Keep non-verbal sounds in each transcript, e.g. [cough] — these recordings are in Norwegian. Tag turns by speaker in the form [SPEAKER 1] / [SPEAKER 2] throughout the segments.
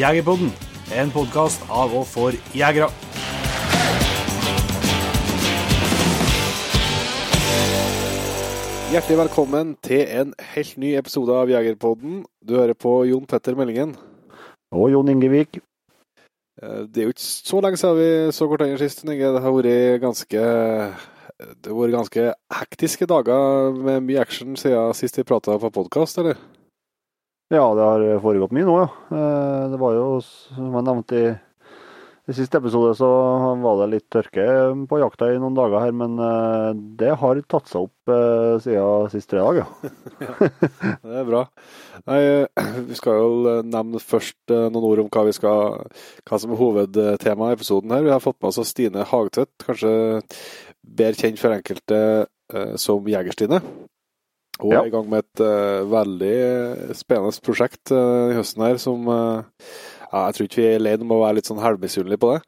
[SPEAKER 1] Jegerpodden, en podkast av og for jegere.
[SPEAKER 2] Hjertelig velkommen til en helt ny episode av Jegerpodden. Du hører på Jon Petter Meldingen.
[SPEAKER 3] Og Jon Ingevik.
[SPEAKER 2] Eh, Det er jo ikke så lenge siden vi så hverandre sist. Inge. Det har vært ganske det har vært ganske hektiske dager med mye action siden sist vi prata på podkast, eller?
[SPEAKER 3] Ja, det har foregått mye nå, ja. Eh, Det var jo, som jeg nevnte i, i siste episode, så var det litt tørke på jakta i noen dager her. Men eh, det har tatt seg opp eh, siden sist fredag, ja. [laughs]
[SPEAKER 2] Det er bra. Nei, vi skal jo nevne først noen ord om hva, vi skal, hva som er hovedtemaet i episoden her. Vi har fått med oss Stine Hagtvedt, kanskje bedre kjent for enkelte som Jegerstine. Hun
[SPEAKER 3] Ja.
[SPEAKER 2] er i gang med et uh, veldig spennende prosjekt uh, i høsten her som uh, ja, Jeg tror ikke vi er alene om å være litt sånn halvmisunnelige på det.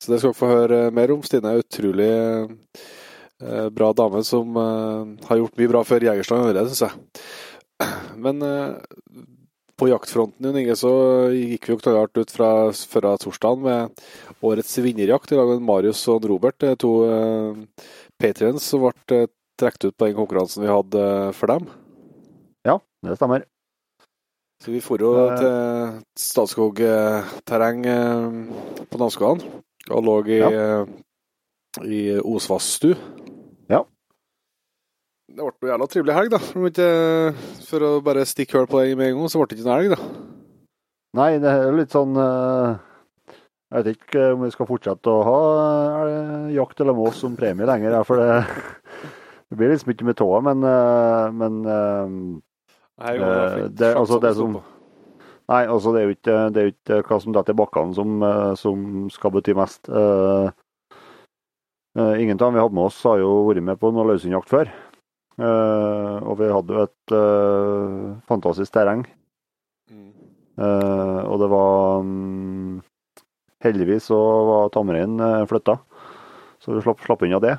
[SPEAKER 2] Så det skal dere få høre mer om. Stine er utrolig eh, bra dame som eh, har gjort mye bra før Jegerstrand allerede, syns jeg. [clears throat] Men eh, på jaktfronten Jon Inge, så gikk vi jo knallhardt ut fra, forrige torsdagen med årets vinnerjakt i lag med Marius og Robert. Er to uh, patrions som ble trukket ut på den konkurransen vi hadde eh, for dem.
[SPEAKER 3] Ja, det stemmer.
[SPEAKER 2] Så vi for jo
[SPEAKER 3] Eh.
[SPEAKER 2] til Statskog-terreng eh, på Namsskogan og lå i, ja. i Osvassstu.
[SPEAKER 3] Ja.
[SPEAKER 2] Det ble en jævla trivelig helg, da. For å bare stikke hull på det med en gang, så ble det ikke noen helg, da.
[SPEAKER 3] Nei, det er jo litt sånn Jeg vet ikke om vi skal fortsette å ha jakt eller mås som premie lenger. For det, det blir liksom ikke med tåa, men, eh, men
[SPEAKER 2] Her
[SPEAKER 3] Eh, det- altså, det som- Nei, altså det er jo ikke, det er jo ikke hva som detter i bakkene som, eh, som skal bety mest. Eh, ingen av dem vi hadde med oss, har jo vært med på noe løshundjakt før. Og vi hadde jo et fantastisk terreng.
[SPEAKER 2] Mm.
[SPEAKER 3] Og det var mm, Heldigvis så var tamreinen uh, flytta, så vi slapp, slapp unna det.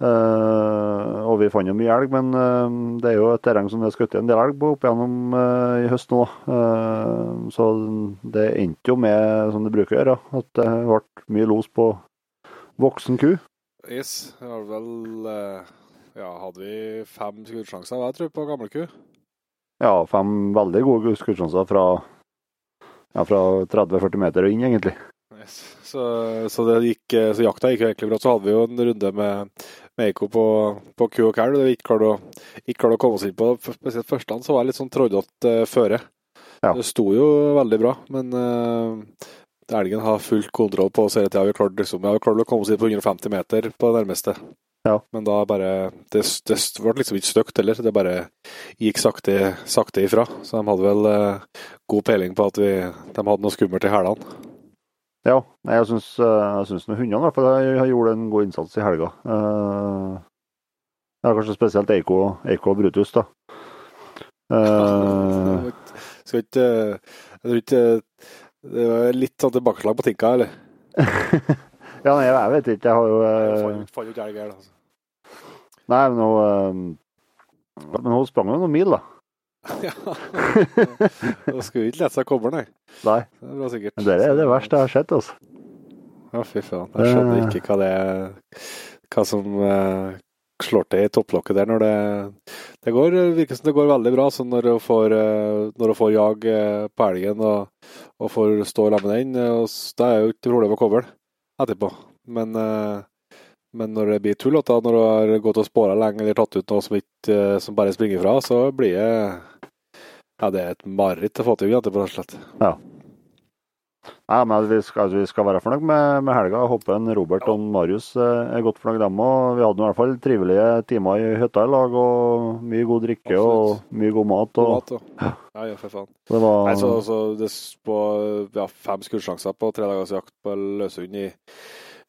[SPEAKER 3] Eh, og vi fant jo mye elg, men uh, det er jo et terreng som det er skutt en del elg på opp igjennom uh, i høst nå. Så det endte jo med, som det bruker å gjøre, at det ble mye los på voksen ku.
[SPEAKER 2] Yes, det var vel Ja, hadde vi fem skuddsjanser, jeg tror, på gamle ku?
[SPEAKER 3] Ja, fem veldig gode skuddsjanser fra, ja, fra 30-40 meter og inn, egentlig.
[SPEAKER 2] Yes. Så, så, det gikk, eh, så jakta gikk egentlig bra. Så hadde vi jo en runde med, med Eiko på, på ku og kalv. Vi ikke klarte å, ikke klarte å komme oss inn på. Spesielt førsteland så var jeg litt sånn tråddete uh, føre.
[SPEAKER 3] Ja.
[SPEAKER 2] Det sto jo veldig bra, men uh, elgen har full kontroll på oss hele tida. Vi klarte liksom, vi å komme oss inn på 150 meter på det nærmeste.
[SPEAKER 3] Ja.
[SPEAKER 2] Men da bare Det, det ble liksom ikke stygt heller. Det bare gikk sakte, sakte ifra. Så de hadde vel eh, god peiling på at vi, de hadde noe skummelt i hælene.
[SPEAKER 3] Ja, jeg syns, eh, hundene hvert fall har- har en god innsats i helga. Eh, ja, kanskje spesielt Eiko, Eiko og Brutus, da. [laughs] Skal
[SPEAKER 2] Skal ikke Jeg tror ikke Det var litt sånn tilbakeslag på tinka, eller? [laughs]
[SPEAKER 3] ja, nei, jeg, vet ikke. Jeg har jo eh,
[SPEAKER 2] jo ikke elg her, altså.
[SPEAKER 3] Nei, men hun eh, Men hun sprang jo noen mil, da.
[SPEAKER 2] Ja. Da skulle ikke lette seg komme, nei.
[SPEAKER 3] Nei.
[SPEAKER 2] Det er sikkert.
[SPEAKER 3] Men det er det verste jeg har sett, altså.
[SPEAKER 2] Ja, fy faen. Jeg skjønner ikke hva det Hva som eh, slår til i topplokket der når det Det går, virker som det går veldig bra. Så når hun får, eh, når hun får jag eh, på elgen og, og får stå sammen med den, eh, da er jo ikke problem å koble etterpå. Men, eh, men når det blir tullete, når du har gått og spåra lenge eller tatt ut noe som, ikke, eh, som bare springer fra, så blir det Ja, det er et mareritt å få til rett og slett.
[SPEAKER 3] Nei, men vi skal, vi skal være fornøyd med, med helga. Håper en Robert og Marius eh, er godt fornøyd, dem òg. Vi hadde i hvert fall trivelige timer i hytta i lag, og mye god drikke
[SPEAKER 2] Absolutt.
[SPEAKER 3] og mye god mat.
[SPEAKER 2] God
[SPEAKER 3] Og,
[SPEAKER 2] mat, og- Ja, ja, for faen.
[SPEAKER 3] det var,
[SPEAKER 2] Nei, så, så det på ja, fem skuddsjanser på tre dagers jakt på løshund i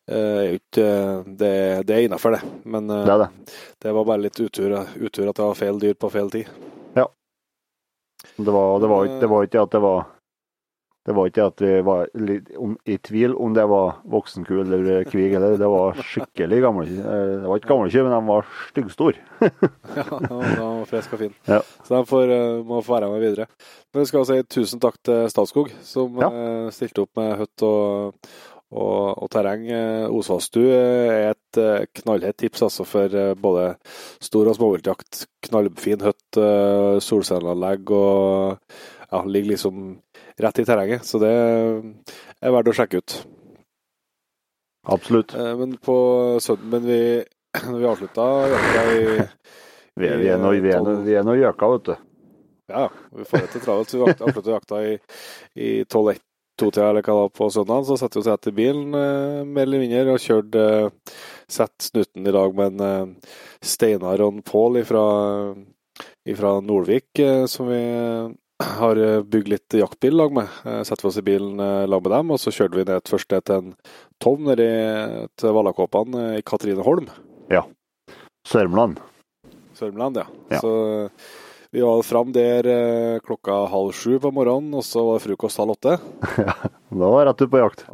[SPEAKER 2] ikke Det, det er innafor, det. Men uh,
[SPEAKER 3] det det.
[SPEAKER 2] det var bare litt utur, utur at det var feil dyr på feil tid.
[SPEAKER 3] Det var, det var, det var ikke at det var Det var ikke at vi var litt om, i tvil om det var voksenku eller kvig. Eller, det var skikkelig gamle eh, Det var ikke gamle kyr, men de var styggstore. [laughs]
[SPEAKER 2] ja, den var friske og fin.
[SPEAKER 3] Ja.
[SPEAKER 2] Så de får, må få være med videre. Men jeg skal si tusen takk til Statskog, som
[SPEAKER 3] Ja.
[SPEAKER 2] stilte opp med høtt og, og, og terreng. Eh, er et eh, knallhett tips altså for eh, både stor- og småviltjakt. Knallfin hytte, solcelleanlegg og ja, ligger liksom rett i terrenget. Så det er verdt å sjekke ut.
[SPEAKER 3] Absolutt.
[SPEAKER 2] Men på søndag Men vi, [clears throat] vi avslutta jakta i [laughs]
[SPEAKER 3] Vi er, vi er noe, vi er, noe, vi er noe gjøka, vet du.
[SPEAKER 2] Ja, vi får det til travelt. Vi avslutta jakta i, i 12-1-2-tida eller hva det var på søndagen. Så satte vi oss rett i bilen eh, mer eller mindre og kjørte eh, Sett snuten i dag med en eh, Steinar og Pål fra, Nordvik, som vi har bygd litt jaktbil lag med. Setter vi oss i bilen lag med dem, og så kjørte vi ned først ned til en Tom nedi til Vallakåpan i Katrineholm. Ja.
[SPEAKER 3] Sørmland.
[SPEAKER 2] Sørmland, ja.
[SPEAKER 3] Ja.
[SPEAKER 2] Så vi var fram der eh, klokka halv sju på morgenen, og så var det frokost halv åtte. [laughs]
[SPEAKER 3] Ja, Da var rett ut på jakt.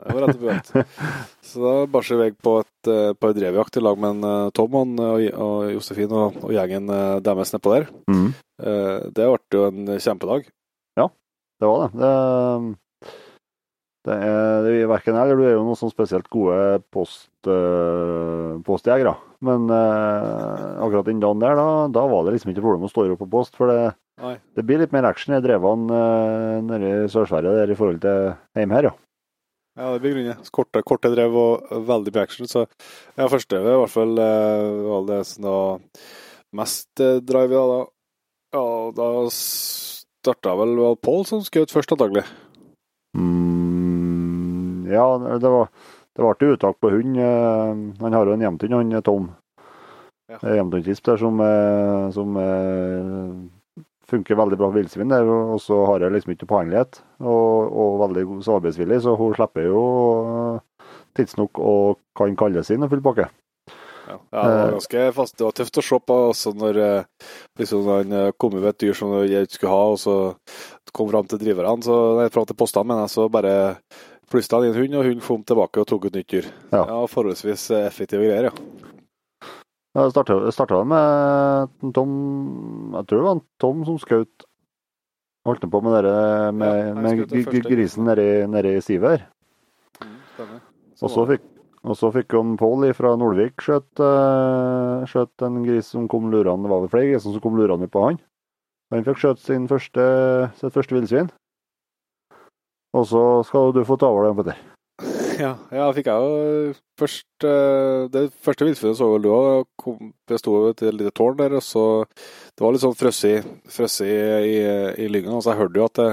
[SPEAKER 2] Det var rett på jakt. [laughs] Så da bar vi på et, par drevjakt i lag med en eh, Tom og, og, Josefin og, og gjengen eh, deres nedpå der.
[SPEAKER 3] Mm.
[SPEAKER 2] Eh, Det ble jo en kjempedag.
[SPEAKER 3] Ja, Det var det. Det, det er det er verken jeg eller du er jo noen sånn spesielt gode post, uh, postjegere. Men uh, akkurat den dagen der, da, da var det liksom ikke problem å stå opp på post. For det, det blir litt mer action i drevene uh, nede i Sør-Sverige der i forhold til hjemme her, ja.
[SPEAKER 2] Ja, det blir grunnet. Korte, korte drev og veldig mye action. Så ja, første drevet i hvert fall uh, var det som da mest eh, drive i da. Ja, da starta vel var Pål som skjøt først, antagelig.
[SPEAKER 3] Mm, ja, det var det ble uttak på hund. eh, Han har jo en hjemthund, han er Tom.
[SPEAKER 2] Ja.
[SPEAKER 3] Det Hjemthundtisp der som, eh, som eh, funker veldig bra for villsvin. Og så har jeg liksom ikke påhengelighet, og, og veldig god samarbeidsvillig, så hun slipper jo eh, tidsnok og kan kalles inn og full pakke.
[SPEAKER 2] Ja, ja, det var
[SPEAKER 3] Eh.
[SPEAKER 2] ganske fast. Det var tøft å se på også når eh, liksom, han eh, kom med et dyr som jeg ikke skulle ha, og så kom fram til driverne, så nei, fram til postene, men jeg så bare plystra han inn hund, og hunden kom tilbake og tok ut nytt dyr.
[SPEAKER 3] Ja.
[SPEAKER 2] ja forholdsvis eh, effektive greier, ja.
[SPEAKER 3] Jeg starta, starta med Tom Jeg tror det var en Tom som skjøt Holdt på med, dere, med,
[SPEAKER 2] Ja,
[SPEAKER 3] med
[SPEAKER 2] første.
[SPEAKER 3] grisen nedi, nedi sivet her.
[SPEAKER 2] Mm,
[SPEAKER 3] Og så fikk, og så fikk han Pål fra Nordvik skjøt, uh, skjøt en gris som kom lurende. Det var vel flere griser som kom lurende på han. Han fikk skjøt sin første, sitt første villsvin. Og så skal du få ta over den, Petter.
[SPEAKER 2] Ja, ja, fikk jeg jo først eh, Det første villsvinet så vel du òg. Det sto et lite tårn der, og så Det var litt sånn frøssig frøssig i, i lyngen. Og så jeg hørte jo at det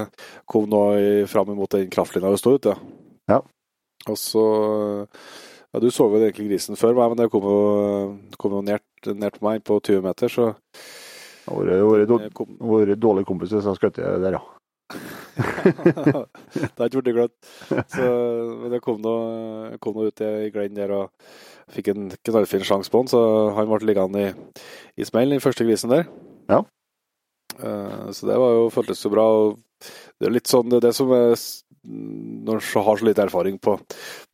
[SPEAKER 2] kom noe fram imot den kraftlinja du sto ute.
[SPEAKER 3] Ja.
[SPEAKER 2] Og så Ja, du så vel egentlig grisen før meg, men det kom jo, kom jo nært, nært på meg på 20 meter, så
[SPEAKER 3] Det hadde vært- dårlig kompis hvis jeg skjøt der, ja. [laughs]
[SPEAKER 2] det har ikke blitt glemt. Så, men det kom noe ut i Glenn der og fikk en knallfin sjanse på han, så han ble liggende i, i smellen den første grisen der.
[SPEAKER 3] Ja.
[SPEAKER 2] Uh, så det var jo, føltes jo bra. og Det er litt sånn, det er det som er Når du har så lite erfaring på,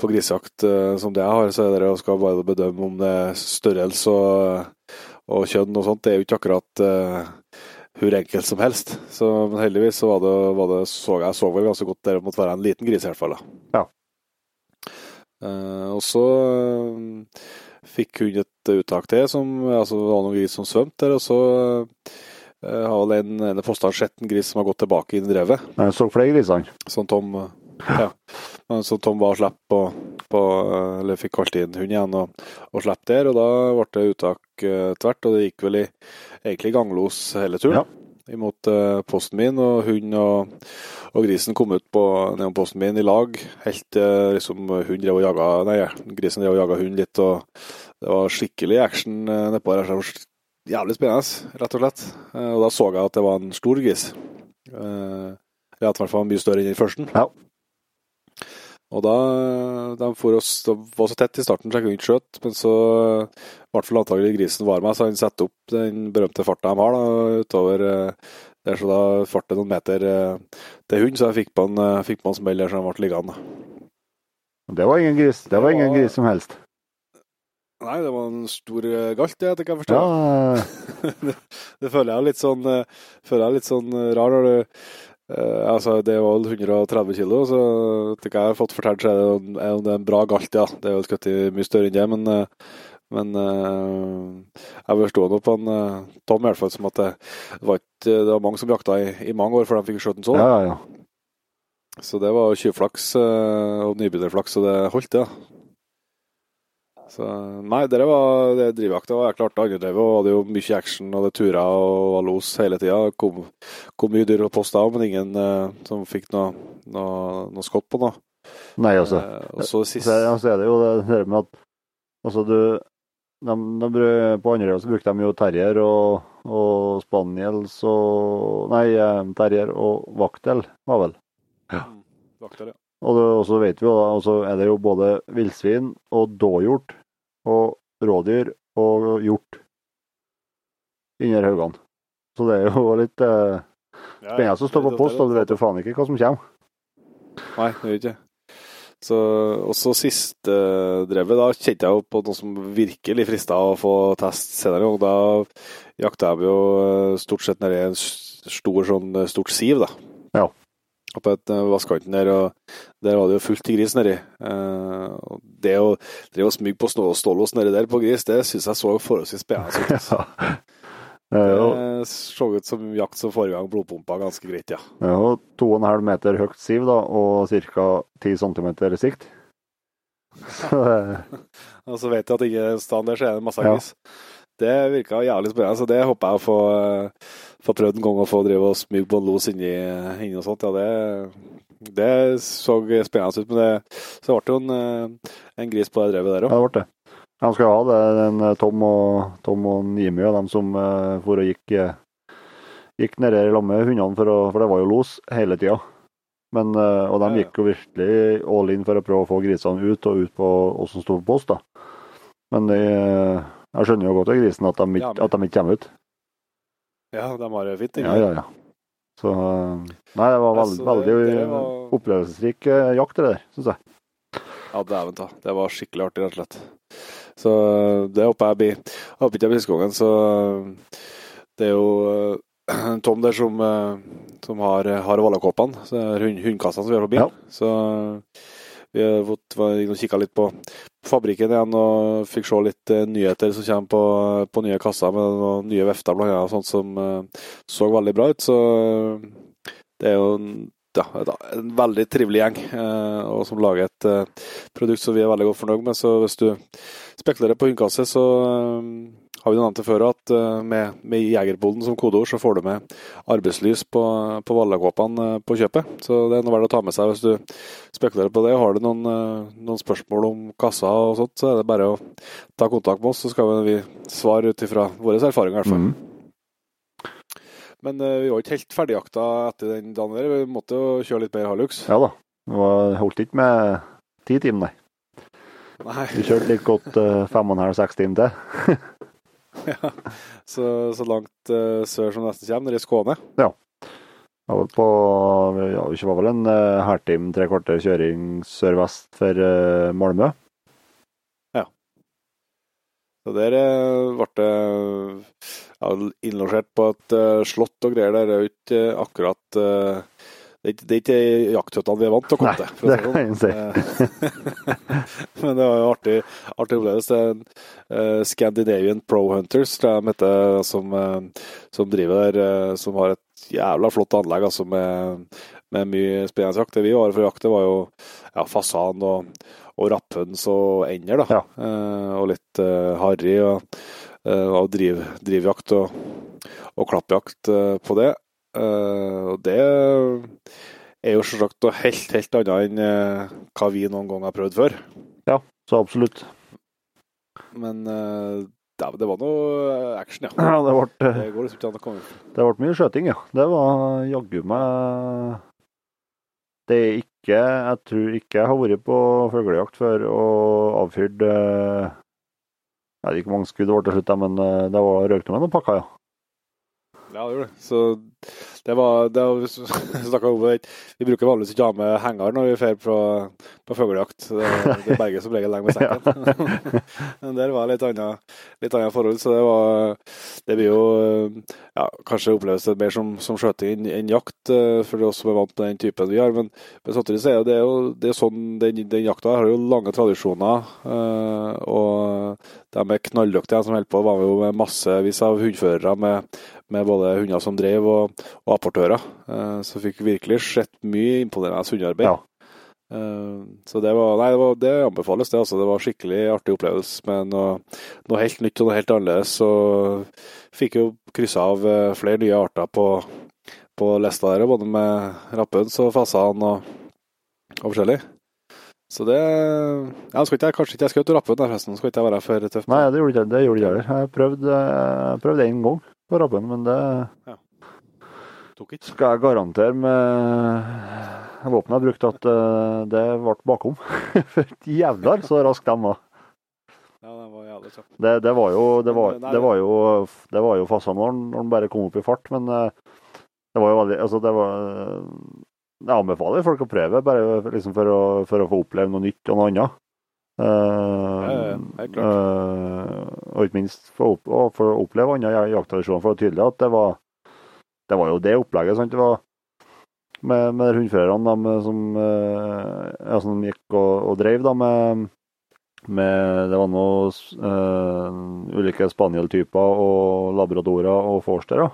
[SPEAKER 2] på grisejakt uh, som det jeg har, så er det å skal bare bedømme om det er størrelse og, og kjønn og sånt. Det er jo ikke akkurat uh, hvor enkelt som helst. Så, men heldigvis så var det, var det så, jeg så vel ganske godt det måtte være en liten gris i hvert fall. Da.
[SPEAKER 3] Ja.
[SPEAKER 2] Uh, og så uh, fikk hun et uttak til, som altså, det var noen gris som svømte der. Og så uh, har vel en en postene sett en gris som har gått tilbake inn i drevet.
[SPEAKER 3] Jeg så flere grisene.
[SPEAKER 2] Som Tom ja. Så Tom var slapp på, på eh, Eller fikk kalt inn hund igjen og, og slapp der. Og da ble det uttak eh, tvert, og det gikk vel i egentlig ganglos hele turen.
[SPEAKER 3] Ja.
[SPEAKER 2] Imot eh, posten min, og hund og, og grisen kom ut på nedom posten min i lag. Helt til liksom, hund drev og jaga Nei, grisen drev og jaga hund litt, og det var skikkelig action eh, nedpå her. Jævlig spennende, rett og slett. Eh, og da så jeg at det var en stor gris. Eh, ja, i hvert fall mye større enn den første.
[SPEAKER 3] Ja.
[SPEAKER 2] Og da de for oss, de var så tett i starten, så jeg kunne ikke skjøte. Men så ble vel antagelig grisen var med, så han satte opp den berømte farta de har da, utover, eh, Der så da fart det noen meter eh, til hund, så jeg fikk på en, eh, fikk på en smell der så han ble liggende.
[SPEAKER 3] Det var ingen gris. Det var ingen gris som helst.
[SPEAKER 2] Nei, det var en stor galt, det, etter hva jeg forstår.
[SPEAKER 3] Ja, [laughs]
[SPEAKER 2] det, det føler jeg litt sånn føler jeg litt sånn rar når du eh, Altså, det var vel 130 kilo, så etter hva jeg har fått fortalt, så er det, er det en bra galt, ja. Det er jo skutt mye større enn det, men eh, men uh, jeg forsto nå på en uh, Tom i hvert fall som at det var, ikke, det var mange som jakta i, i mange år før de fikk skutt en sånn.
[SPEAKER 3] ja, ja. ja.
[SPEAKER 2] Så det var tjuvflaks og nybegynnerflaks, så det holdt, det. da. Så nei, det var det drivjakta var jækla artig. Og hadde jo mye action, og det turer og var los hele tida. Kom, kom mye dyr og post av, men ingen eh, som fikk noe, noe, noe skott på noe.
[SPEAKER 3] Nei, altså.
[SPEAKER 2] Eh, og så sist
[SPEAKER 3] Så, ja, så er det jo det der med at altså du de, de, På andre så brukte de jo terrier og, og spaniels og Nei, eh, terrier og vaktel, var vel.
[SPEAKER 2] Ja. Vaktel, ja.
[SPEAKER 3] Og, og så vet vi jo da, og så er det jo både villsvin og dåhjort og rådyr og hjort inni haugene. Så det er jo [laughs] litt eh, spennende å stå på post, og du vet jo faen ikke hva som kommer.
[SPEAKER 2] Nei, det gjør ikke. Så, og så siste uh, drevet, da kjente jeg jo på noe som virkelig frista å få test senere. Og da jakta jeg jo eh, stort sett nedi en stor sånn eh, stort siv, da.
[SPEAKER 3] Ja.
[SPEAKER 2] Oppe et vannkanten der, og der var det jo fullt til gris nedi. Eh, det å drive og smyge på snå- stålås nedi der på gris, det syns jeg så forholdsvis spennende ut. altså. [laughs]
[SPEAKER 3] Eh,
[SPEAKER 2] Det så ut som jakt som forrige gang blodpumpa ganske greit, ja.
[SPEAKER 3] To og en 2,5 meter høyt siv da, og ca. 10 cm sikt. [laughs] Så [laughs]
[SPEAKER 2] Og så vet jeg at ikke stand der så er det masse
[SPEAKER 3] Ja.
[SPEAKER 2] Det virka jævlig spennende, så det håper jeg å få, eh, få prøvd en gang å få drive og smyge på en los inni, inni og sånt. Ja, det, det så spennende ut, men det, så ble det jo en, eh, en gris på det drevet der
[SPEAKER 3] ja, det ble det. De skal ha det, den eh, Tom og, Tom og Jimmy og dem som uh, for og gikk, gikk nedi i lag med hundene, for, å, for det var jo los hele tida. Men, og de gikk jo virkelig all in for å prøve å få grisene ut, og ut på oss som sto på post. da. Men de, jeg skjønner jo godt av grisen at de,
[SPEAKER 2] Ja,
[SPEAKER 3] ikke, at de ikke kommer ut.
[SPEAKER 2] Ja, de har det fint. ikke?
[SPEAKER 3] Ja, ja, ja. Så Nei, det var veld,
[SPEAKER 2] det-
[SPEAKER 3] veldig
[SPEAKER 2] var-
[SPEAKER 3] opplevelsesrik eh, jakt, det der, syns jeg.
[SPEAKER 2] Ja, dæven ta. Det var skikkelig artig, rett og slett. Så det håper jeg blir Håper ikke jeg blir skogen, så det er jo eh, [clears throat] Tom der som, eh, som har, har hund, hundekassene som vi har på bilen.
[SPEAKER 3] Ja.
[SPEAKER 2] Så vi har fått kikka litt på fabrikken igjen og fikk se litt eh, nyheter som kommer på, på nye kasser med noen nye vefter blant annet, sånt som eh, så veldig bra ut. Så eh, det er jo en, ja, en veldig trivelig gjeng, og som lager et produkt som vi er veldig godt fornøyd med. Så hvis du spekulerer på hundekasse, så har vi nevnt det før at eh, med, med Jegerboden som kodeord, så får du med arbeidslys på, på Vallakåpene eh, på kjøpet. Så det er noe verdt å ta med seg hvis du spekulerer på det. Har du noen, eh, noen spørsmål om kassa og sånt, så er det bare å ta kontakt med oss, så skal vi svare ut ifra våre erfaringer i hvert fall.
[SPEAKER 3] Mm.
[SPEAKER 2] Men vi var ikke helt ferdigjakta etter den dagen der. Vi måtte jo kjøre litt mer Halux.
[SPEAKER 3] Ja da. Det holdt ikke med ti timer, nei.
[SPEAKER 2] Nei.
[SPEAKER 3] Vi kjørte litt godt fem og en halv, seks timer til. [laughs] [laughs]
[SPEAKER 2] Ja. Så, så langt uh, sør som nesten kommer, nede i Skåne.
[SPEAKER 3] Jeg var på ja, Det var vel en uh, halvtime, tre kvarter kjøring sør-vest for uh, Malmö.
[SPEAKER 2] Så der uh, ble det ja, innlosjert på et eh, slott og greier der. Det er jo ikke eh, akkurat eh, det, er ikke, det er ikke jakthyttene vi er vant til å komme til. Nei,
[SPEAKER 3] det kan jeg
[SPEAKER 2] sånn. Eh, [laughs] Men det var jo artig, artig opplevelse. Det en, eh, Scandinavian Pro Hunters, tror jeg de heter, som, eh, som driver der. som har et jævla flott anlegg altså, med, med mye spennende jakt. Det vi var for å jakte, var jo ja, fasan og, og rapphøns og ender, da.
[SPEAKER 3] Ja.
[SPEAKER 2] Uh, og litt uh, harry. Og, uh, og driv, drivjakt og, og klappjakt på det. Eh, og det er jo selvsagt noe helt, helt annet enn eh, hva vi noen gang har prøvd før.
[SPEAKER 3] Ja, Så absolutt.
[SPEAKER 2] Men eh, det, var noe action, ja. [laughs]
[SPEAKER 3] Ja, det ble,
[SPEAKER 2] Det går liksom ikke an å komme
[SPEAKER 3] det ble mye skjøting, ja. Det var jaggu meg Det er ikke Jeg tror ikke jeg har vært på fuglejakt før og avfyrt Jeg vet ikke hvor mange skudd det ble til slutt, men det var røkt med noen pakker, ja.
[SPEAKER 2] Ja, det gjorde det. Så det var, det var [laughs] om det. Vi bruker vanligvis ikke å ha med henger når vi drar på, på fuglejakt. Det, det berger som regel lenge med sekken. [laughs] [laughs] Men der var litt annet, litt annet forhold, så det var Det blir jo ja, kanskje oppleves det mer som, som skjøting enn en jakt, eh, for oss som er vant med den typen vi har. Men, men samtidig så er det jo det er sånn, den, den jakta har jo lange tradisjoner. Uh, og de er knalldyktige som holder på. var jo med massevis av hundførere med, med, både hunder som drev og, og apportører. Uh, så fikk virkelig sett mye imponerende hundearbeid. Ja. Uh, så det var, nei, det, var, det anbefales, det. altså. Det var skikkelig artig opplevelse med noe, noe helt nytt og noe helt annerledes. Så fikk jo kryssa av flere nye arter på, på lista der, både med rapphøns og fasan og, og forskjellig. Så det ja, skal ikke, Kanskje ikke jeg skjøt rapphund, forresten. Skal ikke jeg være for tøff?
[SPEAKER 3] Nei, det gjorde jeg ikke heller. Jeg prøvde, prøvde én gang på rabben, men det ja. Skal jeg garantere med våpenet jeg brukte, at eh, det ble bakom. [laughs] For jævlar så raskt de var.
[SPEAKER 2] Ja, det var jævlig kjapt.
[SPEAKER 3] Det, det, var jo Det var, det var jo, det var jo fasen når den bare kom opp i fart, men eh, det var jo veldig Altså, det var jeg anbefaler folk å prøve, bare liksom for, å, for, å, få oppleve noe nytt og noe annet. Uh, ja, ja, uh, og ikke minst for, for å oppleve andre jakttradisjoner. For det er tydelig at det var, det var jo det opplegget. Sant? Det var med, med hundførerne som, uh, ja, som gikk og, og drev da, med, med Det var noen ulike spanieltyper og labradorer og forstere.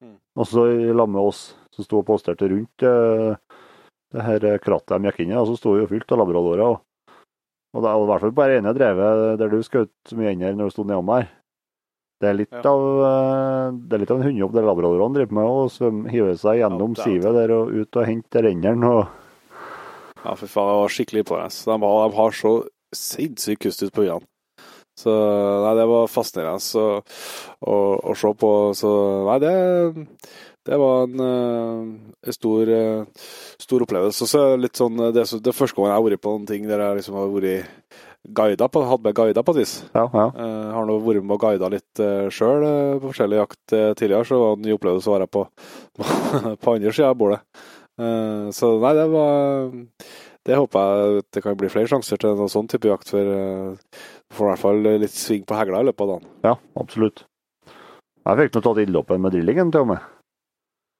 [SPEAKER 3] Mm. Også i lag med oss som sto og posterte rundt uh, det her krattet de gikk inn i. Og så sto jo fullt av labradorer. Og, og det er i hvert fall på ene drevet der du skjøt mye ender når du sto nedom der. Det er litt, ja. av, uh, det er litt av en hundejobb der labradorene driver med å hive seg gjennom ja, sivet der og ut og hente renderen. Og...
[SPEAKER 2] Ja, for faen, det var skikkelig på det. De, de har så sinnssykt kust ut på øynene. Så nei, det var fascinerende å, å, å, se på. Så nei, det det var en, en eh, stor, eh, stor, opplevelse. Så litt sånn, det, det første gang jeg har vært på noen ting der jeg liksom har vært guida på, hadde med guider på et vis.
[SPEAKER 3] Ja, ja.
[SPEAKER 2] Jeg eh, har nå vært med og guida litt sjøl på forskjellig jakt tidligere, så var det en ny opplevelse å være på, [laughs] på andre sida av bordet. Så nei, det var Det håper jeg det kan bli flere sjanser til noen sånn type jakt, for uh, får i hvert fall litt sving på hegla i løpet av dagen.
[SPEAKER 3] Ja, absolutt. Jeg fikk nå tatt ilddåpen med drillingen til og med.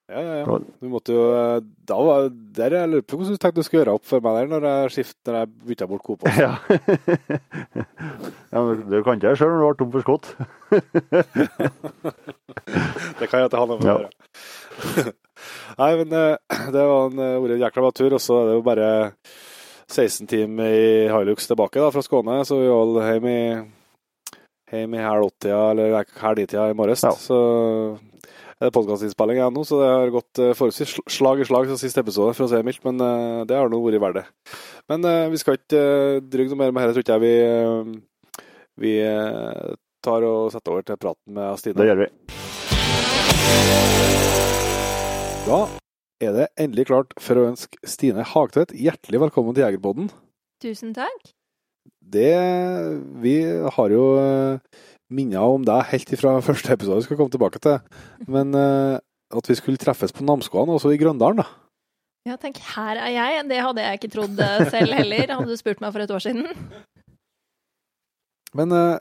[SPEAKER 2] Ja, ja, ja. Du måtte jo eh, da var, der Jeg lurer på hvordan du tenkte du skulle gjøre opp for meg der når jeg skiftet, når jeg bytta bort Coop.
[SPEAKER 3] Ja. [laughs] ja, du kan ikke det sjøl når du ble tom for skott. [laughs]
[SPEAKER 2] det kan jeg ikke ha noe med å gjøre. Nei, men eh, det var en, eh, en jækla bra tur, og så er det jo bare 16 timer i Hilux tilbake da, fra Skåne, så vi var hjemme i hjem i halv åtte-tida, eller halv ni-tida i morges. Ja. Så podkastinnspilling ennå, så det har gått uh, forholdsvis slag i slag siden siste episode, for å si det mildt. Men uh, det har nå vært verdt det. Men vi skal ikke drygge noe mer med dette, tror ikke jeg vi, vi tar og setter over til praten med Stine.
[SPEAKER 3] Det gjør vi.
[SPEAKER 2] Da er det endelig klart for å ønske Stine Hagtvedt hjertelig velkommen til Jegerpodden.
[SPEAKER 4] Tusen takk.
[SPEAKER 2] Det Vi har jo minner om deg helt ifra første episode vi skal komme tilbake til. Men uh, at vi skulle treffes på Namsskogan, også i Grøndalen, da.
[SPEAKER 4] Ja, tenk, her er jeg. Det hadde jeg ikke trodd eh, selv heller, hadde du spurt meg for et år siden.
[SPEAKER 2] Men uh,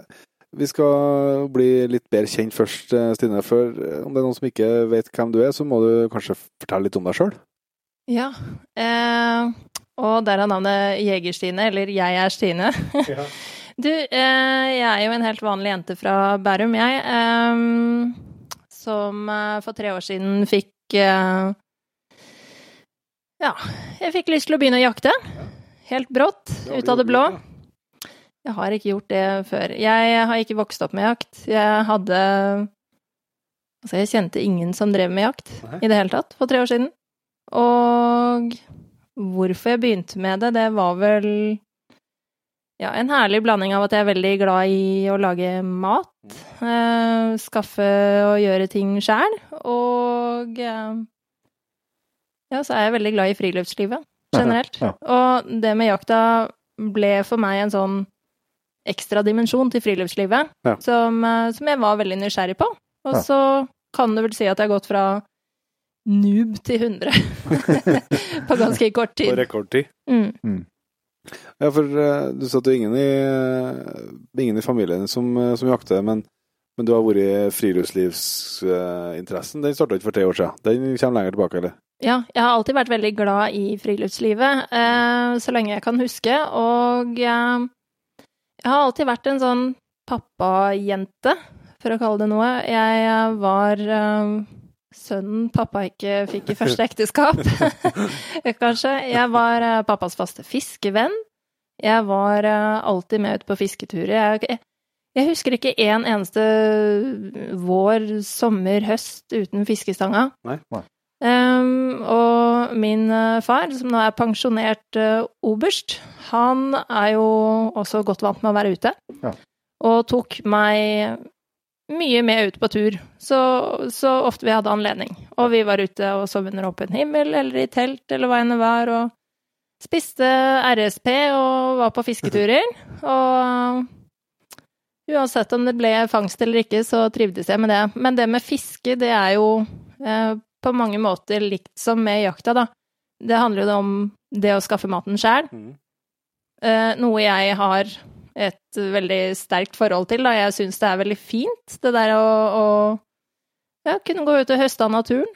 [SPEAKER 2] vi skal bli litt bedre kjent først, Stine. For om det er noen som ikke vet hvem du er, så må du kanskje fortelle litt om deg sjøl?
[SPEAKER 4] Ja. Eh, og der er navnet Jeger-Stine, eller Jeg er Stine. Ja. Du, eh, jeg er jo en helt vanlig jente fra Bærum, jeg. Eh, som eh, for tre år siden fikk Ja, jeg fikk lyst til å begynne å jakte. Helt brått, ut av det blå. Jeg har ikke gjort det før. Jeg har ikke vokst opp med jakt. Jeg hadde Altså, jeg kjente ingen som drev med jakt i det hele tatt for tre år siden. Og hvorfor jeg begynte med det, det var vel ja, en herlig blanding av at jeg er veldig glad i å lage mat. Eh, skaffe og gjøre ting sjæl. Og eh, ja, så er jeg veldig glad i friluftslivet generelt. Ja, ja. Og det med jakta ble for meg en sånn ekstra dimensjon til friluftslivet ja. som, eh, som, jeg var veldig nysgjerrig på. Og så kan du vel si at jeg har gått fra noob til 100 [laughs] [laughs] på ganske kort tid.
[SPEAKER 2] På rekordtid.
[SPEAKER 4] Mm. Mm.
[SPEAKER 2] Ja, for eh, du sa at det er ingen i, eh, ingen i familien som, eh, som jakter, men, men du har vært i friluftslivsinteressen. Den starta ikke for tre år siden. Den kommer lenger tilbake, eller?
[SPEAKER 4] Ja, jeg har alltid vært veldig glad i friluftslivet, så lenge jeg kan huske. Og jeg har alltid vært en sånn pappajente, for å kalle det noe. Jeg var sønnen pappa ikke fikk i første [laughs] ekteskap, [laughs] kanskje. Jeg var eh, pappas faste fiskevenn. Jeg var eh, alltid med ut på fisketurer. Jeg, jeg, husker ikke en eneste vår, sommer, høst uten fiskestanga.
[SPEAKER 2] Nei.
[SPEAKER 3] Nei.
[SPEAKER 4] Um, og min eh, far, som nå er pensjonert uh, oberst, han er jo også godt vant med å være ute.
[SPEAKER 3] Ja.
[SPEAKER 4] Og tok meg mye med ut på tur, så, så ofte vi hadde anledning. Og vi var ute og sov under åpen himmel, eller i telt, eller hva enn det var, og spiste RSP og var på fisketurer. [laughs] Og uansett om det ble fangst eller ikke, så trivdes jeg med det. Men det med fiske, det er jo eh, på mange måter likt som med jakta, da. Det handler jo om det å skaffe maten sjæl,
[SPEAKER 2] Mm.
[SPEAKER 4] eh, noe jeg har et veldig sterkt forhold til, da. Jeg syns det er veldig fint, det der å, å ja, kunne gå ut og høste av naturen.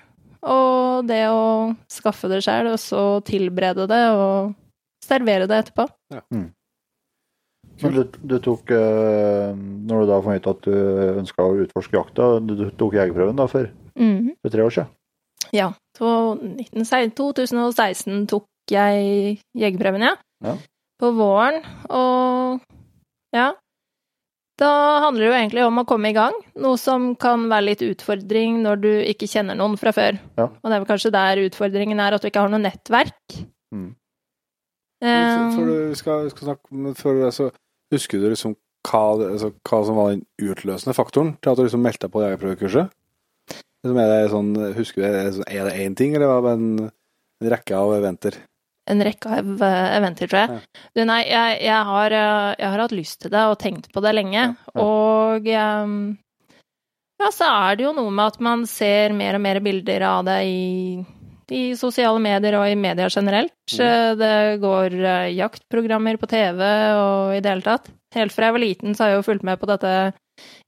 [SPEAKER 4] Og det å skaffe det sjøl, og så tilberede det og servere det etterpå.
[SPEAKER 3] Men du, du tok eh, Når du da fant ut at du ønska å utforske jakta, du, du tok jegerprøven da for,
[SPEAKER 4] mm.
[SPEAKER 3] for tre år siden?
[SPEAKER 4] Ja. 2016 tok jeg jegerprøven, ja.
[SPEAKER 3] Ja.
[SPEAKER 4] På våren, og ja. Da handler det jo egentlig om å komme i gang, noe som kan være litt utfordring når du ikke kjenner noen fra før.
[SPEAKER 3] Ja.
[SPEAKER 4] Og det er vel kanskje der utfordringen er, at du ikke har noe nettverk.
[SPEAKER 3] Mm.
[SPEAKER 4] Um,
[SPEAKER 2] For du skal, skal snakke om for, altså, Husker du liksom hva, altså, hva som var den utløsende faktoren til at du liksom meldte deg på jegerprøvekurset? Liksom, er det sånn, husker du, er det sånn- er det én ting, eller var det en, en rekke av eventer?
[SPEAKER 4] En rekke av eh, eventer, tror jeg. Du, nei, jeg, jeg, har, eh, jeg har hatt lyst til det og tenkt på det lenge. Og eh, ja, så er det jo noe med at man ser mer og mer bilder av det i, i sosiale medier og i media generelt. Eh, Det går jaktprogrammer på TV og i det hele tatt. Helt fra jeg var liten, så har jeg jo fulgt med på dette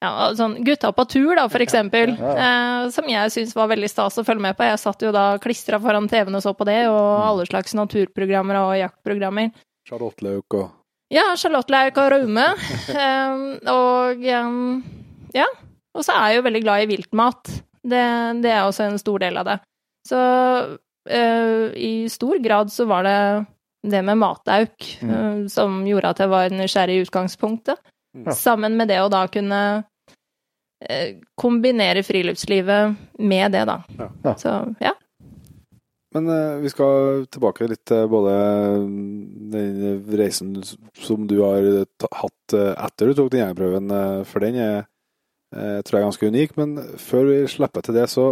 [SPEAKER 4] ja, sånn Gutta på tur, da, for eksempel. Eh, som jeg syns var veldig stas å følge med på. Jeg satt jo da klistra foran TV-en og så på det, og alle slags naturprogrammer og jaktprogrammer.
[SPEAKER 2] Charlottelauk og
[SPEAKER 4] Ja, Charlottelauk og Raume. um, [laughs] og um, ja. Og så er jeg jo veldig glad i viltmat. Det, det er også en stor del av det. Så uh, i stor grad så var det det med matauk
[SPEAKER 3] Mm.
[SPEAKER 4] uh, som gjorde at jeg var nysgjerrig i utgangspunktet.
[SPEAKER 3] Ja.
[SPEAKER 4] Sammen med det å da kunne uh, kombinere friluftslivet med det, da.
[SPEAKER 2] Ja.
[SPEAKER 3] Ja.
[SPEAKER 4] Så ja.
[SPEAKER 2] Men eh, vi skal tilbake litt til både den reisen som du har hatt eh, etter du tok den jegerprøven, eh, for den er, jeg tror jeg er ganske unik. Men før vi slipper til det, så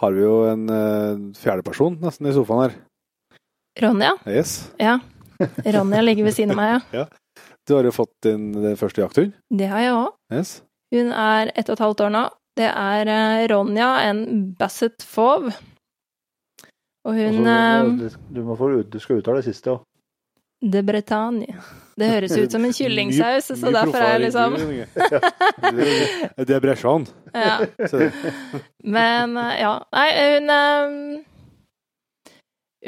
[SPEAKER 2] har vi jo en uh, fjerdeperson nesten i sofaen her.
[SPEAKER 4] Ronja.
[SPEAKER 2] Yes.
[SPEAKER 4] Ja. Ronja ligger ved siden av meg, ja. [laughs]
[SPEAKER 2] Du har jo fått din første jakthund.
[SPEAKER 4] Det har jeg òg.
[SPEAKER 2] Yes.
[SPEAKER 4] Hun er ett og et halvt år nå. Det er eh, Ronja, en Basset Fauve. Og hun
[SPEAKER 3] Og
[SPEAKER 4] eh,
[SPEAKER 3] så- du, må få, ut- du skal uttale det siste òg.
[SPEAKER 4] De Bretagne. Det høres ut som en [laughs] kyllingsaus, så
[SPEAKER 2] my
[SPEAKER 4] derfor er jeg liksom. [laughs]
[SPEAKER 2] Det er bresjan.
[SPEAKER 4] ja. Men eh, ja. Nei, hun eh,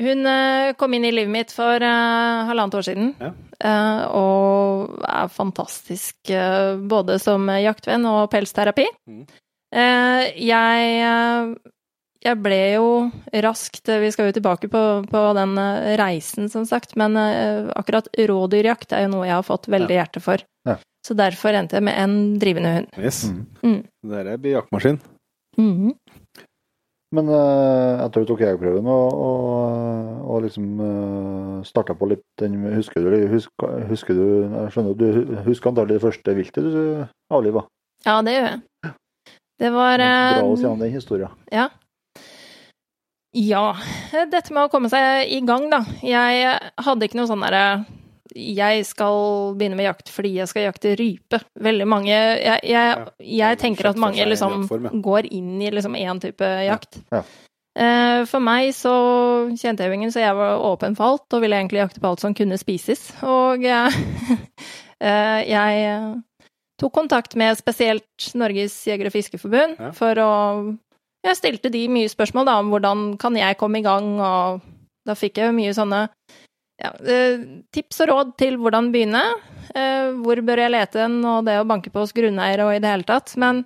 [SPEAKER 4] Hun eh, kom inn i livet mitt for eh, halvannet år siden.
[SPEAKER 2] Ja.
[SPEAKER 4] Eh, og er fantastisk eh, både som jaktvenn og pelsterapi.
[SPEAKER 2] Mhm.
[SPEAKER 4] Eh, jeg jeg ble jo raskt Vi skal jo tilbake på, på den reisen, som sagt, men akkurat rådyrjakt er jo noe jeg har fått veldig hjerte for.
[SPEAKER 3] Ja.
[SPEAKER 4] Så derfor endte jeg med en drivende hund.
[SPEAKER 2] Yes.
[SPEAKER 3] Mm.
[SPEAKER 4] Mm.
[SPEAKER 2] Det der blir jaktmaskin.
[SPEAKER 4] Mhm.
[SPEAKER 3] Men uh, etter du tok jegerprøven og, og, og liksom uh, starta på litt den Husker du, husker, husker du Jeg skjønner du husker antagelig det første viltet du avliva?
[SPEAKER 4] Ja, det gjør jeg. Det var
[SPEAKER 3] Dra
[SPEAKER 4] eh,
[SPEAKER 3] oss gjennom den historien.
[SPEAKER 4] Ja. Ja. Dette med å komme seg i gang, da. Jeg hadde ikke noe sånn derre Jeg skal begynne med jakt fordi jeg skal jakte rype. Veldig mange Jeg, jeg, jeg tenker at mange liksom går inn i liksom én type jakt.
[SPEAKER 3] Ja.
[SPEAKER 4] Eh, For meg så kjente jeg jo ingen, så jeg var åpen for alt og ville egentlig jakte på alt som kunne spises. Og eh, [laughs] eh, jeg tok kontakt med spesielt Norges jeger- og fiskerforbund for å Jeg stilte de mye spørsmål da om hvordan kan jeg komme i gang, og da fikk jeg mye sånne ja, eh, tips og råd til hvordan begynne. Eh, hvor bør jeg lete hen, og det å banke på hos grunneiere og i det hele tatt. Men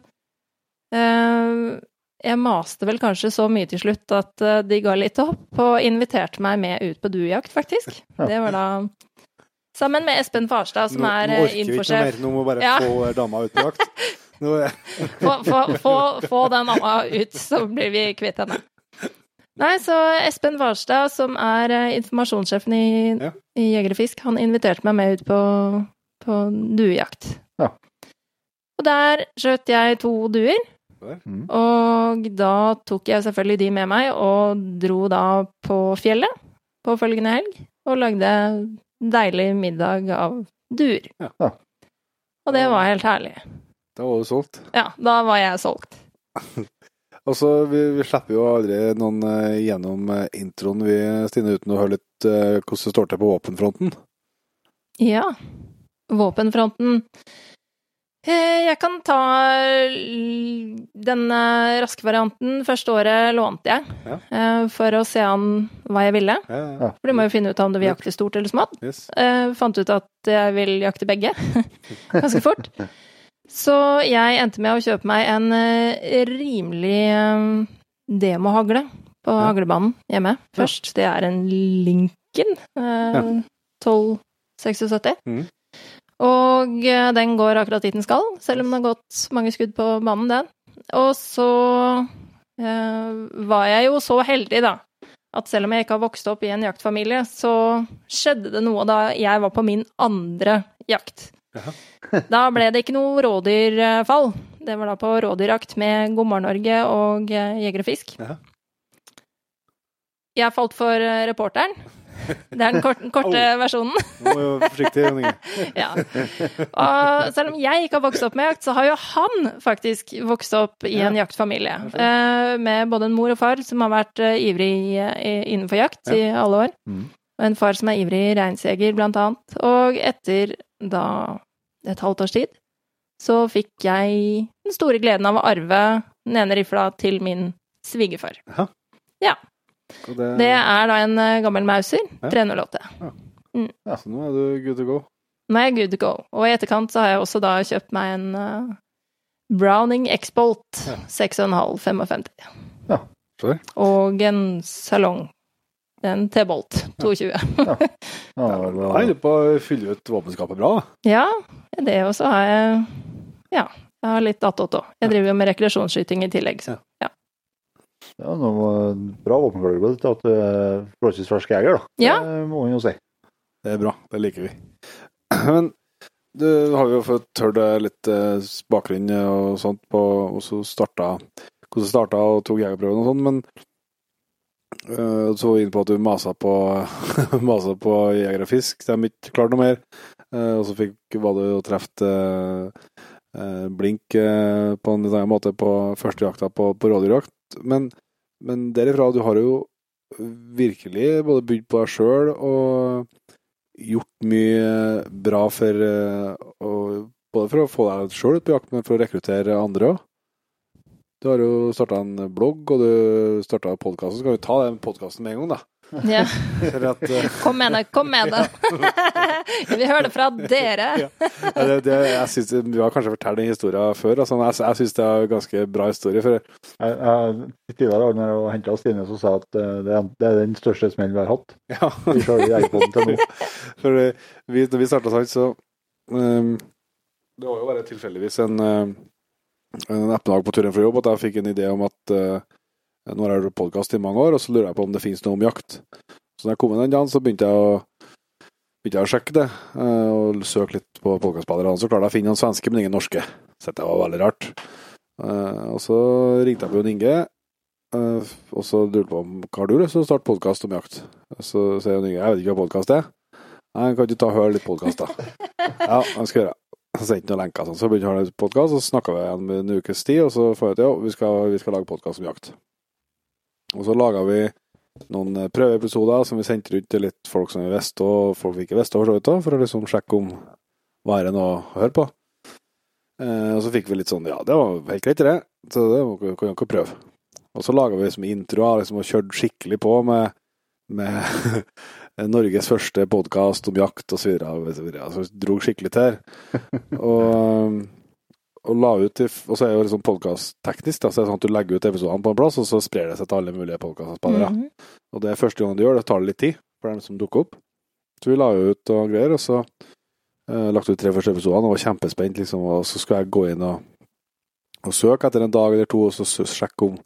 [SPEAKER 4] eh, jeg maste vel kanskje så mye til slutt at de ga litt opp, og inviterte meg med ut på duejakt, faktisk. Det var da sammen med Espen Farstad, som
[SPEAKER 2] nå,
[SPEAKER 4] er
[SPEAKER 2] nå
[SPEAKER 4] eh,
[SPEAKER 2] orker vi ikke noe
[SPEAKER 4] infosjef.
[SPEAKER 2] mer. Nå må bare
[SPEAKER 4] Ja.
[SPEAKER 2] få dama ut på jakt. [laughs] Nå
[SPEAKER 4] Få, få, få, få den mamma ut, så blir vi kvitt henne. Nei, så Espen Warstad, som er eh, informasjonssjefen i,
[SPEAKER 2] Ja.
[SPEAKER 4] i Jeger og Fisk, han inviterte meg med ut på, på duejakt.
[SPEAKER 3] Ja.
[SPEAKER 4] Og der skjøt jeg to duer.
[SPEAKER 3] Mm.
[SPEAKER 4] Og da tok jeg selvfølgelig de med meg, og dro da på fjellet på følgende helg, og lagde deilig middag av duer.
[SPEAKER 2] Ja.
[SPEAKER 3] Ja.
[SPEAKER 4] Og det var helt herlig.
[SPEAKER 2] Da var du solgt.
[SPEAKER 4] Ja, da var jeg solgt. [laughs]
[SPEAKER 2] Og så, vi, vi slipper jo aldri noen uh, gjennom uh, introen, vi, Stine, uten å høre litt uh, hvordan det står til på våpenfronten.
[SPEAKER 4] Ja. Våpenfronten. Eh, Jeg kan ta den raske varianten. Første året lånte jeg
[SPEAKER 2] Ja.
[SPEAKER 4] eh, for å se an hva jeg ville.
[SPEAKER 2] Ja, ja.
[SPEAKER 4] For du må jo finne ut om du vil jakte stort eller smått.
[SPEAKER 2] Yes.
[SPEAKER 4] Eh, fant ut at jeg vil jakte begge [laughs] ganske fort. [laughs] Så jeg endte med å kjøpe meg en eh, rimelig eh, demohagle på
[SPEAKER 2] Ja.
[SPEAKER 4] haglebanen hjemme først. Det er en Lincoln eh, 1276.
[SPEAKER 2] Mm.
[SPEAKER 4] Og eh, den går akkurat dit den skal, selv om den har gått mange skudd på banen, den. Og så eh, var jeg jo så heldig, da, at selv om jeg ikke har vokst opp i en jaktfamilie, så skjedde det noe da jeg var på min andre jakt. Da ble det ikke noe rådyrfall. Det var da på rådyrjakt med God morgen Norge og eh, Jeger og Fisk.
[SPEAKER 2] Ja.
[SPEAKER 4] Jeg falt for eh, reporteren. Det er den korte, korte versjonen.
[SPEAKER 2] Nå må vi være forsiktige, [laughs]
[SPEAKER 4] Ja. Og selv om jeg ikke har vokst opp med jakt, så har jo han faktisk vokst opp i en jaktfamilie. eh, Med både en mor og far som har vært ivrig innenfor jakt i alle år.
[SPEAKER 3] Mm.
[SPEAKER 4] Og en far som er ivrig reinsjeger, blant annet. Og etter da et halvt års tid, så fikk jeg den store gleden av å arve den ene rifla til min svigerfar.
[SPEAKER 2] Ja, det,
[SPEAKER 4] Det er da en eh, gammel Mauser,
[SPEAKER 2] Ja.
[SPEAKER 4] 308.
[SPEAKER 2] Så nå er du good to go.
[SPEAKER 4] Nå er jeg good to go. Og i etterkant så har jeg også da kjøpt meg en uh, Browning X-Bolt
[SPEAKER 2] Ja.
[SPEAKER 4] 6,5 55.
[SPEAKER 2] Skjønner.
[SPEAKER 4] Og en salong. En T-Bolt 22.
[SPEAKER 3] Ja, Ja. [laughs]
[SPEAKER 2] Jeg
[SPEAKER 3] var-
[SPEAKER 2] er på å fylle ut våpenskapet bra. da.
[SPEAKER 4] Ja, det også har jeg Ja, jeg har litt attåt òg. Jeg driver jo med rekreasjonsskyting i tillegg, så ja.
[SPEAKER 3] Ja, nå var bra våpenklubb til at du er forholdsvis fersk jeger, da.
[SPEAKER 4] Ja.
[SPEAKER 3] Det må man jo si.
[SPEAKER 2] Det er bra, det liker vi. [clears throat] Men du har jo fått hørt litt eh, bakgrunn og sånt på hvordan du starta, hvordan du starta og tok jegerprøven og sånn, men eh, så var vi inne på at du masa på, [laughs] masa på jeger og fisk. De har ikke klart noe mer. Uh, og så fikk, var du og trefte uh, blink på en litt annen måte på første jakta på, på rådyrjakt. Men, men derifra, du har jo virkelig både bydd på deg sjøl og gjort mye bra for å- Både for å få deg sjøl ut på jakt, men for å rekruttere andre òg. Du har jo starta en blogg, og du starta podkast. Så skal vi ta den podkasten med en gang, da.
[SPEAKER 4] ja. [laughs]
[SPEAKER 2] At, uh...
[SPEAKER 4] Kom med det, kom med det! [laughs] vi hører høre det fra dere!
[SPEAKER 2] Ja. Ja, det, det, jeg synes, Vi har kanskje fortalt den historien før. Altså, jeg jeg syns det er en ganske bra historie. For
[SPEAKER 3] Jeg, jeg, tidligere når jeg henta Stine, så sa jeg at eh, det er, det er den største smellen vi har hatt
[SPEAKER 2] ja,
[SPEAKER 3] i selve jegerpodden til nå. [laughs]
[SPEAKER 2] For vi, når vi starta sånn, så um, Det var jo bare tilfeldigvis en, uh, en ettermiddag på turen fra jobb at jeg fikk en idé om at uh, nå har jeg hørt podkast i mange år, og så lurer jeg på om det finnes noe om jakt. Så når jeg kom inn den dagen, så begynte jeg å, begynte jeg å sjekke det, uh, og søke litt på podkastspillerne. Så klarte jeg å finne noen svenske, men ingen norske. Så det var veldig rart. Uh, og så ringte jeg på Jon Inge, og så lurte jeg på om hva har du lyst til å starte podkast om jakt. Så sier Jon Inge jeg vet ikke hva podkast er. Nei, kan du ta og høre litt podkast, da? [laughs] Ja, jeg skal gjøre det. Så sendte noen lenker, sånn. så begynte han høre podkast, så snakka vi igjen med en ukes tid, og så jeg til ja, vi skal, vi skal lage podkast om jakt. Og så laga vi noen eh, prøveepisoder som vi sendte rundt til litt folk som vi visste, og folk vi ikke visste, for å liksom sjekke om var det noe å høre på. Eh, og så fikk vi litt sånn Ja, det var helt greit, det. Så det kan vi ikke prøve. Og så laga vi liksom introer liksom, og kjørte skikkelig på med, med [laughs] Norges første podkast om jakt og så videre. og så. Altså, dro skikkelig til. [laughs] Og, og la ut i, Og så er det jo liksom podkast-teknisk, så er det sånn at du legger ut episodene på en plass, og så sprer det seg til alle mulige podkastspillere.
[SPEAKER 4] Mhm.
[SPEAKER 2] Og det er første gang du gjør det, tar det litt tid for dem som dukker opp. Så vi la ut og greier, og så uh, lagt ut tre første episodene og var kjempespent, liksom. Og så skulle jeg gå inn og, og søke etter en dag eller to, og så sjekke om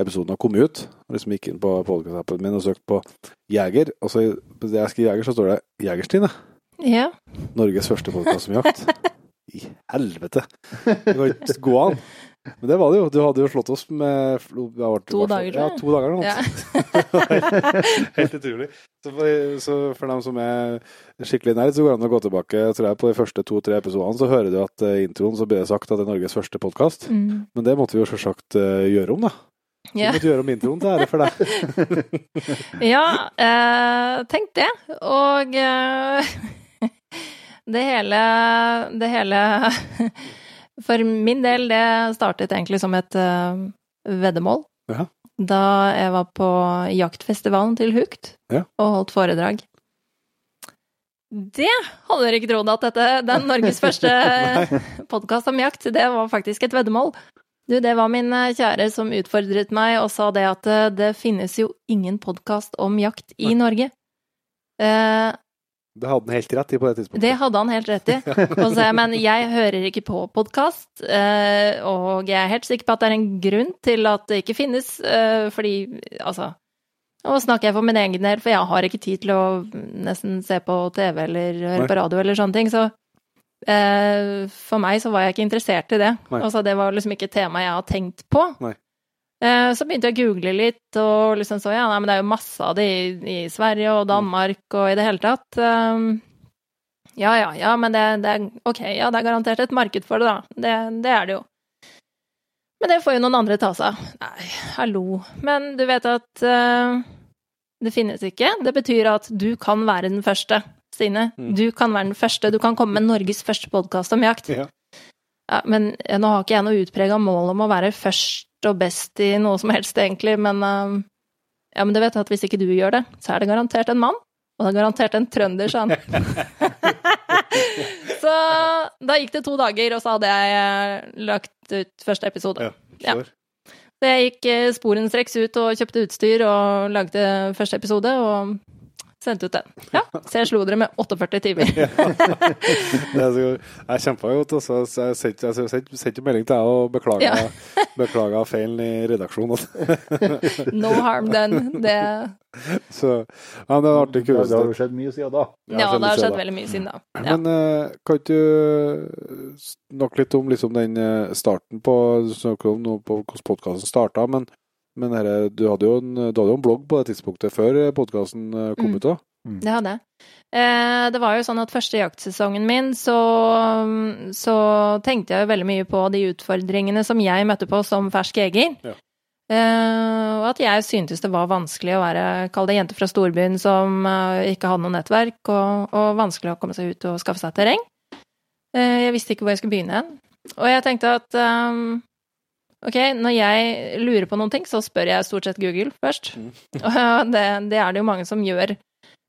[SPEAKER 2] episoden har kommet ut. Og liksom gikk inn på podkast-appen min og søkte på Jeger, og så når jeg skriver Jeger, så står det Jegerstine.
[SPEAKER 4] Ja.
[SPEAKER 2] Norges første podkast om jakt. I helvete! Det går ikke gå an. Men det var det jo. Du hadde jo slått oss med vært-
[SPEAKER 4] To dager,
[SPEAKER 2] Ja, to dager nå.
[SPEAKER 4] Ja. [laughs]
[SPEAKER 2] Helt utrolig. Så for, så for dem som er skikkelig nerd, så går det an å gå tilbake tror jeg, på de første to-tre episodene. Så hører du at eh, i introen så blir det sagt at det er Norges første podkast.
[SPEAKER 4] Mm.
[SPEAKER 2] Men det måtte vi jo selvsagt eh, gjøre om, da. Vi
[SPEAKER 4] ja.
[SPEAKER 2] måtte gjøre om introen til ære for deg. [laughs]
[SPEAKER 4] Ja, eh, tenk det. Og eh, [laughs] det hele Det hele [laughs] For min del, det startet egentlig som et uh, veddemål.
[SPEAKER 2] Ja.
[SPEAKER 4] Da jeg var på jaktfestivalen til Hukt
[SPEAKER 2] Ja.
[SPEAKER 4] og holdt foredrag. Det hadde dere ikke trodd at dette, den Norges første podkast om jakt, det var faktisk et veddemål. Du, det var min eh, kjære som utfordret meg og sa det at eh, det finnes jo ingen podkast om jakt i
[SPEAKER 2] Nei.
[SPEAKER 4] Norge. Eh,
[SPEAKER 2] Det hadde han helt rett i på det tidspunktet.
[SPEAKER 4] det hadde han helt rett i. [laughs] Og så men jeg hører ikke på podkast, eh, og jeg er helt sikker på at det er en grunn til at det ikke finnes, eh, fordi altså Nå snakker jeg for min egen del, for jeg har ikke tid til å nesten se på TV eller høre
[SPEAKER 2] Nei.
[SPEAKER 4] på radio eller sånne ting, så for meg så var jeg ikke interessert i det. Altså, det var liksom ikke et tema jeg har tenkt på.
[SPEAKER 2] Nei.
[SPEAKER 4] Eh, Så begynte jeg å google litt, og liksom så ja, nei, men det er jo masse av det i, i Sverige og Danmark og i det hele tatt. Um, ja, ja, ja, men det, det er ok, ja, det er garantert et marked for det, da. Det, det er det jo. Men det får jo noen andre ta seg av. Nei, hallo. Men du vet at uh, det finnes ikke. Det betyr at du kan være den første, Stine.
[SPEAKER 2] Mm.
[SPEAKER 4] Du kan være den første. Du kan komme med Norges første podkast om jakt.
[SPEAKER 2] Ja.
[SPEAKER 4] Ja, men nå har ikke jeg noe utprega mål om å være først og best i noe som helst, egentlig, men eh, Ja, men du vet at hvis ikke du gjør det, så er det garantert en mann. Og det er garantert en trønder, sa han. [laughs] så da gikk det to dager, og så hadde jeg eh, lagt ut første episode.
[SPEAKER 2] Ja, sure.
[SPEAKER 4] Så jeg gikk eh, sporenstreks ut og kjøpte utstyr og lagde første episode, og sendte ut den. Ja, så jeg slo dere med 48 timer. [laughs]
[SPEAKER 2] Det er så, jeg kjempa jo, og så jeg sendte jeg sendte- jo melding til deg og beklaga,
[SPEAKER 4] Ja. [laughs]
[SPEAKER 2] beklaga feilen i redaksjonen. [laughs]
[SPEAKER 4] No harm done. Det,
[SPEAKER 2] Så ja, det er artig
[SPEAKER 3] Det, det har jo skjedd mye siden da.
[SPEAKER 4] ja, det har
[SPEAKER 2] skjedd
[SPEAKER 4] veldig mye siden da. Ja.
[SPEAKER 2] Men uh, kan ikke du snakke litt om liksom den eh, starten på Du snakker om noe på hvordan podkasten starta, men, men herre, du, hadde jo en, du hadde jo en blogg på det tidspunktet før podkasten kom
[SPEAKER 4] Mm.
[SPEAKER 2] ut òg.
[SPEAKER 4] Det hadde jeg. Eh, det var jo sånn at første jaktsesongen min, så, så tenkte jeg jo veldig mye på de utfordringene som jeg møtte på som fersk jeger.
[SPEAKER 2] Ja.
[SPEAKER 4] Eh, og at jeg syntes det var vanskelig å være, kall det jente fra storbyen som eh, ikke hadde noe nettverk, og, og vanskelig å komme seg ut og skaffe seg terreng. Eh, jeg visste ikke hvor jeg skulle begynne hen. Og jeg tenkte at eh, ok, når jeg lurer på noen ting, så spør jeg stort sett Google først.
[SPEAKER 2] Mm. [laughs]
[SPEAKER 4] Og det, det er det jo mange som gjør.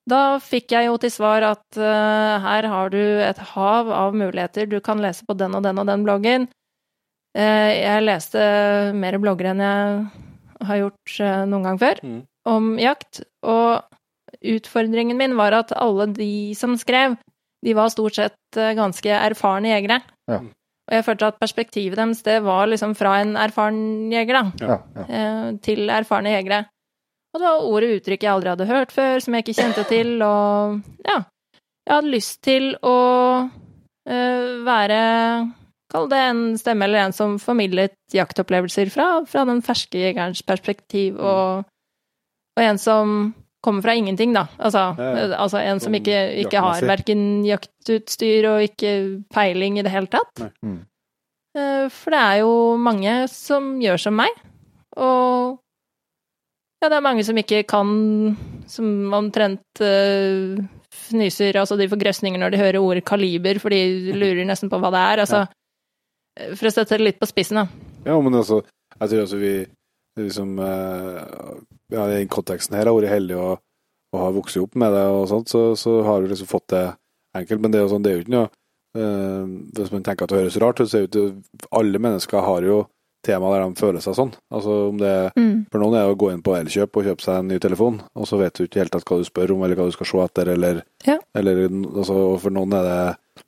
[SPEAKER 4] Da fikk jeg jo til svar at uh, her har du et hav av muligheter, du kan lese på den og den og den bloggen. Uh, jeg leste mer blogger enn jeg har gjort uh, noen gang før
[SPEAKER 2] Mm.
[SPEAKER 4] om jakt, og utfordringen min var at alle de som skrev, de var stort sett ganske erfarne jegere.
[SPEAKER 3] Ja.
[SPEAKER 4] Og jeg følte at perspektivet deres, det var liksom fra en erfaren jeger, da
[SPEAKER 3] Ja, ja.
[SPEAKER 4] eh, til erfarne jegere. Og det var ord og uttrykk jeg aldri hadde hørt før, som jeg ikke kjente til, og ja. Jeg hadde lyst til å eh, være Kall det en stemme eller en som formidlet jaktopplevelser fra, fra den ferske jegerens perspektiv, og, og en som kommer fra ingenting, da. Altså,
[SPEAKER 2] Ja, ja.
[SPEAKER 4] eh, altså en som
[SPEAKER 2] Sånn
[SPEAKER 4] ikke, ikke har verken jaktutstyr og ikke peiling i det hele tatt.
[SPEAKER 3] Mm.
[SPEAKER 4] Eh, For det er jo mange som gjør som meg, og Ja, det er mange som ikke kan Som omtrent uh, fnyser Altså, de får grøsninger når de hører ordet kaliber, for de lurer nesten på hva det er. Altså, for å sette det litt på spissen, da.
[SPEAKER 2] Ja, men altså, jeg tror altså vi liksom uh, Ja, i den konteksten her har vært heldig og, og har vokst opp med det og sånt, så, så har du liksom fått det enkelt. Men det er jo sånn, det er jo ikke noe uh, Hvis man tenker at det høres rart ut, så er jo ikke Alle mennesker har jo tema der de føler seg sånn. Altså om det
[SPEAKER 4] Mm.
[SPEAKER 2] For noen er det å gå inn på Elkjøp og kjøpe seg en ny telefon, og så vet du ikke helt hva du spør om, eller hva du skal se etter, eller,
[SPEAKER 4] Ja.
[SPEAKER 2] eller altså, For noen er det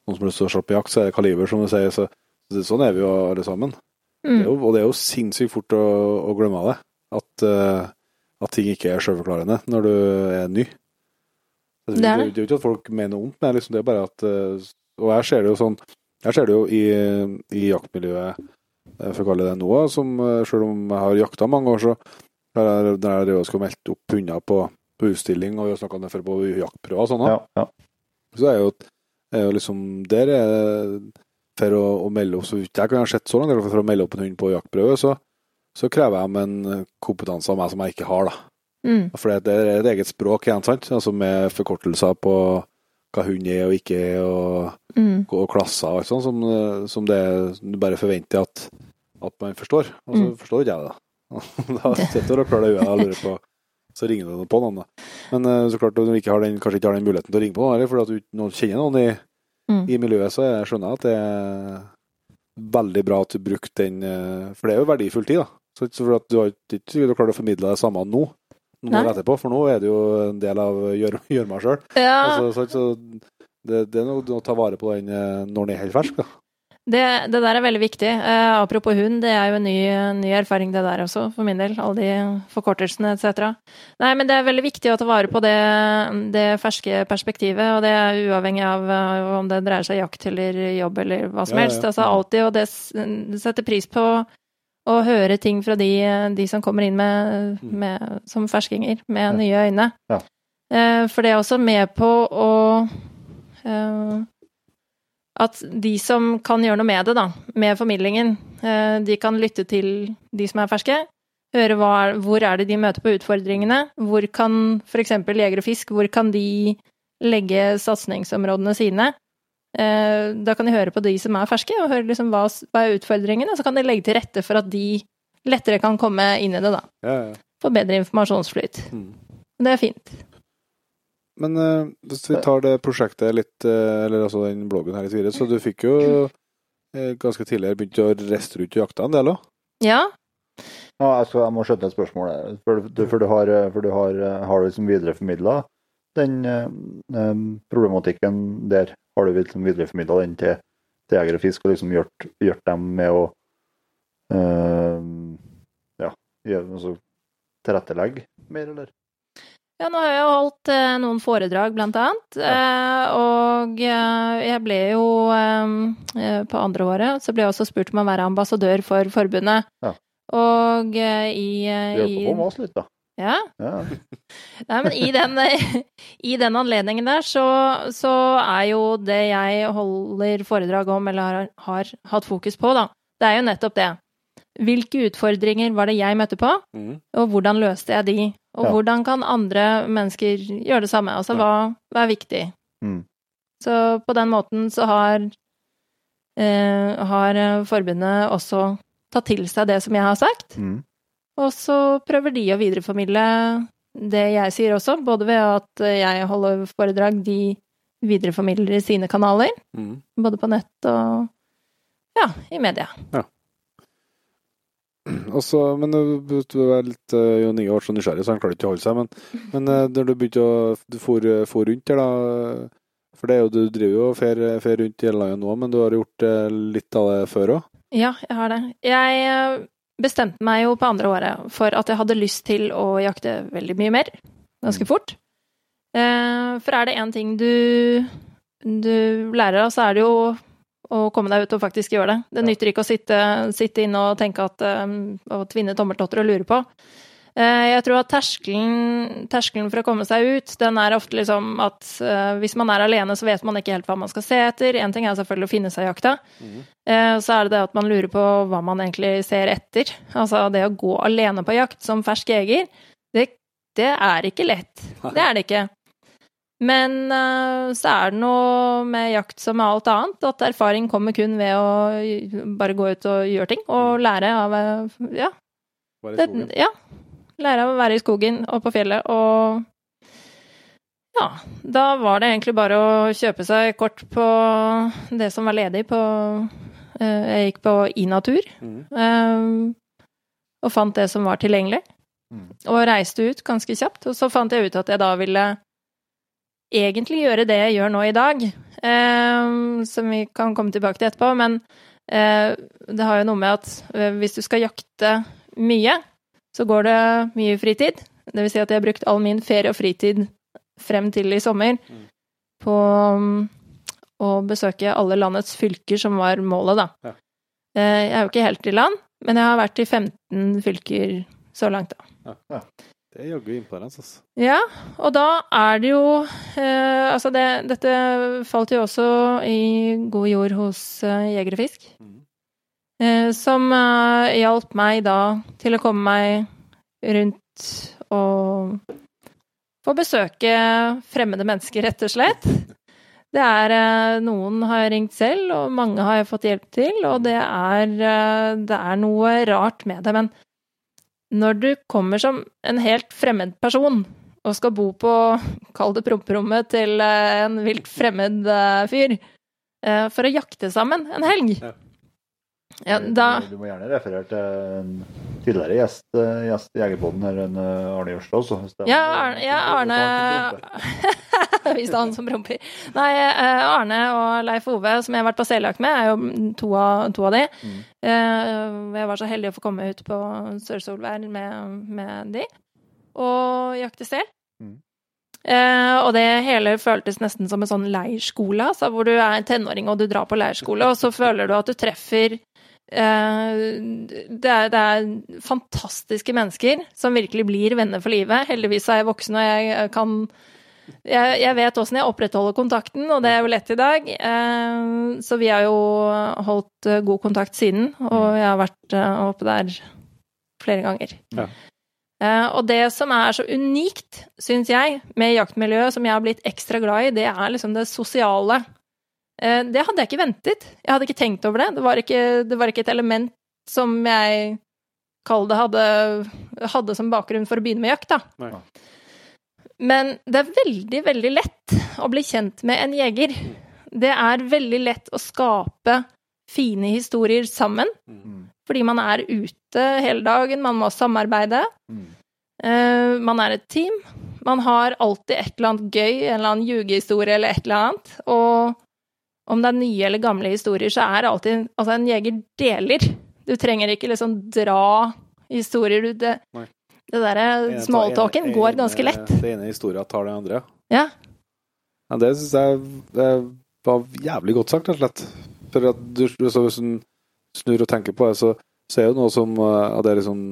[SPEAKER 2] noen som har lyst til å på jakt, så er det kaliber, som du sier. Så, så sånn er vi jo alle sammen. Det er
[SPEAKER 4] Mm.
[SPEAKER 2] jo, og det er jo sinnssykt fort å, å glemme det. At, eh, at ting ikke er selvforklarende når du er ny. Altså,
[SPEAKER 4] Det er det.
[SPEAKER 2] det er jo ikke at folk mener noe ondt, men liksom, det er bare at eh, Og jeg ser det jo sånn Jeg ser det jo i, i jaktmiljøet, eh, for å kalle det noe, som eh, selv om jeg har jakta mange år, så har jeg drevet jeg og skulle meldt opp hunder på, på utstilling, og vi har snakka om det før på jaktprøver og sånn.
[SPEAKER 3] Ja, ja.
[SPEAKER 2] så er jo, er jo liksom Der er det for å, å melde opp, så vidt jeg kan ha sett så langt, for å melde opp en hund på jaktprøve, så, så krever jeg en kompetanse av meg som jeg ikke har, da.
[SPEAKER 4] Mm.
[SPEAKER 2] For det er et eget språk igjen, sant? Altså med forkortelser på hva hund er og ikke er, og,
[SPEAKER 4] Mm.
[SPEAKER 2] og klasser og alt sånt, som, som det du bare forventer at, at man forstår. Og så
[SPEAKER 4] Mm.
[SPEAKER 2] forstår ikke jeg det. da [laughs] sitter du og klør deg i øynene og lurer på Så ringer du på noen, da. Men eh, så klart, når du ikke har den, kanskje ikke har den muligheten til å ringe på noen, fordi at du noen kjenner noen i,
[SPEAKER 4] Mm.
[SPEAKER 2] i miljøet, så jeg skjønner at det er veldig bra at du brukte den eh, For det er jo verdifull tid, da. Så, for at du har ikke klarer å formidle det samme nå, noen
[SPEAKER 4] Nei.
[SPEAKER 2] år etterpå, for nå er det jo en del av gjør, gjør meg sjøl.
[SPEAKER 4] Ja,
[SPEAKER 2] Altså, så, så det, det er noe å ta vare på den eh, når den er helt fersk. da.
[SPEAKER 4] det, det der er veldig viktig. Eh, apropos hund, det er jo en ny, ny erfaring det der også, for min del. Alle de forkortelsene etc. Nei, men det er veldig viktig å ta vare på det, det ferske perspektivet, og det er uavhengig av eh, om det dreier seg jakt eller jobb eller hva som
[SPEAKER 2] Ja, ja,
[SPEAKER 4] helst.
[SPEAKER 2] ja.
[SPEAKER 4] Altså alltid, og det setter pris på å høre ting fra de, de som kommer inn med, med, som ferskinger, med
[SPEAKER 3] Ja.
[SPEAKER 4] nye øyne.
[SPEAKER 3] Ja.
[SPEAKER 4] Eh, For det er også med på å eh, at de som kan gjøre noe med det, da, med formidlingen, eh, de kan lytte til de som er ferske, høre hva, hvor er det de møter på utfordringene, hvor kan f.eks. Jeger og Fisk, hvor kan de legge satsingsområdene sine? Eh, Da kan de høre på de som er ferske, og høre liksom hva, hva er utfordringene, så kan de legge til rette for at de lettere kan komme inn i det, da.
[SPEAKER 2] Ja, ja.
[SPEAKER 4] Få bedre informasjonsflyt.
[SPEAKER 2] Mm.
[SPEAKER 4] Det er fint.
[SPEAKER 2] Men uh, hvis vi tar det prosjektet litt, uh, eller altså den bloggen her litt videre, så du fikk jo uh, ganske tidligere begynt å reise rundt og jakte en del òg.
[SPEAKER 4] Ja.
[SPEAKER 3] Ja, jeg, skal, jeg må skjønne et spørsmål. For, du, for du har, for du har, har du liksom videreformidla den eh, eh, problematikken der? Har du liksom videreformidla den til, til jeger og fisk, og liksom gjort, gjort dem med å eh, ja, altså, tilrettelegge mer, eller?
[SPEAKER 4] Ja, nå har jeg jo holdt eh, noen foredrag, blant annet. Eh, og eh, jeg ble jo eh, eh, På andre året så ble jeg også spurt om å være ambassadør for forbundet.
[SPEAKER 3] Ja.
[SPEAKER 4] Og eh, i, eh,
[SPEAKER 3] Hjelpe på med oss litt, da.
[SPEAKER 4] Ja.
[SPEAKER 3] Ja.
[SPEAKER 4] Nei, men i den, [laughs] i den anledningen der, så, så er jo det jeg holder foredrag om, eller har, har hatt fokus på, da, det er jo nettopp det. Hvilke utfordringer var det jeg møtte på,
[SPEAKER 2] Mm.
[SPEAKER 4] og hvordan løste jeg de? Og
[SPEAKER 3] Ja.
[SPEAKER 4] hvordan kan andre mennesker gjøre det samme? Altså, hva, hva er viktig?
[SPEAKER 3] Mm.
[SPEAKER 4] Så på den måten så har, eh, har forbundet også tatt til seg det som jeg har sagt.
[SPEAKER 3] Mm.
[SPEAKER 4] Og så prøver de å videreformidle det jeg sier også, både ved at jeg holder foredrag, de videreformidler i sine kanaler,
[SPEAKER 2] Mm.
[SPEAKER 4] både på nett og ja, i media.
[SPEAKER 2] Og så, men du, er litt Jo Jon Inge ble så nysgjerrig, så han klarte ikke å holde seg. Men, men eh, når du begynte å Du for, for rundt der, da. For det er jo, du driver jo og fer, fer rundt i hele landet nå, men du har gjort eh, litt av det før òg?
[SPEAKER 4] Ja, jeg har det. Jeg eh, bestemte meg jo på andre året for at jeg hadde lyst til å jakte veldig mye mer, ganske fort. Eh, For er det én ting du, du lærer av, så er det jo å komme deg ut og faktisk gjøre det. Det nytter ikke å sitte, sitte inne og tenke at eh, Og tvinne tommeltotter og lure på. Eh, Jeg tror at terskelen, terskelen for å komme seg ut, den er ofte liksom at eh, hvis man er alene, så vet man ikke helt hva man skal se etter. Én ting er selvfølgelig å finne seg jakta. Mm. Så er det det at man lurer på hva man egentlig ser etter. Altså det å gå alene på jakt som fersk jeger, Det, det er ikke lett. Det er det ikke. Men så er det noe med jakt som med alt annet, at erfaring kommer kun ved å bare gå ut og gjøre ting, og
[SPEAKER 2] Mm.
[SPEAKER 4] lære av Ja.
[SPEAKER 2] Bare i
[SPEAKER 4] Det, ja. Lære av å være i skogen og på fjellet, og ja, da var det egentlig bare å kjøpe seg kort på det som var ledig på eh, Jeg gikk på iNatur, mm. og fant det som var tilgjengelig.
[SPEAKER 3] Mm.
[SPEAKER 4] Og reiste ut ganske kjapt. Og så fant jeg ut at jeg da ville egentlig gjøre det jeg gjør nå i dag, eh, som vi kan komme tilbake til etterpå, men det har jo noe med at hvis du skal jakte mye, så går det mye fritid. Det vil si at jeg har brukt all min ferie og fritid frem til i sommer
[SPEAKER 2] Mm.
[SPEAKER 4] på um, å besøke alle landets fylker, som var målet, da.
[SPEAKER 2] Ja.
[SPEAKER 4] Eh, Jeg er jo ikke helt i land, men jeg har vært i 15 fylker så langt, da.
[SPEAKER 2] Det er jaggu imponerende, altså.
[SPEAKER 4] Ja, og da er det jo eh, Altså, det, dette falt jo også i god jord hos eh, Jeger og Fisk.
[SPEAKER 2] Mhm.
[SPEAKER 4] Eh, som eh, hjalp meg da til å komme meg rundt og få besøke fremmede mennesker, rett og slett. Det er eh, Noen har jeg ringt selv, og mange har jeg fått hjelp til, og det er, det er noe rart med det. Men når du kommer som en helt fremmed person og skal bo på, kall det promperommet til en vilt fremmed fyr, for å jakte sammen en helg
[SPEAKER 2] Ja.
[SPEAKER 4] Ja, da
[SPEAKER 3] Du må gjerne referere til en tidligere gjest, eh, gjest i Jegerpodden her, en eh, Arne Jørstad også.
[SPEAKER 4] Ja, Arne, ja, Arne [laughs] Hvis det er han som promper. Nei, eh, Arne og Leif Ove, som jeg har vært på seljakt med, er jo to av, to av de.
[SPEAKER 3] Mm.
[SPEAKER 4] Jeg var så heldig å få komme ut på Sør-Solvær med, med de, og jakte sel.
[SPEAKER 3] Mm.
[SPEAKER 4] Eh, og det hele føltes nesten som en sånn leirskole, altså, hvor du er en tenåring og du drar på leirskole, og så føler du at du treffer det, er, det er fantastiske mennesker som virkelig blir venner for livet. Heldigvis er jeg voksen og jeg kan jeg, jeg vet åssen jeg opprettholder kontakten, og det er jo lett i dag. Eh, så vi har jo holdt eh, god kontakt siden, og jeg har vært eh, oppe der flere ganger.
[SPEAKER 2] Ja.
[SPEAKER 4] Eh, og det som er så unikt, syns jeg, med jaktmiljøet, som jeg har blitt ekstra glad i, det er liksom det sosiale. Eh, det hadde jeg ikke ventet. Jeg hadde ikke tenkt over det. Det var ikke, det var ikke et element som jeg kall det hadde, hadde som bakgrunn for å begynne med jakt, da.
[SPEAKER 2] Nei.
[SPEAKER 4] Men det er veldig, veldig lett å bli kjent med en jeger. Det er veldig lett å skape fine historier sammen,
[SPEAKER 3] Mm.
[SPEAKER 4] fordi man er ute hele dagen, man må samarbeide.
[SPEAKER 3] Mm.
[SPEAKER 4] Uh, man er et team. Man har alltid et eller annet gøy, en eller annen ljugehistorie eller et eller annet. Og om det er nye eller gamle historier, så er alltid Altså, en jeger deler. Du trenger ikke liksom dra historier. Du, det,
[SPEAKER 2] Nei.
[SPEAKER 4] det derre smalltalken går ganske lett.
[SPEAKER 2] Det ene historia tar det andre.
[SPEAKER 4] Ja.
[SPEAKER 2] Ja, det syns jeg det var jævlig godt sagt, rett og slett. For at du, så hvis du snur og tenker på det, så, så er det noe som uh, at det er liksom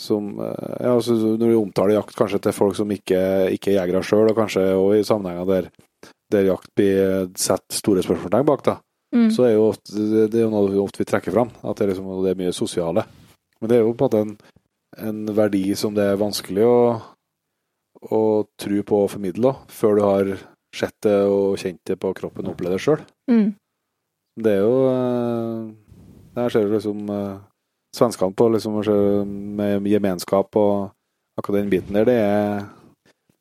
[SPEAKER 2] som eh, ja, altså, Når du omtaler jakt kanskje til folk som ikke, ikke er jegere sjøl, og kanskje òg i sammenhenger der, der jakt blir satt store spørsmålstegn bak, da,
[SPEAKER 4] Mm.
[SPEAKER 2] så er jo ofte, det, det er jo noe vi ofte vi trekker fram. At det er, liksom, det er mye sosiale. Men det er jo på en måte en, verdi som det er vanskelig å, å tro på og formidle, da, før du har sett det og kjent det på kroppen og opplevd det sjøl.
[SPEAKER 4] Mm.
[SPEAKER 2] Det er jo eh, Der ser du liksom eh, svenskene på liksom, med gemenskap og akkurat den biten der. Det er,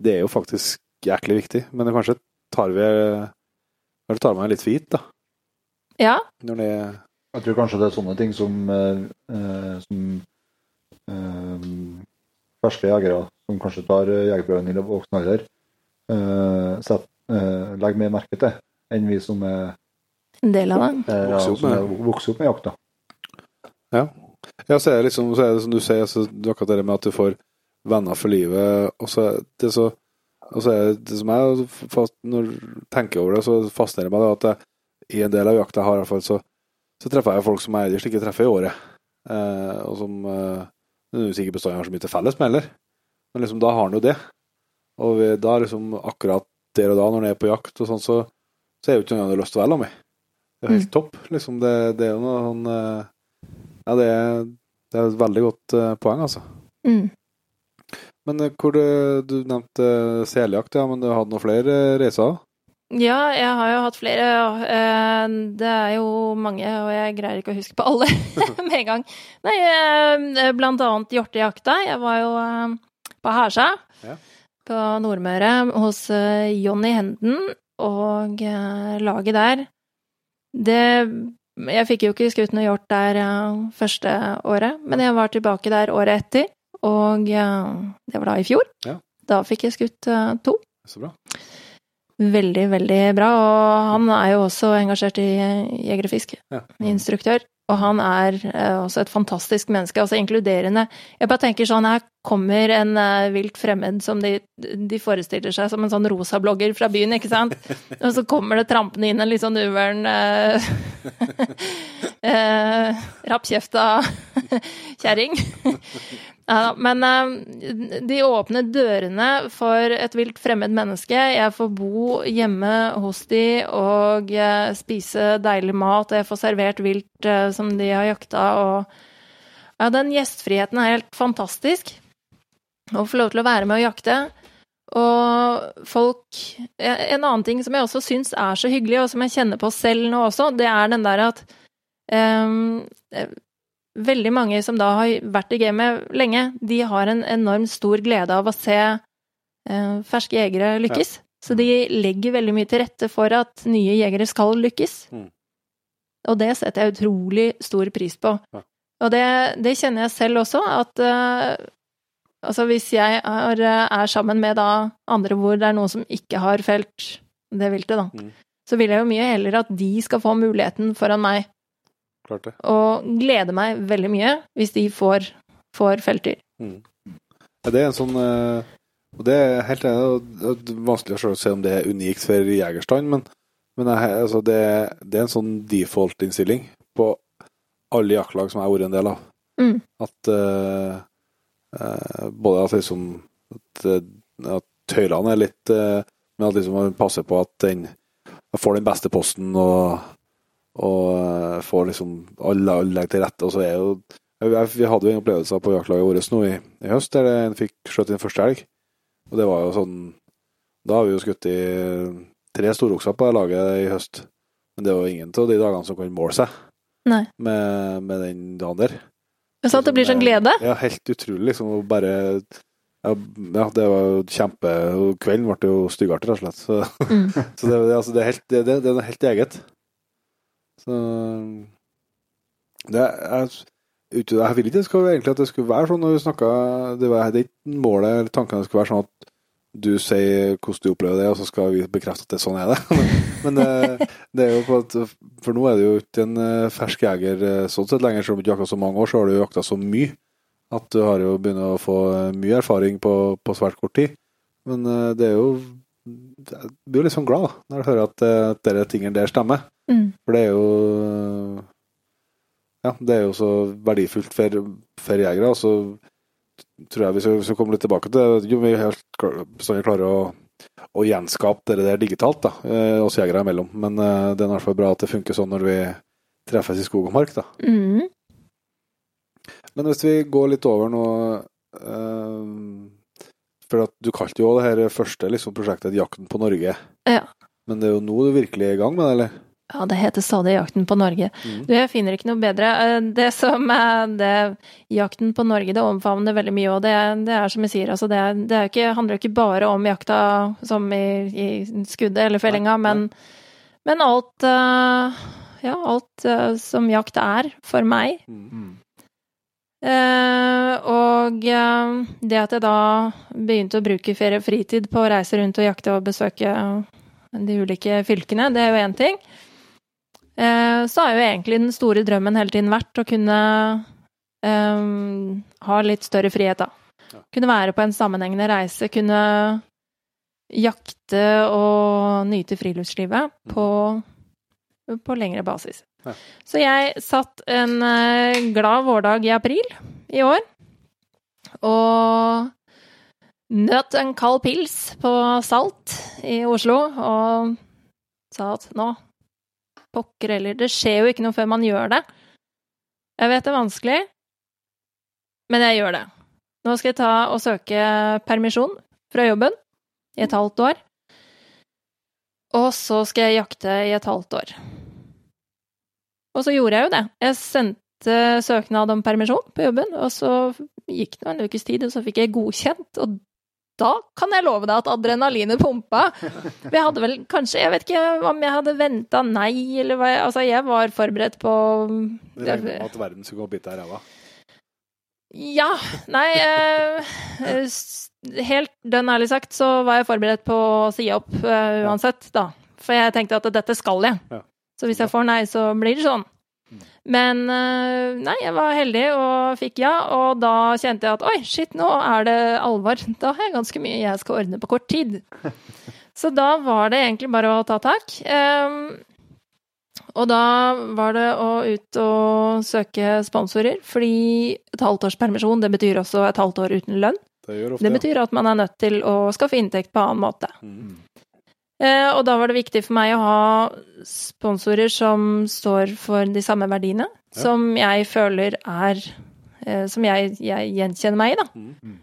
[SPEAKER 2] det er jo faktisk jæklig viktig. Men det er kanskje tar vi Eller tar meg litt for gitt, da.
[SPEAKER 4] Ja.
[SPEAKER 2] Når det
[SPEAKER 3] Jeg tror kanskje det er sånne ting som, eh, eh, som eh, ferske jegere som kanskje tar eh, jegerprøven i voksen alder, eh, eh, legger mer merke til enn vi som er,
[SPEAKER 4] En del av den.
[SPEAKER 3] eh, ja,
[SPEAKER 2] Vokser opp
[SPEAKER 3] som
[SPEAKER 2] med
[SPEAKER 3] er vokst opp med jakta. Ja.
[SPEAKER 2] Ja, så er det liksom så er det som du sier, så det er akkurat det med at du får venner for livet, og så er det så og så er det, det som jeg fast, når jeg tenker over det, så fascinerer meg det at jeg, i en del av jakta jeg har, i hvert fall, så, så treffer jeg folk som jeg ellers ikke treffer i året. Eh, og som eh, sikkert bestandig har så mye til felles med heller. Men liksom, da har han jo det. Og vi, da liksom akkurat der og da, når han er på jakt og sånn, så, så er jo ikke noe han har lyst til å være med. Det er jo helt topp. Liksom, det, det er jo noe sånn eh, Ja, det er, det er et veldig godt eh, poeng, altså.
[SPEAKER 4] Mm.
[SPEAKER 2] Men eh, hvor du, du nevnte eh, seljakt, ja, men du hadde noen flere eh, reiser?
[SPEAKER 4] Ja, jeg har jo hatt flere. eh, Det er jo mange, og jeg greier ikke å huske på alle [laughs] med en gang. Nei, eh, blant annet hjortejakta. Jeg var jo eh, på Hersa
[SPEAKER 2] Ja.
[SPEAKER 4] på Nordmøre hos eh, Jonny Henden og eh, laget der. Det Jeg fikk jo ikke skutt noe hjort der eh, første året, men jeg var tilbake der året etter, og eh, det var da i fjor.
[SPEAKER 2] Ja.
[SPEAKER 4] Da fikk jeg skutt eh, to.
[SPEAKER 2] Så bra.
[SPEAKER 4] Veldig, veldig bra. Og han er jo også engasjert i Jeger og Fisk,
[SPEAKER 2] Ja.
[SPEAKER 4] instruktør. Og han er eh, også et fantastisk menneske, altså inkluderende. Jeg bare tenker sånn, her kommer en eh, vilt fremmed som de, de forestiller seg som en sånn rosablogger fra byen, ikke sant? [laughs] Og så kommer det trampende inn en litt sånn uvøren eh, [laughs] eh, rappkjefta kjerring. Ja, men eh, de åpner dørene for et vilt fremmed menneske. Jeg får bo hjemme hos de og eh, spise deilig mat, jeg får servert vilt eh, som de har jakta, og ja, den gjestfriheten er helt fantastisk. Å få lov til å være med og jakte. Og folk En annen ting som jeg også syns er så hyggelig, og som jeg kjenner på selv nå også, det er den der at ehm, veldig mange som da har vært i gamet lenge, de har en enormt stor glede av å se eh, ferske jegere lykkes. Så de legger veldig mye til rette for at nye jegere skal lykkes.
[SPEAKER 2] Mm.
[SPEAKER 4] Og det setter jeg utrolig stor pris på.
[SPEAKER 2] Ja.
[SPEAKER 4] Og det, det kjenner jeg selv også, at eh, altså hvis jeg er, er sammen med da andre hvor det er noen som ikke har felt det viltet, da,
[SPEAKER 2] Mm.
[SPEAKER 4] så vil jeg jo mye heller at de skal få muligheten foran meg
[SPEAKER 2] Klart det.
[SPEAKER 4] og gleder meg veldig mye hvis de får, får feltdyr.
[SPEAKER 2] Ja, det er en sånn eh, Og det er helt enig, det er vanskelig å se om det er unikt for jegerstand, men, men altså det, det er en sånn default-innstilling på alle jaktlag som jeg har vært en del av.
[SPEAKER 4] Mm.
[SPEAKER 2] At uh, både at liksom at, at tøylene er litt uh, Men at liksom man passer på at den får den beste posten og, og eh, får liksom alle, legger til rette. Og så er jo Vi hadde jo en opplevelse på jaktlaget vårt nå i, i høst, der en fikk skjøtt inn første elg. Og det var jo sånn Da har vi jo skutt i tre storokser på det laget i høst. Men det var jo ingen av de dagene som kan måle seg
[SPEAKER 4] Nei.
[SPEAKER 2] med, med den dagen der.
[SPEAKER 4] Men sånn at det blir sånn glede.
[SPEAKER 2] Ja, helt utrolig. liksom, å bare ja, det var jo kjempe Kvelden ble jo styggere, rett og slett. Så,
[SPEAKER 4] Mm. [laughs]
[SPEAKER 2] så det, det, altså, det, er helt, det, det, det er helt eget. Så det er, ute, Jeg vil ikke skal egentlig at det skulle være sånn når vi snakka Det var det ikke målet eller tanken det skulle være sånn at du sier hvordan du opplever det, og så skal vi bekrefte at det sånn er det. [laughs] Men det, det er jo på at For nå er det jo ikke en eh, fersk jeger eh, sånn sett lenger, selv om du ikke jakta så mange år, så har du jakta så mye at du har jo begynt å få eh, mye erfaring på, på svært kort tid. Men eh, det er jo Du blir jo litt sånn glad da, når du hører at, eh, at dere tingene der stemmer.
[SPEAKER 4] Mm.
[SPEAKER 2] For det er jo Ja, det er jo så verdifullt for, for jegere. Og så tror jeg vi skal, skal komme litt tilbake til. Jo, vi helt klar- bestandig klarer å, å gjenskape det der digitalt, da, eh, oss jegere imellom. Men eh, det er i hvert fall bra at det funker sånn når vi treffes i skog og mark, da.
[SPEAKER 4] Mm.
[SPEAKER 2] Men hvis vi går litt over nå eh, For at du kalte jo det her første liksom, prosjektet 'Jakten på Norge'.
[SPEAKER 4] Ja.
[SPEAKER 2] Men det er jo nå du virkelig er i gang med det, eller?
[SPEAKER 4] Ja, det heter stadig Jakten på Norge.
[SPEAKER 2] Mm.
[SPEAKER 4] Du, jeg finner ikke noe bedre. Eh, Det som er det, Jakten på Norge, det omfavner veldig mye, og det, det er som jeg sier, altså det, det er ikke, handler ikke bare om jakta som i, i skuddet eller fellinga, men, men alt eh, Ja, alt eh, som jakt er for meg.
[SPEAKER 2] Mm.
[SPEAKER 4] Eh, og det at jeg da begynte å bruke ferie og fritid på å reise rundt og jakte og besøke de ulike fylkene, det er jo én ting. Eh, så har jo egentlig den store drømmen hele tiden vært å kunne um, ha litt større frihet, da. Kunne være på en sammenhengende reise, kunne jakte og nyte friluftslivet på, på lengre basis.
[SPEAKER 2] Ja.
[SPEAKER 4] Så jeg satt en eh, glad vårdag i april i år og nøt en kald pils på Salt i Oslo og sa at nå Pokker heller, det skjer jo ikke noe før man gjør det. Jeg vet det er vanskelig, men jeg gjør det. nå skal jeg ta og søke permisjon fra jobben i et halvt år. Og så skal jeg jakte i et halvt år. Og så gjorde jeg jo det. Jeg sendte søknad om permisjon på jobben, og så gikk det en ukes tid, og så fikk jeg godkjent. Og da kan jeg love deg at adrenalinet pumpa. Vi hadde vel kanskje Jeg vet ikke om jeg hadde venta nei, eller hva jeg Altså, jeg var forberedt på
[SPEAKER 2] Regner med at verden skulle gå og bite deg i ræva.
[SPEAKER 4] Ja. Nei eh, Helt dønn ærlig sagt så var jeg forberedt på å si opp eh, uansett, da. For jeg tenkte at dette skal jeg.
[SPEAKER 2] Ja.
[SPEAKER 4] Så hvis jeg får nei, så blir det sånn. Men eh, nei, jeg var heldig og fikk ja, og da kjente jeg at oi, shit, nå er det alvor. [laughs] Da har jeg ganske mye jeg skal ordne på kort tid. [laughs] Så da var det egentlig bare å ta tak. Og da var det å ut og søke sponsorer, fordi et halvt års permisjon, det betyr også et halvt år uten lønn.
[SPEAKER 2] Det
[SPEAKER 4] Det betyr at man er nødt til å skaffe inntekt på annen måte.
[SPEAKER 2] Mm.
[SPEAKER 4] Eh, og da var det viktig for meg å ha sponsorer som står for de samme verdiene,
[SPEAKER 2] Ja.
[SPEAKER 4] som jeg føler er eh, Som jeg, jeg gjenkjenner meg i, da.
[SPEAKER 2] Mm.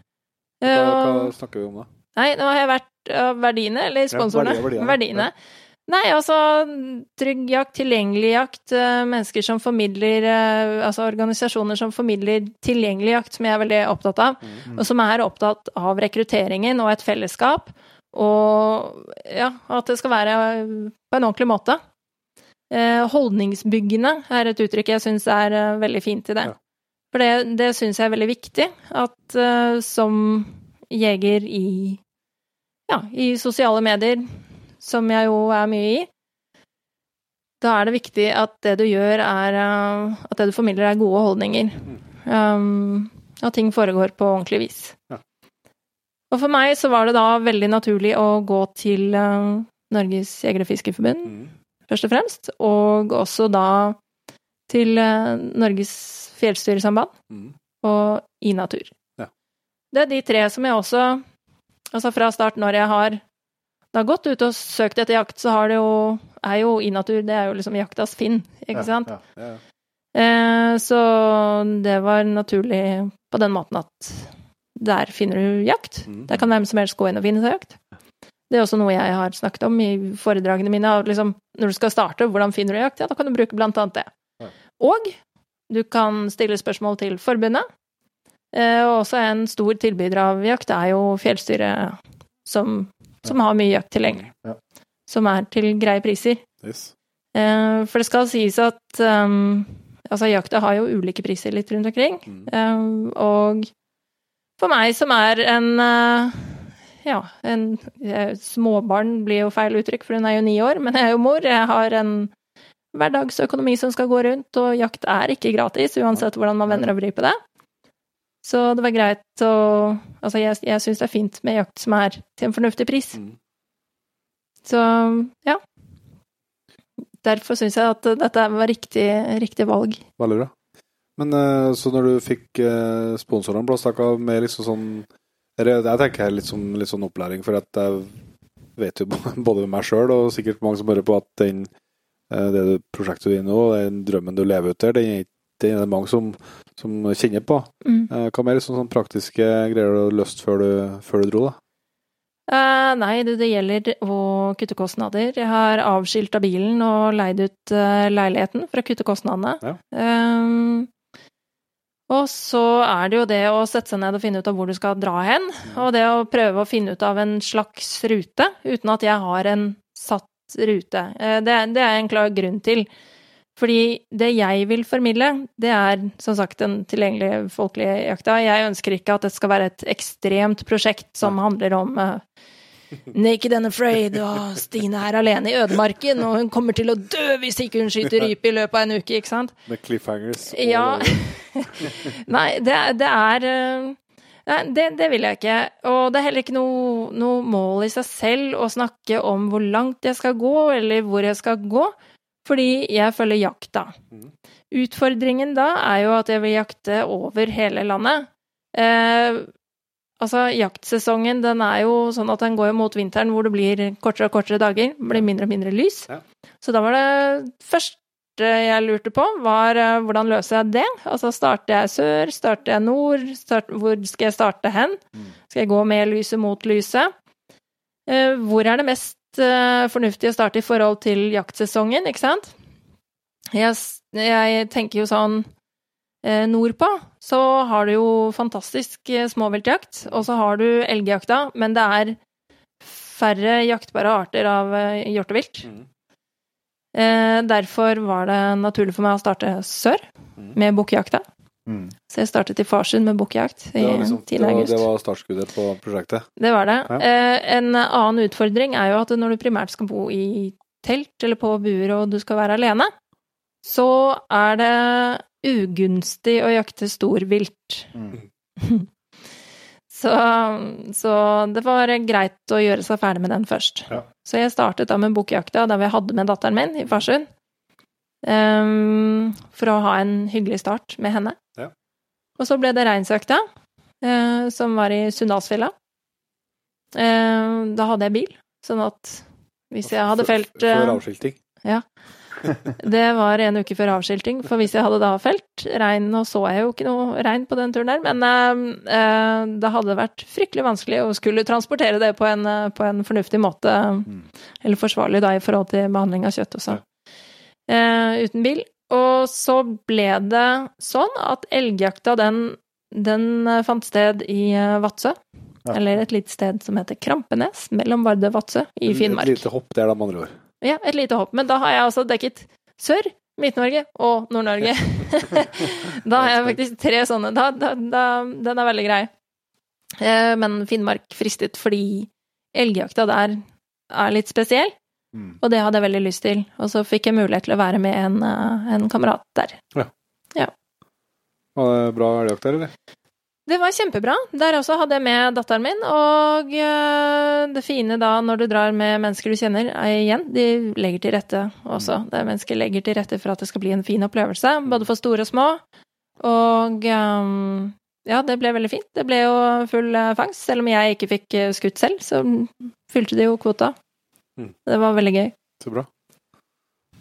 [SPEAKER 4] Eh,
[SPEAKER 2] Hva, hva snakker vi om da?
[SPEAKER 4] Nei, nå har jeg vært av verdiene, eller sponsorene.
[SPEAKER 2] verdiene, verdiene.
[SPEAKER 4] Ja. Nei, altså trygg jakt, tilgjengelig jakt, mennesker som formidler Altså organisasjoner som formidler tilgjengelig jakt, som jeg er veldig opptatt av,
[SPEAKER 2] Mm.
[SPEAKER 4] og som er opptatt av rekrutteringen og et fellesskap, og ja, at det skal være på en ordentlig måte. Eh, holdningsbyggende er et uttrykk jeg syns er eh, veldig fint i det.
[SPEAKER 2] Ja.
[SPEAKER 4] For det, det syns jeg er veldig viktig, at eh, som jeger i ja, i sosiale medier, som jeg jo er mye i, da er det viktig at det du gjør, er At det du formidler, er gode holdninger. Um, at ting foregår på ordentlig vis.
[SPEAKER 2] Ja.
[SPEAKER 4] Og for meg så var det da veldig naturlig å gå til eh, Norges Jeger- og Fiskerforbund,
[SPEAKER 2] Mm.
[SPEAKER 4] først og fremst, og også da til eh, Norges Fjellstyresamband
[SPEAKER 2] Mm.
[SPEAKER 4] og i natur.
[SPEAKER 2] Ja.
[SPEAKER 4] Det er de tre som jeg også Altså fra start, når jeg har da gått ut og søkt etter jakt, så har det jo er jo i natur, det er jo liksom jaktas finn, ikke sant?
[SPEAKER 3] Ja,
[SPEAKER 2] Ja, ja.
[SPEAKER 4] Eh, så det var naturlig på den måten at der finner du jakt.
[SPEAKER 2] Mm.
[SPEAKER 4] Der kan hvem som helst gå inn og finne seg jakt. Det er også noe jeg har snakket om i foredragene mine. Liksom, når du skal starte, hvordan finner du jakt? Ja, da kan du bruke blant annet det. Og du kan stille spørsmål til forbundet. Eh, og også en stor tilbyder av jakt er jo Fjellstyret, som, som har mye jakt tilgjengelig. Som er til greie priser.
[SPEAKER 2] Yes.
[SPEAKER 4] Eh, for det skal sies at um, altså jakta har jo ulike priser litt rundt omkring. Um, og for meg som er en uh, ja, en eh, småbarn blir jo feil uttrykk, for hun er jo ni år, men jeg er jo mor. Jeg har en hverdagsøkonomi som skal gå rundt, og jakt er ikke gratis, uansett hvordan man vender og vrir på det. Så det var greit å Altså, jeg, jeg syns det er fint med jakt som er til en fornuftig pris.
[SPEAKER 2] Mm.
[SPEAKER 4] Så ja. Derfor syns jeg at dette var riktig, riktig valg.
[SPEAKER 2] Veldig bra. Men eh, så når du fikk uh, sponsorene hva med liksom sånn Jeg tenker litt, som, litt sånn opplæring, for at jeg vet jo [laughs] både med meg sjøl og sikkert mange som hører på, at den, eh, det du- prosjektet du er i nå, den drømmen du lever ut der, den er den er det mange som, som kjenner på.
[SPEAKER 4] Mm.
[SPEAKER 2] Eh, Hva mer sånn, sånn praktiske greier du har lyst før du, før du dro, da?
[SPEAKER 4] Eh, nei, det, det gjelder å kutte kostnader. Jeg har avskilta bilen og leid ut uh, leiligheten for å kutte kostnadene.
[SPEAKER 2] Ja.
[SPEAKER 4] Ehm, og så er det jo det å sette seg ned og finne ut av hvor du skal dra hen. Og det å prøve å finne ut av en slags rute, uten at jeg har en satt rute. Eh, det, det er en klar grunn til. Fordi det jeg vil formidle, det er som sagt den tilgjengelige folkelige jakta. Jeg ønsker ikke at det skal være et ekstremt prosjekt som handler om uh, Naked and afraid, og Stine er alene i ødemarken, og hun kommer til å dø hvis ikke hun skyter [laughs] rype i løpet av en uke, ikke sant?
[SPEAKER 2] Med cliffhangers? og-
[SPEAKER 4] Ja. [laughs] Nei, det, det er eh, Nei, det, det vil jeg ikke. Og det er heller ikke noe, noe mål i seg selv å snakke om hvor langt jeg skal gå, eller hvor jeg skal gå, fordi jeg følger jakta.
[SPEAKER 2] Mhm.
[SPEAKER 4] Utfordringen da er jo at jeg vil jakte over hele landet. Eh, altså, jaktsesongen den er jo sånn at den går mot vinteren hvor det blir kortere og kortere dager. Det blir mindre og mindre lys.
[SPEAKER 2] Ja.
[SPEAKER 4] Så da var det første jeg lurte på, var eh, hvordan løser jeg det? Altså starter jeg sør, starter jeg nord, start, hvor skal jeg starte hen?
[SPEAKER 2] Mm.
[SPEAKER 4] Skal jeg gå med lyset mot lyset? Eh, hvor er det mest eh, fornuftig å starte i forhold til jaktsesongen, ikke sant? Jeg, jeg tenker jo sånn Nordpå så har du jo fantastisk eh, småviltjakt, og så har du elgjakta, men det er færre jaktbare arter av hjort hjortevilt.
[SPEAKER 2] vilt.
[SPEAKER 4] Mm. derfor var det naturlig for meg å starte sør,
[SPEAKER 2] Mhm.
[SPEAKER 4] med bukkjakta.
[SPEAKER 3] Mm.
[SPEAKER 4] Så jeg startet i Farsund med bukkjakt i
[SPEAKER 2] var, liksom, det,
[SPEAKER 4] tidlig
[SPEAKER 2] var,
[SPEAKER 4] august.
[SPEAKER 2] det var startskuddet på prosjektet.
[SPEAKER 4] Det var det.
[SPEAKER 2] Ja.
[SPEAKER 4] Eh, en annen utfordring er jo at når du primært skal bo i telt eller på buer og du skal være alene, så er det ugunstig å jakte storvilt.
[SPEAKER 3] Mm. [laughs]
[SPEAKER 4] så, så det var greit å gjøre seg ferdig med den først.
[SPEAKER 2] Ja.
[SPEAKER 4] Så jeg startet da med bukkjakta der vi hadde med datteren min i Farsund. Um, for å ha en hyggelig start med henne.
[SPEAKER 2] Ja.
[SPEAKER 4] Og så ble det reinsøkta, uh, som var i Sunndalsfjella. Uh, da hadde jeg bil, sånn at hvis jeg hadde felt
[SPEAKER 2] Før
[SPEAKER 4] avskilting?
[SPEAKER 2] avskilting. [laughs]
[SPEAKER 4] Det var en uke før avskilting, for hvis jeg hadde da felt regn Nå så jeg jo ikke noe regn på den turen der, men eh, eh, det hadde vært fryktelig vanskelig å skulle transportere det på en, eh, på en fornuftig måte, eller forsvarlig da i forhold til behandling av kjøtt også, eh, uten bil. Og så ble det sånn at elgjakta, den, den eh, fant sted i Vadsø.
[SPEAKER 3] Ja.
[SPEAKER 4] Eller et lite sted som heter Krampenes, mellom Vardø og Vadsø i Finnmark.
[SPEAKER 2] Et lite hopp der, da, med andre ord.
[SPEAKER 4] Ja, et lite hopp. Men da har jeg altså dekket Sør, Midt-Norge og Nord-Norge. [laughs] da har jeg faktisk tre sånne. Da, da, da, den er veldig grei. Eh, men Finnmark fristet fordi elgjakta der er litt spesiell,
[SPEAKER 3] Mm.
[SPEAKER 4] og det hadde jeg veldig lyst til. Og så fikk jeg mulighet til å være med en, eh, en kamerat der.
[SPEAKER 2] Var det bra elgjakt der, eller?
[SPEAKER 4] Det var kjempebra. Der også hadde jeg med datteren min, og eh, det fine da når du drar med mennesker du kjenner, er igjen, de legger til rette også. Det er mennesker legger til rette for at det skal bli en fin opplevelse, både for store og små. Og eh, ja, det ble veldig fint. Det ble jo full eh, fangst. Selv om jeg ikke fikk skutt selv, så fylte de jo kvota.
[SPEAKER 2] Mm.
[SPEAKER 4] Det var veldig gøy.
[SPEAKER 2] Så bra.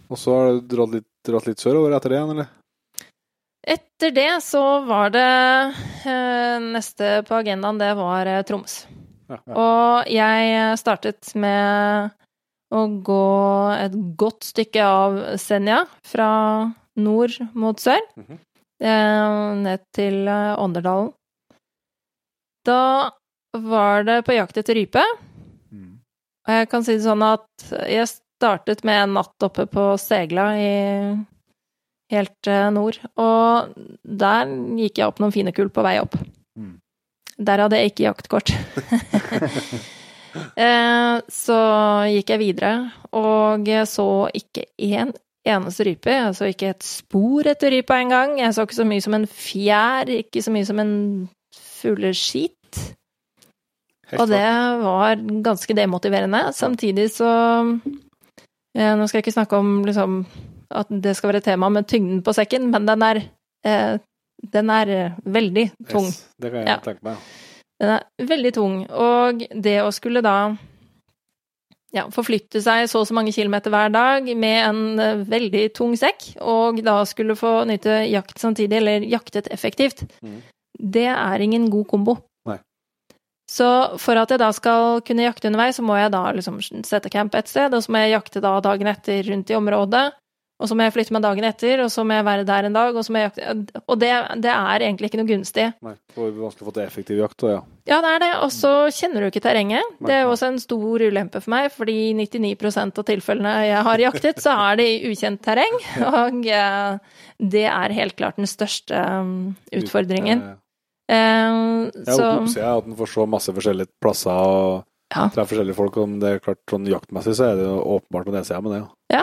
[SPEAKER 2] Og så har du dratt litt, dratt litt sørover etter det igjen, eller?
[SPEAKER 4] Etter det så var det eh, Neste på agendaen, det var eh, Troms.
[SPEAKER 2] Ja.
[SPEAKER 4] Og jeg startet med å gå et godt stykke av Senja, fra nord mot sør,
[SPEAKER 2] Mhm.
[SPEAKER 4] eh, ned til Ånderdalen. Da var det på jakt etter rype.
[SPEAKER 3] Mm.
[SPEAKER 4] Og jeg kan si det sånn at jeg startet med en natt oppe på Segla i helt eh, nord, og der gikk jeg opp noen fine kull på vei opp.
[SPEAKER 3] Mm.
[SPEAKER 4] Der hadde jeg ikke jaktkort. [laughs] Eh, Så gikk jeg videre, og jeg så ikke én eneste rype. Jeg så ikke et spor etter rypa engang. Jeg så ikke så mye som en fjær, ikke så mye som en fugleskit. Og det var ganske demotiverende. Samtidig så eh, Nå skal jeg ikke snakke om liksom, at det skal være tema med tyngden på sekken, men den er, eh, den er eh, veldig tung.
[SPEAKER 2] Yes, det kan jeg
[SPEAKER 4] Ja.
[SPEAKER 2] tenke meg.
[SPEAKER 4] Den er veldig tung. Og det å skulle da ja, forflytte seg så og så mange kilometer hver dag med en eh, veldig tung sekk, og da skulle få nyte jakt samtidig, eller jaktet effektivt,
[SPEAKER 2] mm.
[SPEAKER 4] det er ingen god kombo.
[SPEAKER 2] Nei.
[SPEAKER 4] Så for at jeg da skal kunne jakte underveis, så må jeg da liksom sette camp et sted, og så må jeg jakte da dagen etter rundt i området. Og så må jeg flytte meg dagen etter, og så må jeg være der en dag, og så må jeg jakte Og det, det er egentlig ikke noe gunstig.
[SPEAKER 2] Nei, det er vanskelig å få til effektiv jakt, og ja.
[SPEAKER 4] Ja, det er det. Og så kjenner du ikke terrenget. Det er også en stor ulempe for meg, fordi 99% av tilfellene jeg har jaktet, så er det i ukjent terreng. [laughs] Og eh, det er helt klart den største um, utfordringen.
[SPEAKER 2] Eh,
[SPEAKER 4] Eh,
[SPEAKER 2] Jeg
[SPEAKER 4] så
[SPEAKER 2] er oppe at en får se masse forskjellige plasser og
[SPEAKER 4] Ja.
[SPEAKER 2] treffe forskjellige folk. Og det er klart, sånn jaktmessig så er det åpenbart på nedsida med det. Ja.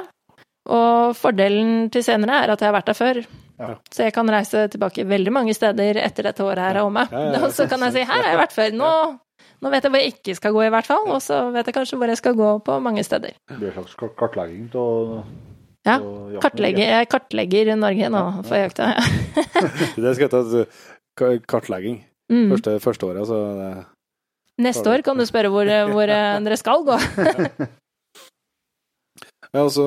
[SPEAKER 4] Og fordelen til senere er at jeg har vært der før.
[SPEAKER 2] Ja.
[SPEAKER 4] Så jeg kan reise tilbake veldig mange steder etter dette året her er omme. [laughs] Og så kan jeg si 'her har jeg vært før'. Nå, nå vet jeg hvor jeg ikke skal gå, i hvert fall. Og så vet jeg kanskje hvor jeg skal gå på mange steder.
[SPEAKER 3] Det blir en slags kartlegging kartlegging av
[SPEAKER 4] Ja. Kartlegger, jeg kartlegger Norge nå for jakta. Ja. [laughs]
[SPEAKER 2] Det skal jeg ta ka- kartlegging.
[SPEAKER 4] Mm.
[SPEAKER 2] Første, første året, så
[SPEAKER 4] Neste år kan du spørre hvor, hvor eh, dere skal gå. [laughs]
[SPEAKER 2] Ja, altså,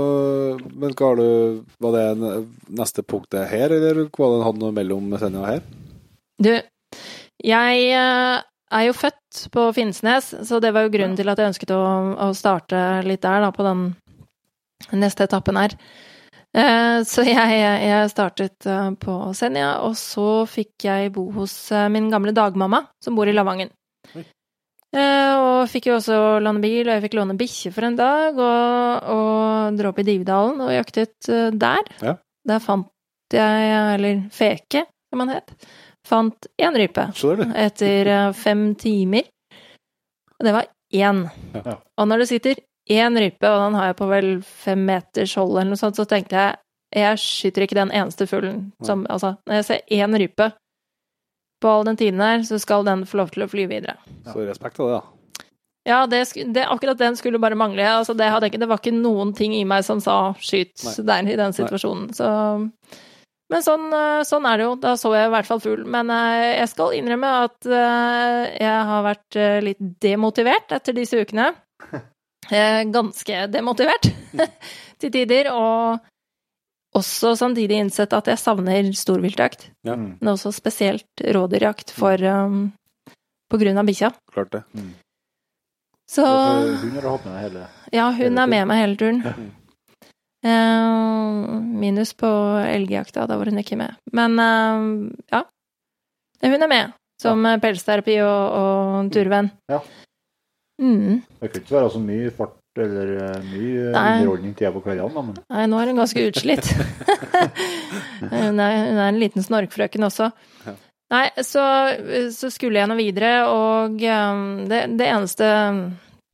[SPEAKER 2] men hva har du Var det neste punktet her, eller var det hadde noe mellom Senja her?
[SPEAKER 4] Du, jeg eh, er jo født på Finnsnes, så det var jo grunnen til at jeg ønsket å, å starte litt der, da, på den neste etappen her. Eh, Så jeg, jeg startet eh, på Senja, og så fikk jeg bo hos min gamle dagmamma, som bor i Lavangen.
[SPEAKER 2] Oi.
[SPEAKER 4] Eh, Og fikk jo også låne bil, og jeg fikk låne bikkje for en dag, og, og dro opp i Dividalen og jaktet eh, der.
[SPEAKER 2] Ja.
[SPEAKER 4] Der fant jeg, eller Feke, som han het, fant én rype etter eh, fem timer. Og det var én.
[SPEAKER 2] Ja.
[SPEAKER 4] Og når det sitter én rype, og den har jeg på vel fem meters hold eller noe sånt, så tenkte jeg jeg skyter ikke den eneste fuglen som Altså, når jeg ser én rype på all den tiden her, så skal den få lov til å fly videre.
[SPEAKER 2] Så respekt av det, da.
[SPEAKER 4] Ja, det, det, akkurat den skulle bare mangle. Altså, det, ikke, det var ikke noen ting i meg som sa 'skyt' der i den situasjonen. Så Men sånn, eh, sånn er det jo. Da så jeg i hvert fall fugl. Men eh, jeg skal innrømme at eh, jeg har vært litt demotivert etter disse ukene. [laughs] Ganske demotivert [laughs] til tider. Og også samtidig innsett at jeg savner storviltjakt.
[SPEAKER 2] Ja.
[SPEAKER 3] Mm.
[SPEAKER 4] Men også spesielt rådyrjakt for um, på grunn av bikkja.
[SPEAKER 2] Klart det.
[SPEAKER 4] Så
[SPEAKER 3] Hun har hatt med deg hele
[SPEAKER 4] ja, hun
[SPEAKER 3] hele
[SPEAKER 4] er med meg hele turen.
[SPEAKER 2] Mm.
[SPEAKER 4] Eh, minus på elgjakta, da var hun ikke med. Men uh, ja. Hun er med, som pelsterapi og, og turvenn.
[SPEAKER 3] Ja.
[SPEAKER 4] Mm.
[SPEAKER 3] Det kan ikke være så mye fart eller eh, mye
[SPEAKER 4] Nei.
[SPEAKER 3] underholdning til på kveldene, da, men
[SPEAKER 4] Nei, nå er hun ganske utslitt. [laughs] hun, er, hun er en liten snorkfrøken også.
[SPEAKER 2] Ja.
[SPEAKER 4] Nei, så, så skulle jeg nå videre, og um, det, det eneste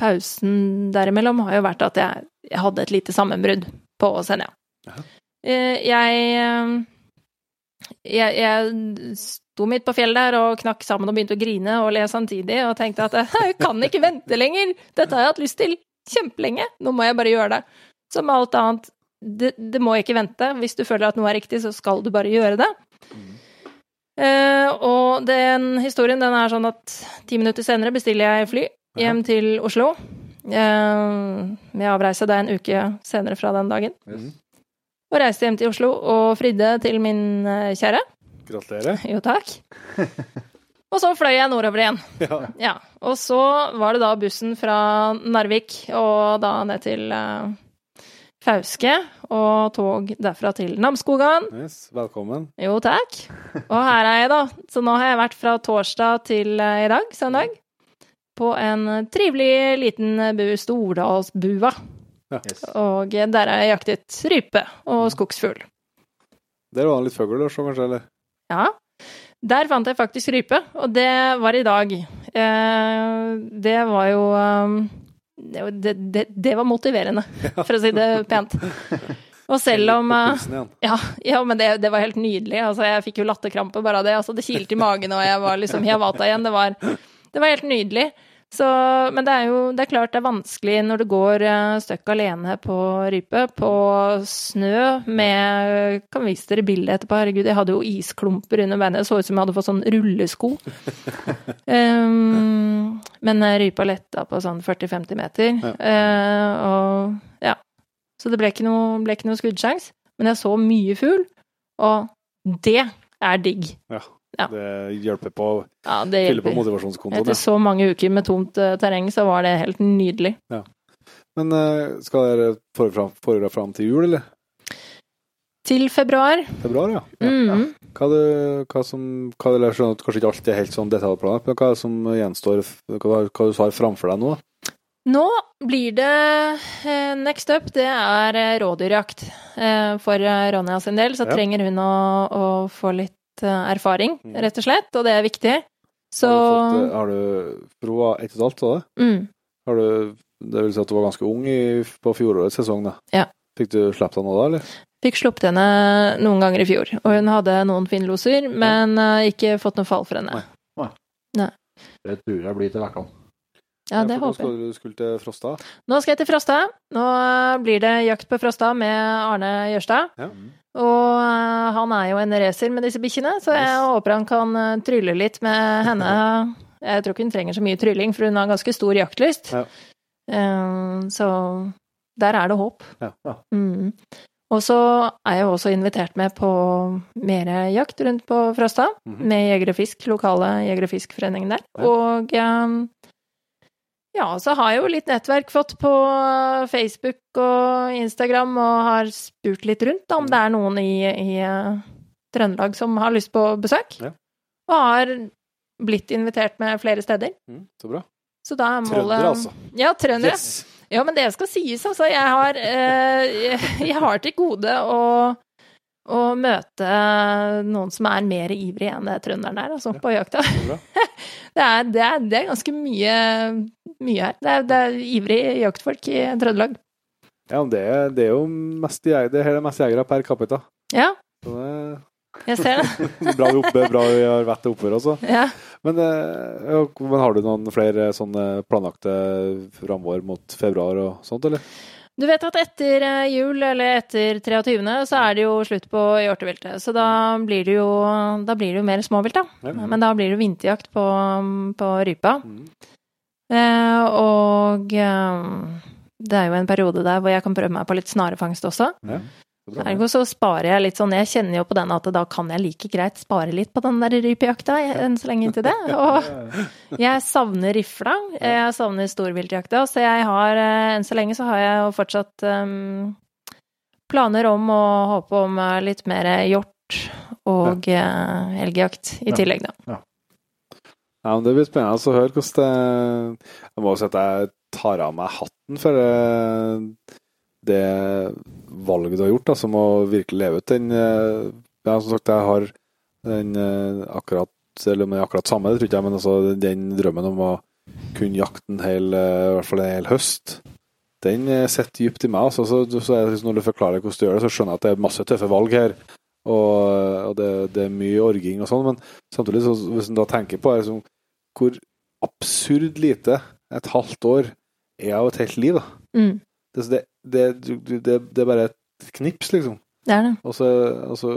[SPEAKER 4] pausen derimellom har jo vært at jeg, jeg hadde et lite sammenbrudd på Senja.
[SPEAKER 2] Jaha.
[SPEAKER 4] Eh, Jeg, jeg Jeg sto midt på fjellet der og knakk sammen og begynte å grine og le samtidig, og tenkte at [laughs] jeg kan ikke vente lenger! Dette har jeg hatt lyst til kjempelenge! Nå må jeg bare gjøre det. Som alt annet, det, det må ikke vente. Hvis du føler at noe er riktig, så skal du bare gjøre det. Uh, og den historien den er sånn at ti minutter senere bestiller jeg fly hjem til Oslo. Eh, med avreise da en uke senere fra den dagen.
[SPEAKER 2] Mm.
[SPEAKER 4] Og reiste hjem til Oslo og fridde til min eh, kjære.
[SPEAKER 2] Gratulerer.
[SPEAKER 4] Jo, takk. [laughs] Og så fløy jeg nordover igjen.
[SPEAKER 2] Ja.
[SPEAKER 4] Ja. Og så var det da bussen fra Narvik og da ned til uh, Fauske, og tog derfra til Namsskogan.
[SPEAKER 2] Yes, velkommen.
[SPEAKER 4] Jo, takk. Og her er jeg, da. Så nå har jeg vært fra torsdag til uh, i dag, søndag, på en trivelig liten bu, Stordalsbua.
[SPEAKER 3] yes.
[SPEAKER 4] Og der har jeg jaktet rype og skogsfugl.
[SPEAKER 2] Der var det litt fugl å se, kanskje? eller?
[SPEAKER 4] Ja. Der fant jeg faktisk rype, og det var i dag. Eh, det var jo um, det, det, det, var motiverende, [laughs] for å si det pent. Og selv om eh. Ja, ja men det, det var helt nydelig. Altså, jeg fikk jo latterkrampe bare av det. Altså, det kilte i magen, og jeg var liksom Hiawata igjen. Det var, det var helt nydelig. Så, men det er jo det er klart det er vanskelig når du går uh, støkk alene på rype, på snø med Kan vise dere bildet etterpå. Herregud, jeg hadde jo isklumper under beina. Det så ut som jeg hadde fått sånn rullesko. um, [laughs] men eh, rypa letta på sånn 40-50 meter.
[SPEAKER 2] Ja.
[SPEAKER 4] Uh, og ja. Så det ble ikke noe, ble ikke noe skuddsjanse. Men jeg så mye fugl, og det er digg. Ja.
[SPEAKER 2] Det hjelper på å
[SPEAKER 4] Ja,
[SPEAKER 2] fylle på motivasjonskontoen.
[SPEAKER 4] Etter
[SPEAKER 2] Ja.
[SPEAKER 4] så mange uker med tomt uh, terreng, så var det helt nydelig.
[SPEAKER 2] Men uh, skal dere foregra fram til jul, eller?
[SPEAKER 4] Til februar.
[SPEAKER 2] Februar, ja.
[SPEAKER 4] Mm.
[SPEAKER 2] Hva, det, hva som hva, Jeg skjønner at kanskje ikke alt er helt sånn detaljplanlagt, men hva er det som gjenstår? Hva, hva du har framfor deg nå?
[SPEAKER 4] Nå blir det eh, next up, det er rådyrjakt. For Ronja sin del så
[SPEAKER 2] Ja.
[SPEAKER 4] trenger hun å, å få litt erfaring,
[SPEAKER 2] Mm.
[SPEAKER 4] rett og slett, og det er viktig. Så
[SPEAKER 2] Har du, fått, eh, har du var ett og et halvt, var det?
[SPEAKER 4] mm,
[SPEAKER 2] Har du, det vil si at du var ganske ung i, på fjorårets sesong, da?
[SPEAKER 4] Ja.
[SPEAKER 2] Fikk du sluppet henne da, eller?
[SPEAKER 4] fikk sluppet henne noen ganger i fjor, og hun hadde noen finloser, men ja. ikke fått noe fall for henne.
[SPEAKER 3] Det tror jeg blir til vekkene.
[SPEAKER 4] Ja, det
[SPEAKER 2] nå
[SPEAKER 4] håper jeg.
[SPEAKER 2] skal du til Frosta.
[SPEAKER 4] Nå skal jeg til Frosta. Nå blir det jakt på Frosta med Arne Jørstad.
[SPEAKER 2] Ja.
[SPEAKER 4] Og eh, han er jo en racer med disse bikkjene, så jeg
[SPEAKER 2] Yes.
[SPEAKER 4] håper han kan eh, trylle litt med [laughs] henne. Jeg tror ikke hun trenger så mye trylling, for hun har ganske stor jaktlyst.
[SPEAKER 2] Ja.
[SPEAKER 4] Eh, så der er det håp.
[SPEAKER 2] Ja.
[SPEAKER 3] Ja.
[SPEAKER 4] Mm. Og så er jeg også invitert med på mer jakt rundt på Frosta,
[SPEAKER 2] Mhm.
[SPEAKER 4] med Jeger og Fisk, lokale Jeger og Fisk-foreningen der. Og ja, så har jeg jo litt nettverk fått på Facebook og Instagram, og har spurt litt rundt da, om det er noen i, i eh, Trøndelag som har lyst på besøk.
[SPEAKER 2] Ja.
[SPEAKER 4] Og har blitt invitert med flere steder.
[SPEAKER 2] Mm, så bra.
[SPEAKER 4] Så da er målet
[SPEAKER 2] Trøndere, altså.
[SPEAKER 4] Ja, trøndere.
[SPEAKER 2] Yes!
[SPEAKER 4] Ja, men det skal sies, altså. Jeg har, eh, jeg- [laughs] jeg har til gode å, å møte noen som er mer ivrig enn det trønderen er, altså, på jakta. [laughs] Det er, det er, det er ganske mye, mye her. Det er, det er ivrig jaktfolk i Trøndelag.
[SPEAKER 2] Ja, men det, det er jo mest, jeg- det er mest jegere per capita.
[SPEAKER 4] Ja,
[SPEAKER 2] Så det
[SPEAKER 4] jeg ser det. [laughs]
[SPEAKER 2] bra vi oppe, bra vi har vett til å oppføre oss. også.
[SPEAKER 4] Ja.
[SPEAKER 2] Men, eh, men har du noen flere sånne planlagte framover mot februar og sånt, eller?
[SPEAKER 4] Du vet at etter eh, jul, eller etter 23., så er det jo slutt på hjorteviltet. Så da blir det jo, da blir det jo mer småvilt, da.
[SPEAKER 2] Ja.
[SPEAKER 4] Men da blir det jo vinterjakt på, på rypa.
[SPEAKER 2] Mm.
[SPEAKER 4] Eh, og eh, det er jo en periode der hvor jeg kan prøve meg på litt snarefangst også.
[SPEAKER 2] Ja.
[SPEAKER 4] Ergo så sparer jeg litt sånn Jeg kjenner jo på den at da kan jeg like greit spare litt på den der rypejakta enn så lenge inntil det. Og jeg savner rifla. Jeg savner storviltjakta. Så jeg har eh, Enn så lenge så har jeg jo fortsatt um, planer om å håpe om eh, litt mer hjort og uh, elgjakt i tillegg, da.
[SPEAKER 2] Ja, men Det blir spennende å høre hvordan det Jeg må si at jeg tar av meg hatten for eh, det valget du har gjort, da, som å virkelig leve ut den eh, Ja, som sagt, jeg har den eh, akkurat Eller om det er akkurat samme, det tror ikke jeg, men altså den drømmen om å kunne jakte en hel, eh, i hvert fall en hel høst, den sitter dypt i meg. Altså, så, så det når du forklarer hvordan du gjør det, så skjønner jeg at det er masse tøffe valg her. Og, og det, det er mye orging og sånn, men samtidig, så, hvis en da tenker på liksom, hvor absurd lite et halvt år er av et helt liv. da.
[SPEAKER 4] Mm,
[SPEAKER 2] Det, det, det, det, det er bare et knips, liksom.
[SPEAKER 4] det er det.
[SPEAKER 2] Og så, og så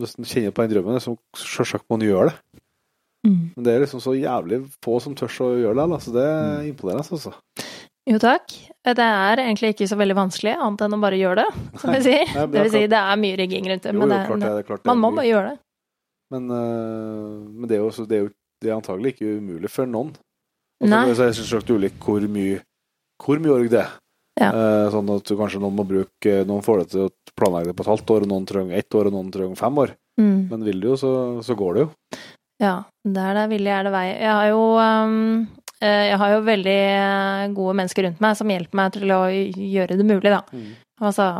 [SPEAKER 2] hvis en kjenner på den drømmen, så selvsagt må en gjøre det.
[SPEAKER 4] Mm.
[SPEAKER 2] Men det er liksom så jævlig få som tør å gjøre det. så Det er imponerende, altså.
[SPEAKER 4] Jo takk. Det er egentlig ikke så veldig vanskelig, annet enn å bare gjøre det, som vi sier.
[SPEAKER 2] Nei,
[SPEAKER 4] Det vil si, det er mye rigging rundt det,
[SPEAKER 2] Jo,
[SPEAKER 4] men
[SPEAKER 2] jo, klart det, det er klart det
[SPEAKER 4] man må bare gjøre det.
[SPEAKER 2] Men, øh, men det er jo det er jo det er antagelig ikke umulig for noen. Og så er det selvsagt ulikt hvor mye hvor mye org det er.
[SPEAKER 4] Ja.
[SPEAKER 2] Eh, sånn at du kanskje noen må bruke Noen får det til å planlegge det på et halvt år, og noen trenger ett år, og noen trenger fem år.
[SPEAKER 4] Mm.
[SPEAKER 2] Men vil du jo, så, så går det jo.
[SPEAKER 4] Ja, der det er vilje, er det vei. Jeg har jo um, eh, jeg har jo veldig eh, gode mennesker rundt meg som hjelper meg til å gjøre det mulig, da. Altså,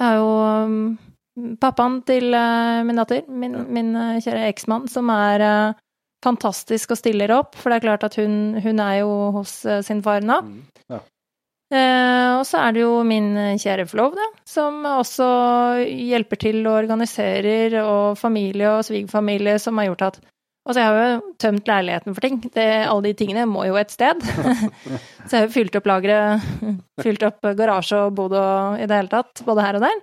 [SPEAKER 4] jeg har jo um, pappaen til eh, min datter, min,
[SPEAKER 2] Ja.
[SPEAKER 4] min eh, kjære eksmann, som er eh, fantastisk og stiller opp, for det er klart at hun, hun er jo hos eh, sin far nå.
[SPEAKER 2] Mm.
[SPEAKER 4] Eh, og så er det jo min eh, kjære forlov, da, som også hjelper til og organiserer, og familie og svigerfamilie som har gjort at Altså, jeg har jo tømt leiligheten for ting. Det, alle de tingene må jo et sted. [laughs] så jeg har jo fylt opp lageret, fylt opp garasje og bod og i det hele tatt, både her og der.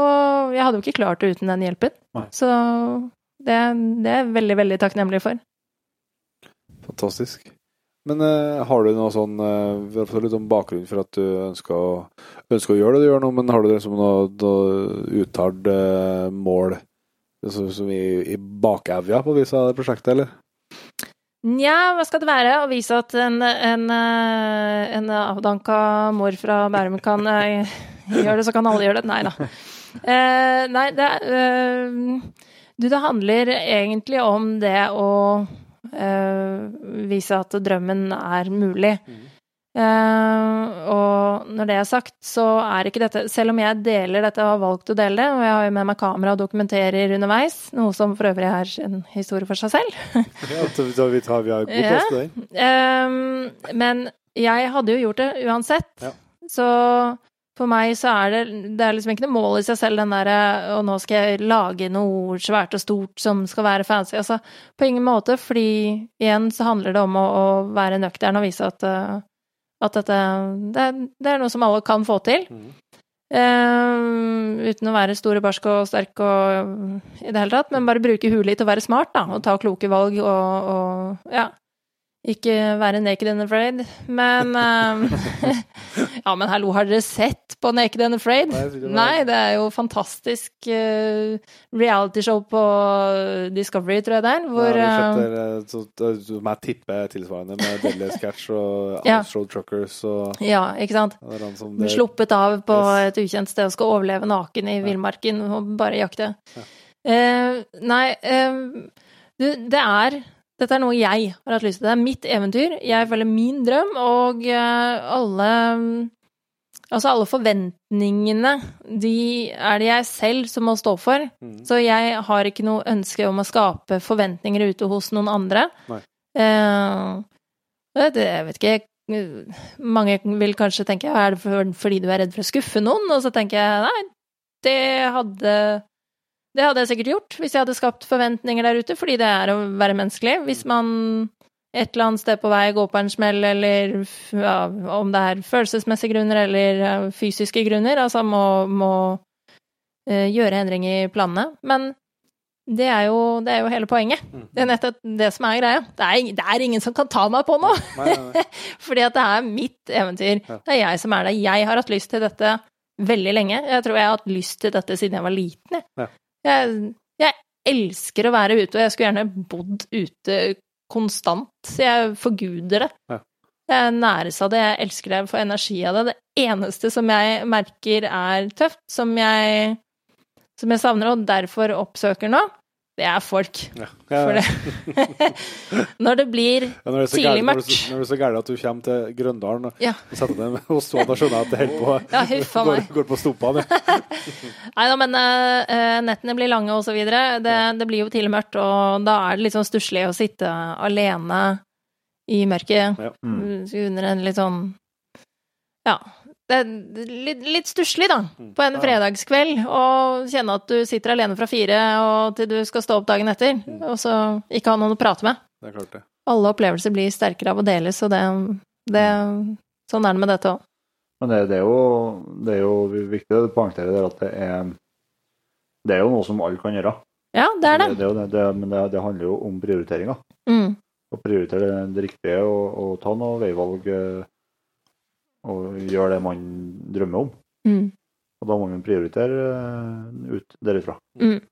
[SPEAKER 4] Og jeg hadde jo ikke klart det uten den hjelpen.
[SPEAKER 3] Nei.
[SPEAKER 4] Så det, det er jeg veldig, veldig takknemlig for.
[SPEAKER 2] Fantastisk. Men uh, har du noe sånn uh, litt om bakgrunn for at du ønsker å, ønsker å gjøre det du gjør nå, men har du liksom noe, noe uttalt uh, mål så, som i, i bakevja på vis av det prosjektet, eller?
[SPEAKER 4] Nja, hva skal det være? Å vise at en, en, en avdanka mor fra Bærum kan gjøre det, så kan alle gjøre det. Nei da. Uh, nei, det eh, Du, det handler egentlig om det å vise at drømmen er mulig. Eh, og når det er sagt, så er ikke dette Selv om jeg deler dette og har valgt å dele det, og jeg har jo med meg kamera og dokumenterer underveis, noe som for øvrig er en historie for seg selv [laughs]
[SPEAKER 2] Ja, så vi, tar, vi, har god plass til den.
[SPEAKER 4] Ehm, men jeg hadde jo gjort det uansett.
[SPEAKER 2] Ja.
[SPEAKER 4] Så for meg så er det Det er liksom ikke noe mål i seg selv, den derre Og nå skal jeg lage noe svært og stort som skal være fancy. Altså, på ingen måte, fordi igjen så handler det om å, å være nøktern og vise at, eh, at dette det, er- det er noe som alle kan få til.
[SPEAKER 2] Mm.
[SPEAKER 4] Ehm, uten å være stor og barsk og sterk og i det hele tatt, men bare bruke huet litt og være smart, da, og ta kloke valg og, og ja. Ikke være naked and afraid. Men [laughs] um, [laughs] Ja, men hallo, har dere sett på Naked and Afraid?
[SPEAKER 2] Nei, det
[SPEAKER 4] Nei, det er jo fantastisk uh, realityshow på Discovery, tror jeg det er. Hvor
[SPEAKER 2] ja,
[SPEAKER 4] det
[SPEAKER 2] vi har sett så, som jeg tipper er tilsvarende med Deadly Sketch og [laughs]
[SPEAKER 4] Ja.
[SPEAKER 2] Truckers og
[SPEAKER 4] Ja, ikke sant?
[SPEAKER 2] det
[SPEAKER 4] Blir sluppet av på
[SPEAKER 2] Yes.
[SPEAKER 4] et ukjent sted og skal overleve naken i
[SPEAKER 2] Ja.
[SPEAKER 4] villmarken og bare jakte.
[SPEAKER 2] Ja.
[SPEAKER 4] Uh, nei, uh, det er Dette er noe jeg har hatt lyst til. Det er mitt eventyr. Jeg følger min drøm, og eh, alle Altså, alle forventningene, de er det jeg selv som må stå for.
[SPEAKER 2] Mm.
[SPEAKER 4] Så jeg har ikke noe ønske om å skape forventninger ute hos noen andre.
[SPEAKER 2] Nei.
[SPEAKER 4] Uh, det, jeg vet ikke Mange vil kanskje tenke er det for, fordi du er redd for å skuffe noen? Og så tenker jeg nei, det hadde det hadde jeg sikkert gjort hvis jeg hadde skapt forventninger der ute, fordi det er å være menneskelig. Hvis man et eller annet sted på vei går på en smell, eller ja, om det er følelsesmessige grunner eller fysiske grunner, altså må, må uh, gjøre endringer i planene. Men det er, jo, det er jo hele poenget.
[SPEAKER 2] Mhm.
[SPEAKER 4] Det er nettopp det som er greia. Det er, det er ingen som kan ta meg på noe!
[SPEAKER 2] Nei, nei, nei. [laughs]
[SPEAKER 4] Fordi at det er mitt eventyr.
[SPEAKER 2] Ja.
[SPEAKER 4] Det er jeg som er det. Jeg har hatt lyst til dette veldig lenge. Jeg tror jeg har hatt lyst til dette siden jeg var liten. Jeg,
[SPEAKER 2] Ja.
[SPEAKER 4] Jeg, jeg elsker å være ute, og jeg skulle gjerne bodd ute konstant. Jeg forguder det.
[SPEAKER 2] Ja.
[SPEAKER 4] Jeg næres av det, jeg elsker det, jeg får energi av det. Det eneste som jeg merker er tøft, som jeg, som jeg savner og derfor oppsøker nå, det er folk.
[SPEAKER 2] Ja. Ja, ja.
[SPEAKER 4] det [laughs] Når det blir
[SPEAKER 2] når det
[SPEAKER 4] tidlig
[SPEAKER 2] når
[SPEAKER 4] mørkt.
[SPEAKER 2] så- Når det er så gærent at du kommer til Grøndalen og setter deg ned hos står og skjønner at det holder på
[SPEAKER 4] Ja,
[SPEAKER 2] går, går på stumpene. [laughs]
[SPEAKER 4] Nei da, men uh, nettene blir lange og så videre. Det, det blir jo tidlig mørkt, og da er det litt sånn stusslig å sitte alene i mørket.
[SPEAKER 3] Mm.
[SPEAKER 4] under en litt sånn Ja. Det er litt, litt stusslig, da, på en fredagskveld, og kjenne at du sitter alene fra fire og til du skal stå opp dagen etter,
[SPEAKER 2] Mm.
[SPEAKER 4] og så ikke ha noen å prate med.
[SPEAKER 2] Det er klart det.
[SPEAKER 4] Alle opplevelser blir sterkere av å deles, og det, det Sånn er det med dette òg.
[SPEAKER 3] Men det, det, er jo, det er jo viktig å poengtere der at det er Det er jo noe som alle kan gjøre.
[SPEAKER 4] Ja, det er det.
[SPEAKER 3] det, er jo det, det men det, det handler jo om prioriteringer.
[SPEAKER 4] Mm.
[SPEAKER 3] Å prioritere det riktige og, og ta noen veivalg eh, og gjøre det man drømmer om.
[SPEAKER 4] Mm.
[SPEAKER 3] Og da må man prioritere eh, ut derifra.
[SPEAKER 4] Mm.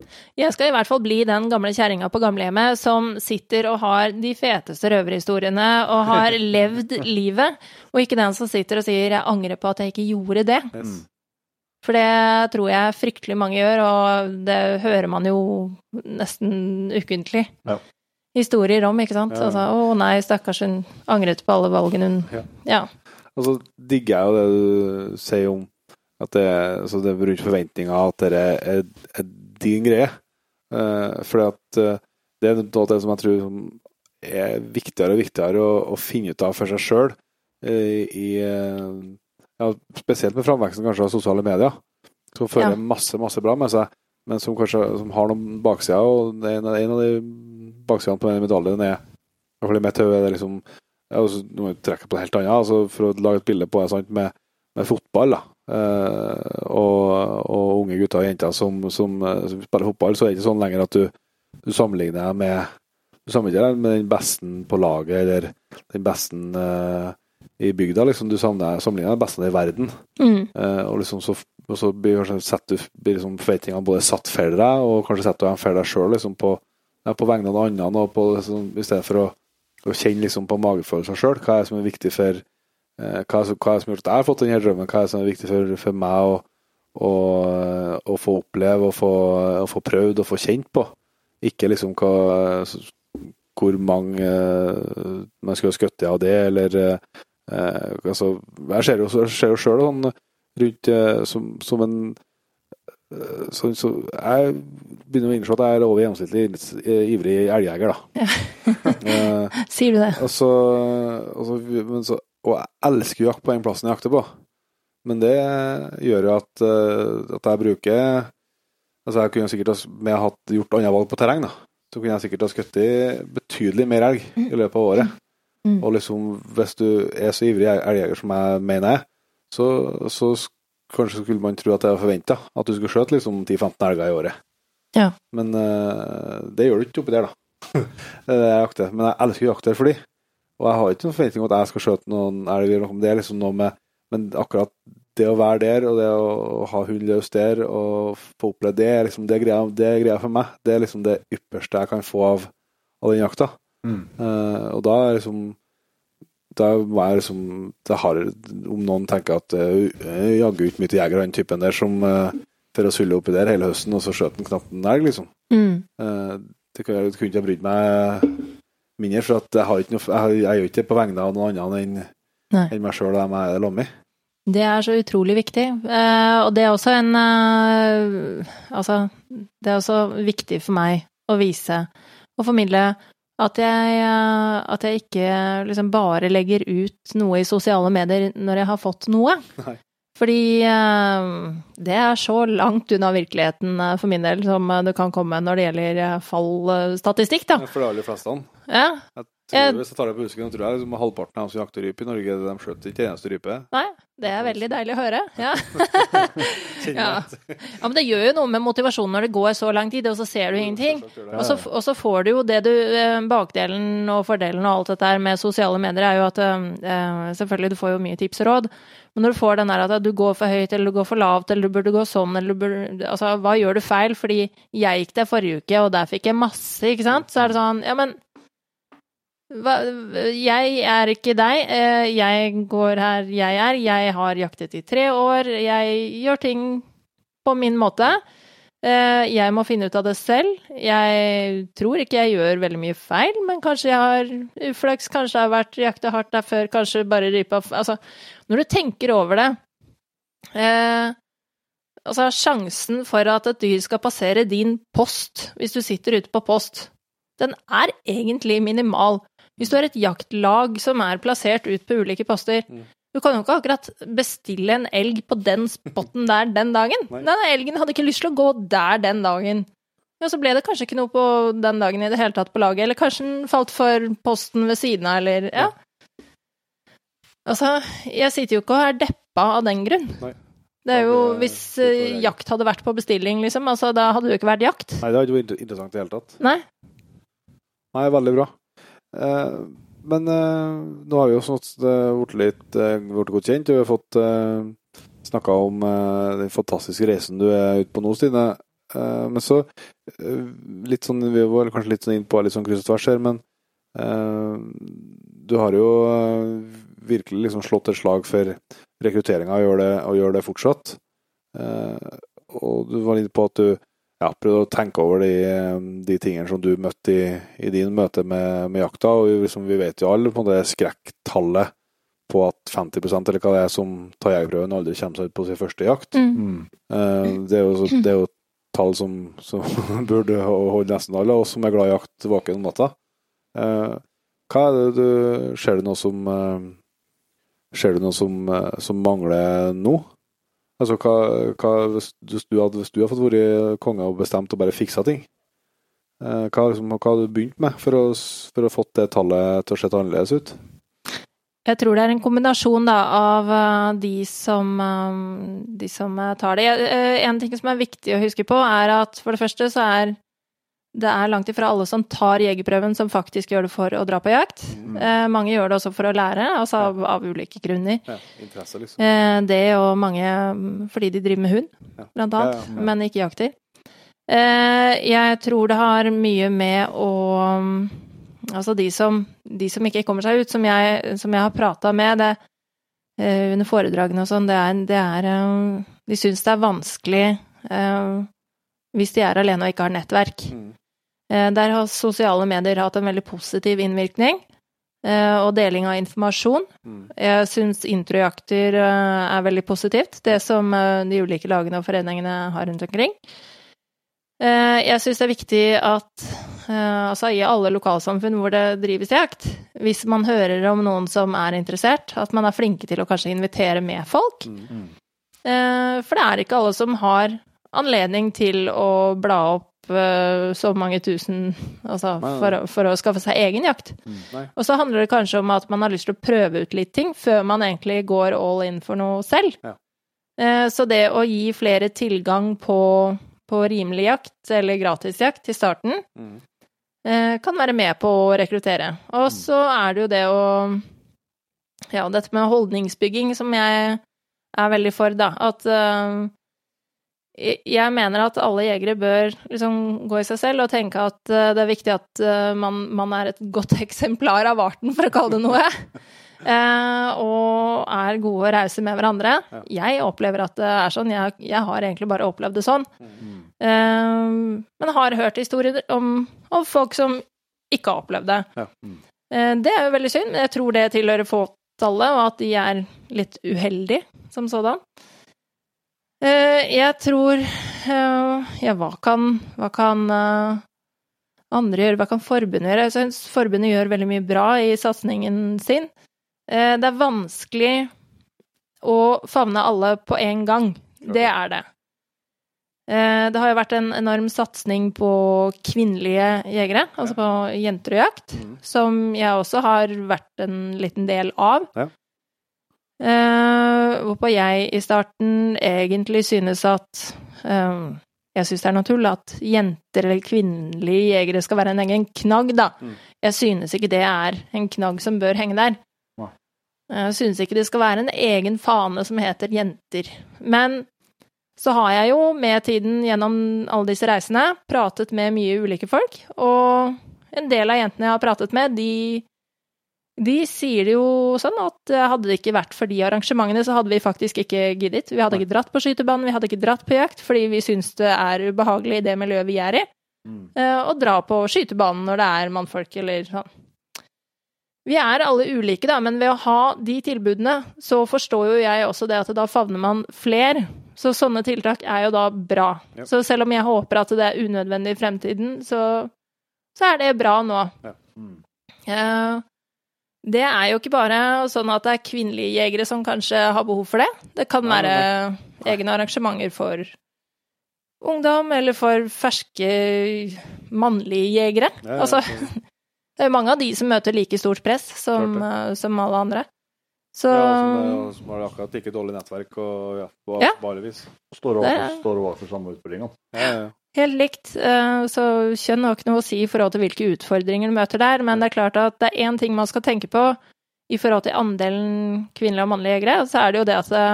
[SPEAKER 4] Jeg skal i hvert fall bli den gamle kjerringa på gamlehjemmet som sitter og har de feteste røverhistoriene og har [laughs] levd livet, og ikke den som sitter og sier 'jeg angrer på at jeg ikke gjorde det'.
[SPEAKER 2] Yes.
[SPEAKER 4] For det tror jeg fryktelig mange gjør, og det hører man jo nesten ukentlig.
[SPEAKER 3] Ja.
[SPEAKER 4] Historier om, ikke sant.
[SPEAKER 2] Ja.
[SPEAKER 4] Altså 'Å nei, stakkars, hun angret på alle valgene hun
[SPEAKER 2] Ja.
[SPEAKER 4] Ja.
[SPEAKER 2] Og så digger jeg jo det du sier om at det, altså det er rundt forventninger, at det er, er din greie. Uh, fordi at eh, det er noe av det som jeg tror som er viktigere og viktigere å, å finne ut av for seg sjøl. uh, eh, ja, Spesielt med framveksten kanskje av sosiale medier, som fører
[SPEAKER 4] Ja.
[SPEAKER 2] masse masse bra med seg, men som kanskje som har noen baksider. Og er en, en av de baksidene på den medaljen er i hvert fall i mitt hode er det liksom ja, altså, Nå må vi trekke på det helt annet, altså for å lage et bilde på det sant, med, med fotball. da. Uh, og, og unge gutter og jenter som, som, eh, som spiller fotball, så er det ikke sånn lenger at du, du sammenligner deg med du sammenligner deg med den beste på laget eller den beste uh, i bygda. liksom Du sammenligner den beste i verden.
[SPEAKER 4] Mm.
[SPEAKER 2] Uh, og liksom så, og så blir, kanskje du, blir liksom forventningene både satt for deg, og kanskje setter du dem for deg sjøl liksom på, ja, på vegne av andre, og på, liksom, i stedet for å, å kjenne liksom på magefølelsen sjøl. Hva er det som er viktig for eh, hva, er, som- hva er det som har gjort at jeg har fått denne drømmen? Hva er det som er viktig for, for meg å, å, å få oppleve og få, å få prøvd og få kjent på? Ikke liksom hva, hvor mange eh, man skulle ha skutt av det, eller eh, altså, Jeg ser jo, ser jo sjøl sånn rundt eh, som, som en så, så jeg begynner å innse at jeg er over gjennomsnittlig eh, ivrig elgjeger, da. Ja. [laughs]
[SPEAKER 4] Sier du det?
[SPEAKER 2] og så, og, så, men så, og jeg elsker jo jakt på den plassen jeg jakter på. Men det gjør jo at, eh, at jeg bruker Altså jeg kunne sikkert med med hatt, gjort andre valg på terreng, da. Så kunne jeg sikkert ha skutt betydelig mer elg i løpet av året.
[SPEAKER 4] Mm.
[SPEAKER 2] Og liksom, hvis du er så ivrig elgjeger som jeg mener jeg så, så kanskje skulle man tro at det var forventa at du skulle skjøte liksom 10-15 elger i året.
[SPEAKER 4] Ja.
[SPEAKER 2] Men uh, det gjør du ikke oppi der, da. [laughs] det er det jeg jakter. Men jeg elsker å jakte for de. Og jeg har ikke noen forventning om at jeg skal skjøte noen elg, det er liksom noe med Men akkurat det å være der, og det å ha hund løs der, og få oppleve det, er liksom det greia, det er greia for meg. Det er liksom det ypperste jeg kan få av, av den jakta.
[SPEAKER 1] Mm.
[SPEAKER 2] Uh, og da er liksom da var jeg liksom det har, Om noen tenker at uh, jaggu ikke mye til jeger, han typen der som uh, for å sulle oppi der hele høsten, og så skjøt han knapt en elg, liksom.
[SPEAKER 4] Mm.
[SPEAKER 2] Eh, det kunne jeg ikke brydd meg mindre, for at jeg, har ikke noe, jeg, jeg gjør ikke det på vegne av noen andre enn enn meg sjøl og dem jeg er sammen med.
[SPEAKER 4] Det er så utrolig viktig. Eh, og det er også en eh, Altså, det er også viktig for meg å vise og formidle at jeg, eh, at jeg ikke liksom bare legger ut noe i sosiale medier når jeg har fått noe.
[SPEAKER 2] Nei.
[SPEAKER 4] Fordi eh, det er så langt unna virkeligheten eh, for min del som eh, det kan komme når det gjelder eh, fallstatistikk, da.
[SPEAKER 2] For de aller fleste.
[SPEAKER 4] Ja.
[SPEAKER 2] Jeg
[SPEAKER 4] Jeg-
[SPEAKER 2] tror, hvis jeg tar det på husken, tror jeg liksom, halvparten av dem som jakter rype i Norge, de skjøt ikke en eneste rype.
[SPEAKER 4] Nei, det er veldig deilig å høre. Ja. [laughs] Ja. ja, men det gjør jo noe med motivasjonen når det går så lang tid, og så ser du ingenting. Og så, og så får du jo det du eh, Bakdelen og fordelen og alt dette her med sosiale medier er jo at eh, Selvfølgelig, du får jo mye tips og råd, men når du får den der at du går for høyt, eller du går for lavt, eller du burde gå sånn, eller du burde Altså, hva gjør du feil? Fordi jeg gikk der forrige uke, og der fikk jeg masse, ikke sant? Så er det sånn Ja, men hva, jeg er ikke deg. eh, Jeg går her jeg er. Jeg har jaktet i tre år. Jeg gjør ting på min måte. Eh, Jeg må finne ut av det selv. Jeg tror ikke jeg gjør veldig mye feil, men kanskje jeg har uflaks, kanskje jeg har vært jakta hardt der før, kanskje bare rypa Altså, når du tenker over det eh, Altså, sjansen for at et dyr skal passere din post hvis du sitter ute på post, den er egentlig minimal. Hvis du har et jaktlag som er plassert ut på ulike poster,
[SPEAKER 2] Mm.
[SPEAKER 4] du kan jo ikke akkurat bestille en elg på den spotten der den dagen.
[SPEAKER 2] Nei.
[SPEAKER 4] Denne elgen hadde ikke lyst til å gå der den dagen. Ja, så ble det kanskje ikke noe på den dagen i det hele tatt på laget, eller kanskje den falt for posten ved siden av, eller ja. Altså, jeg sitter jo ikke og er deppa av den grunn.
[SPEAKER 2] Nei.
[SPEAKER 4] Det er jo hvis eh, jakt hadde vært på bestilling, liksom, altså da hadde det jo ikke vært jakt.
[SPEAKER 2] Nei, det hadde ikke vært interessant i det hele tatt.
[SPEAKER 4] Nei.
[SPEAKER 2] Nei, veldig bra. Eh, men eh, nå har vi jo sånn blitt litt eh, blitt godt kjent, vi har fått eh, snakka om den fantastiske reisen du er ute på nå, Stine. Men så litt sånn, Vi var kanskje litt sånn inn på litt sånn kryss og tvers her, men du har jo virkelig liksom slått et slag for rekrutteringa og gjør det, og gjør det fortsatt. Og du var inne på at du ja, prøvd å tenke over de, de tingene som du møtte i, i din møte med, med jakta. og liksom, Vi vet jo alle på det skrekktallet på at 50% eller hva det er som tar jegerprøven, aldri kommer seg ut på sin første jakt.
[SPEAKER 4] Mm.
[SPEAKER 3] Mm.
[SPEAKER 2] Eh, det, er jo, så- det er jo tall som, som [laughs] burde holde nesten alle og oss som er glad i jakt, våken om natta. Eh, hva er det du Ser du noe som eh, Ser du noe som, som mangler nå? Altså, hva, hva hvis, du hadde, hvis du hadde fått vært konge og bestemt og bare fiksa ting, eh, hva, liksom, hva hadde du begynt med for å, for å fått det tallet til å se annerledes ut?
[SPEAKER 4] Jeg tror det er en kombinasjon da, av eh, de som, eh, de som tar det. En ting som er viktig å huske på, er at for det første så er det er langt ifra alle som tar jegerprøven, som faktisk gjør det for å dra på jakt. Eh, mange gjør det også for å lære, altså av, av ulike grunner.
[SPEAKER 2] Ja, interesse, liksom.
[SPEAKER 4] Eh, det og mange mm, fordi de driver med hund,
[SPEAKER 2] Ja.
[SPEAKER 4] blant annet,
[SPEAKER 2] ja, ja.
[SPEAKER 4] men ikke jakter. Eh, jeg tror det har mye med å mm, Altså de som, de som ikke kommer seg ut, som jeg, som jeg har prata med det, eh, under foredragene og sånn, det er, det er eh, De syns det er vanskelig eh, hvis de er alene og ikke har nettverk.
[SPEAKER 2] Mm.
[SPEAKER 4] Eh, Der har sosiale medier hatt en veldig positiv innvirkning, eh, og deling av informasjon.
[SPEAKER 2] Mm.
[SPEAKER 4] Jeg syns introjakter eh, er veldig positivt, det som de ulike lagene og foreningene har rundt omkring. Jeg syns det er viktig at altså i alle lokalsamfunn hvor det drives jakt, hvis man hører om noen som er interessert, at man er flinke til å kanskje invitere med folk.
[SPEAKER 2] Mm.
[SPEAKER 4] For det er ikke alle som har anledning til å bla opp uh, så mange tusen altså, for, for å skaffe seg egen jakt.
[SPEAKER 2] Mm,
[SPEAKER 4] Og så handler det kanskje om at man har lyst til å prøve ut litt ting før man egentlig går all in for noe selv.
[SPEAKER 2] Ja.
[SPEAKER 4] Uh, Så det å gi flere tilgang på, på rimelig jakt, eller gratisjakt, til starten,
[SPEAKER 2] Mm.
[SPEAKER 4] uh, kan være med på å rekruttere. Og så er det jo det å Ja, dette med holdningsbygging som jeg er veldig for, da. At jeg- mener at alle jegere bør liksom gå i seg selv og tenke at eh, det er viktig at eh, man, man er et godt [laughs] eksemplar av arten, for å kalle det noe. [laughs] Eh, og er gode og rause med hverandre. Jeg opplever at det er sånn. Jeg, jeg har egentlig bare opplevd det sånn. Eh, men har hørt historier om, om folk som ikke har opplevd det.
[SPEAKER 2] Ja.
[SPEAKER 4] Eh, det er jo veldig synd, jeg tror det tilhører fåtallet, og at de er litt uheldige som sådan. Eh, jeg tror eh, Ja, hva kan, hva kan eh, andre gjøre? Hva kan forbundet gjøre? Jeg syns forbundet gjør veldig mye bra i satsingen sin. Det er vanskelig å favne alle på en gang. Det er det. Det har jo vært en enorm satsing på kvinnelige jegere, altså på jenter og jakt, som jeg også har vært en liten del av. Eh, hvorpå jeg i starten egentlig synes at eh, Jeg synes det er noe tull at jenter eller kvinnelige jegere skal være en egen knagg, da.
[SPEAKER 2] Mm.
[SPEAKER 4] Jeg synes ikke det er en knagg som bør henge der.
[SPEAKER 3] Nei.
[SPEAKER 4] Jeg synes ikke det skal være en egen fane som heter jenter. Men så har jeg jo med tiden gjennom alle disse reisene pratet med mye ulike folk, og en del av jentene jeg har pratet med, de, de sier det jo sånn at eh, hadde det ikke vært for de arrangementene, så hadde vi faktisk ikke giddet. Vi hadde ikke dratt på skytebanen, vi hadde ikke dratt på jakt, fordi vi syns det er ubehagelig i det miljøet vi er i,
[SPEAKER 3] Mm.
[SPEAKER 4] eh, å dra på skytebanen når det er mannfolk eller sånn. Vi er alle ulike, da, men ved å ha de tilbudene, så forstår jo jeg også det at da favner man fler. Så sånne tiltak er jo da bra.
[SPEAKER 2] Ja.
[SPEAKER 4] Så selv om jeg håper at det er unødvendig i fremtiden, så, så er det bra nå.
[SPEAKER 3] Mm.
[SPEAKER 4] Eh, det er jo ikke bare sånn at det er kvinnelige jegere som kanskje har behov for det. Det kan
[SPEAKER 2] Nei,
[SPEAKER 4] være egne arrangementer for ungdom, eller for ferske mannlige jegere. Altså, [laughs] det er jo mange av de som møter like stort press som, eh, som alle andre. Så
[SPEAKER 2] ja, som, er- som har akkurat like dårlig nettverk og ja, på
[SPEAKER 4] Ja.
[SPEAKER 2] alle vis.
[SPEAKER 3] Står overfor,
[SPEAKER 4] er-
[SPEAKER 3] står overfor samme utfordringene.
[SPEAKER 2] Ja, ja.
[SPEAKER 4] Helt likt. eh, Så kjønn har ikke noe å si i forhold til hvilke utfordringer du møter der, men det er klart at det er én ting man skal tenke på i forhold til andelen kvinnelige og mannlige jegere, så er det jo det at det,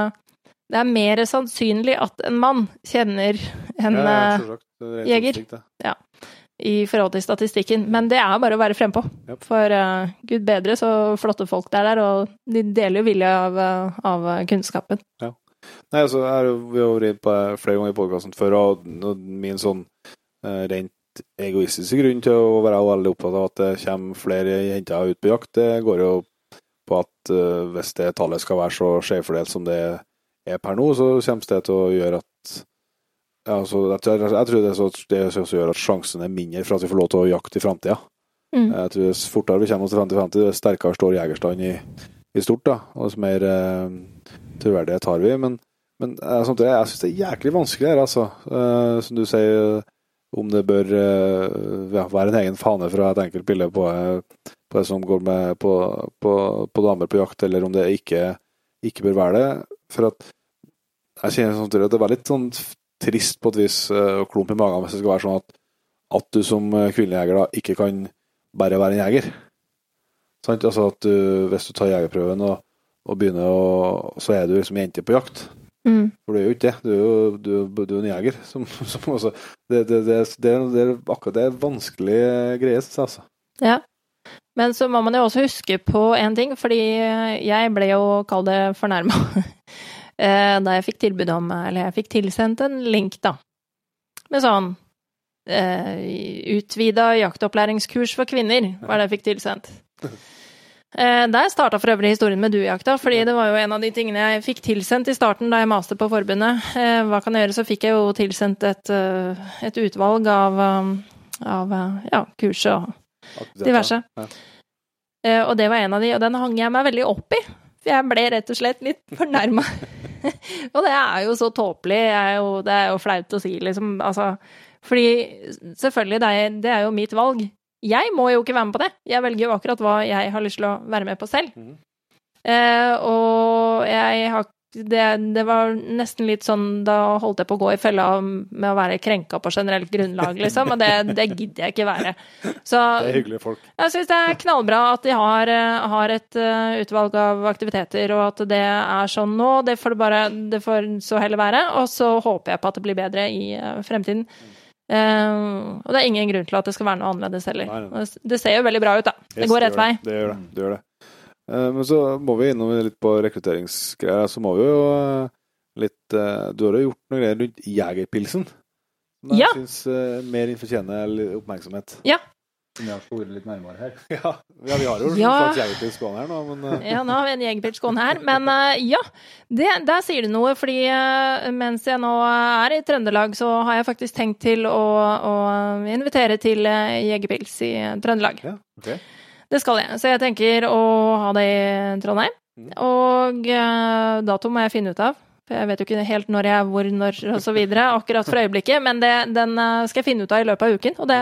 [SPEAKER 4] det er mer sannsynlig at en mann kjenner en
[SPEAKER 2] Ja, ja,
[SPEAKER 4] eh,
[SPEAKER 2] rent
[SPEAKER 4] jeger.
[SPEAKER 2] Ja,
[SPEAKER 4] i forhold til statistikken. Men det er bare å være frempå.
[SPEAKER 2] Yep.
[SPEAKER 4] For uh, gud bedre så flotte folk det er der, og de deler jo vilje av, eh, av kunnskapen.
[SPEAKER 2] Nei, altså, jeg vi har vært det flere ganger i podkasten før, og min sånn eh, rent egoistiske grunn til å være veldig opptatt av at det kommer flere jenter ut på jakt, det går jo på at uh, hvis det tallet skal være så skjevfordelt som det er per nå, så kommer det til å gjøre at ja, så jeg, tror, jeg tror det er så, det også gjør at sjansen er mindre for at vi får lov til å jakte i framtida.
[SPEAKER 4] Mm.
[SPEAKER 2] Jeg tror dess fortere vi kommer oss til 50-50, dess sterkere står jegerstanden i, i stort, da. Og dess mer eh, troverdighet har vi. Men, men eh, samtidig, jeg syns det er jæklig vanskelig her, altså. Eh, som du sier, om det bør eh, ja, være en egen fane fra et enkelt bilde på, eh, på det som går med på, på, på damer på jakt, eller om det ikke, ikke bør være det. For at jeg kjenner samtidig at det er litt sånn trist på et vis, eh, og klump i magen hvis det skal være sånn at, at du som eh, kvinnelig jeger da ikke kan bare være en jeger. Sant? Altså at du, hvis du tar jegerprøven og, og begynner å Så er du liksom jente på jakt.
[SPEAKER 4] Mm.
[SPEAKER 2] For du er jo ikke det. Du er jo du, du er en jeger. Som, [laughs] som også, det, det, det, det, det er akkurat det er vanskelig greie, syns jeg. Altså.
[SPEAKER 4] Ja. Men så må man jo også huske på en ting, fordi jeg ble jo, kall det, fornærma [laughs] da jeg fikk tilbud om Eller jeg fikk tilsendt en link, da, med sånn eh, Utvida jaktopplæringskurs for kvinner, var det jeg fikk tilsendt. [laughs] Eh, der starta for øvrig historien med duejakta, fordi det var jo en av de tingene jeg fikk tilsendt i starten da jeg maste på forbundet. Eh, hva kan jeg gjøre? Så fikk jeg jo tilsendt et, eh, et utvalg av, um, av ja, kurset og diverse.
[SPEAKER 2] Ja.
[SPEAKER 4] Og det var en av de, og den hang jeg meg veldig opp i. For jeg ble rett og slett litt fornærma. [laughs] og det er jo så tåpelig. er jo- Det er jo flaut å si, liksom. Altså, fordi selvfølgelig, det er, det er jo mitt valg. Jeg må jo ikke være med på det. Jeg velger jo akkurat hva jeg har lyst til å være med på selv.
[SPEAKER 2] Mhm.
[SPEAKER 4] Eh, og jeg har det, det var nesten litt sånn Da holdt jeg på å gå i fella med å være krenka på generelt grunnlag, liksom. Og det, det gidder jeg ikke være. Så [laughs]
[SPEAKER 2] Det er hyggelige folk.
[SPEAKER 4] jeg syns det er knallbra at de har, eh, har et eh, utvalg av aktiviteter, og at det er sånn nå. Det får bare Det får så heller være. Og så håper jeg på at det blir bedre i eh, fremtiden. Eh, og det er ingen grunn til at det skal være noe annerledes heller.
[SPEAKER 2] Nei, nei.
[SPEAKER 4] Det- ser jo veldig bra ut, da. Det
[SPEAKER 2] Yes,
[SPEAKER 4] går rett vei.
[SPEAKER 2] Det gjør det. det, gjør det. Uh, Men så må vi innom litt på rekrutteringsgreier. Så må vi jo uh, litt uh, Du har jo gjort noe greier rundt Jegerpilsen. Som
[SPEAKER 4] Ja.
[SPEAKER 2] jeg syns mer fortjener oppmerksomhet.
[SPEAKER 4] Ja.
[SPEAKER 3] Som jeg sporet litt nærmere her. [laughs]
[SPEAKER 2] Ja, ja vi har jo en
[SPEAKER 4] Ja.
[SPEAKER 2] slags jegerpils gående her nå, men eh,
[SPEAKER 4] Ja, nå har vi en jegerpils gående her. Men eh, ja, det, der sier du noe. Fordi eh, mens jeg nå er i Trøndelag, så har jeg faktisk tenkt til å, å invitere til jegerpils i Trøndelag.
[SPEAKER 2] ja, ok.
[SPEAKER 4] Det skal jeg. Så jeg tenker å ha det i Trondheim.
[SPEAKER 2] Mm.
[SPEAKER 4] Og uh, dato må jeg finne ut av. For jeg vet jo ikke helt når jeg er hvor, når videre, akkurat for øyeblikket. Men det, den skal jeg finne ut av i løpet av uken. Og det,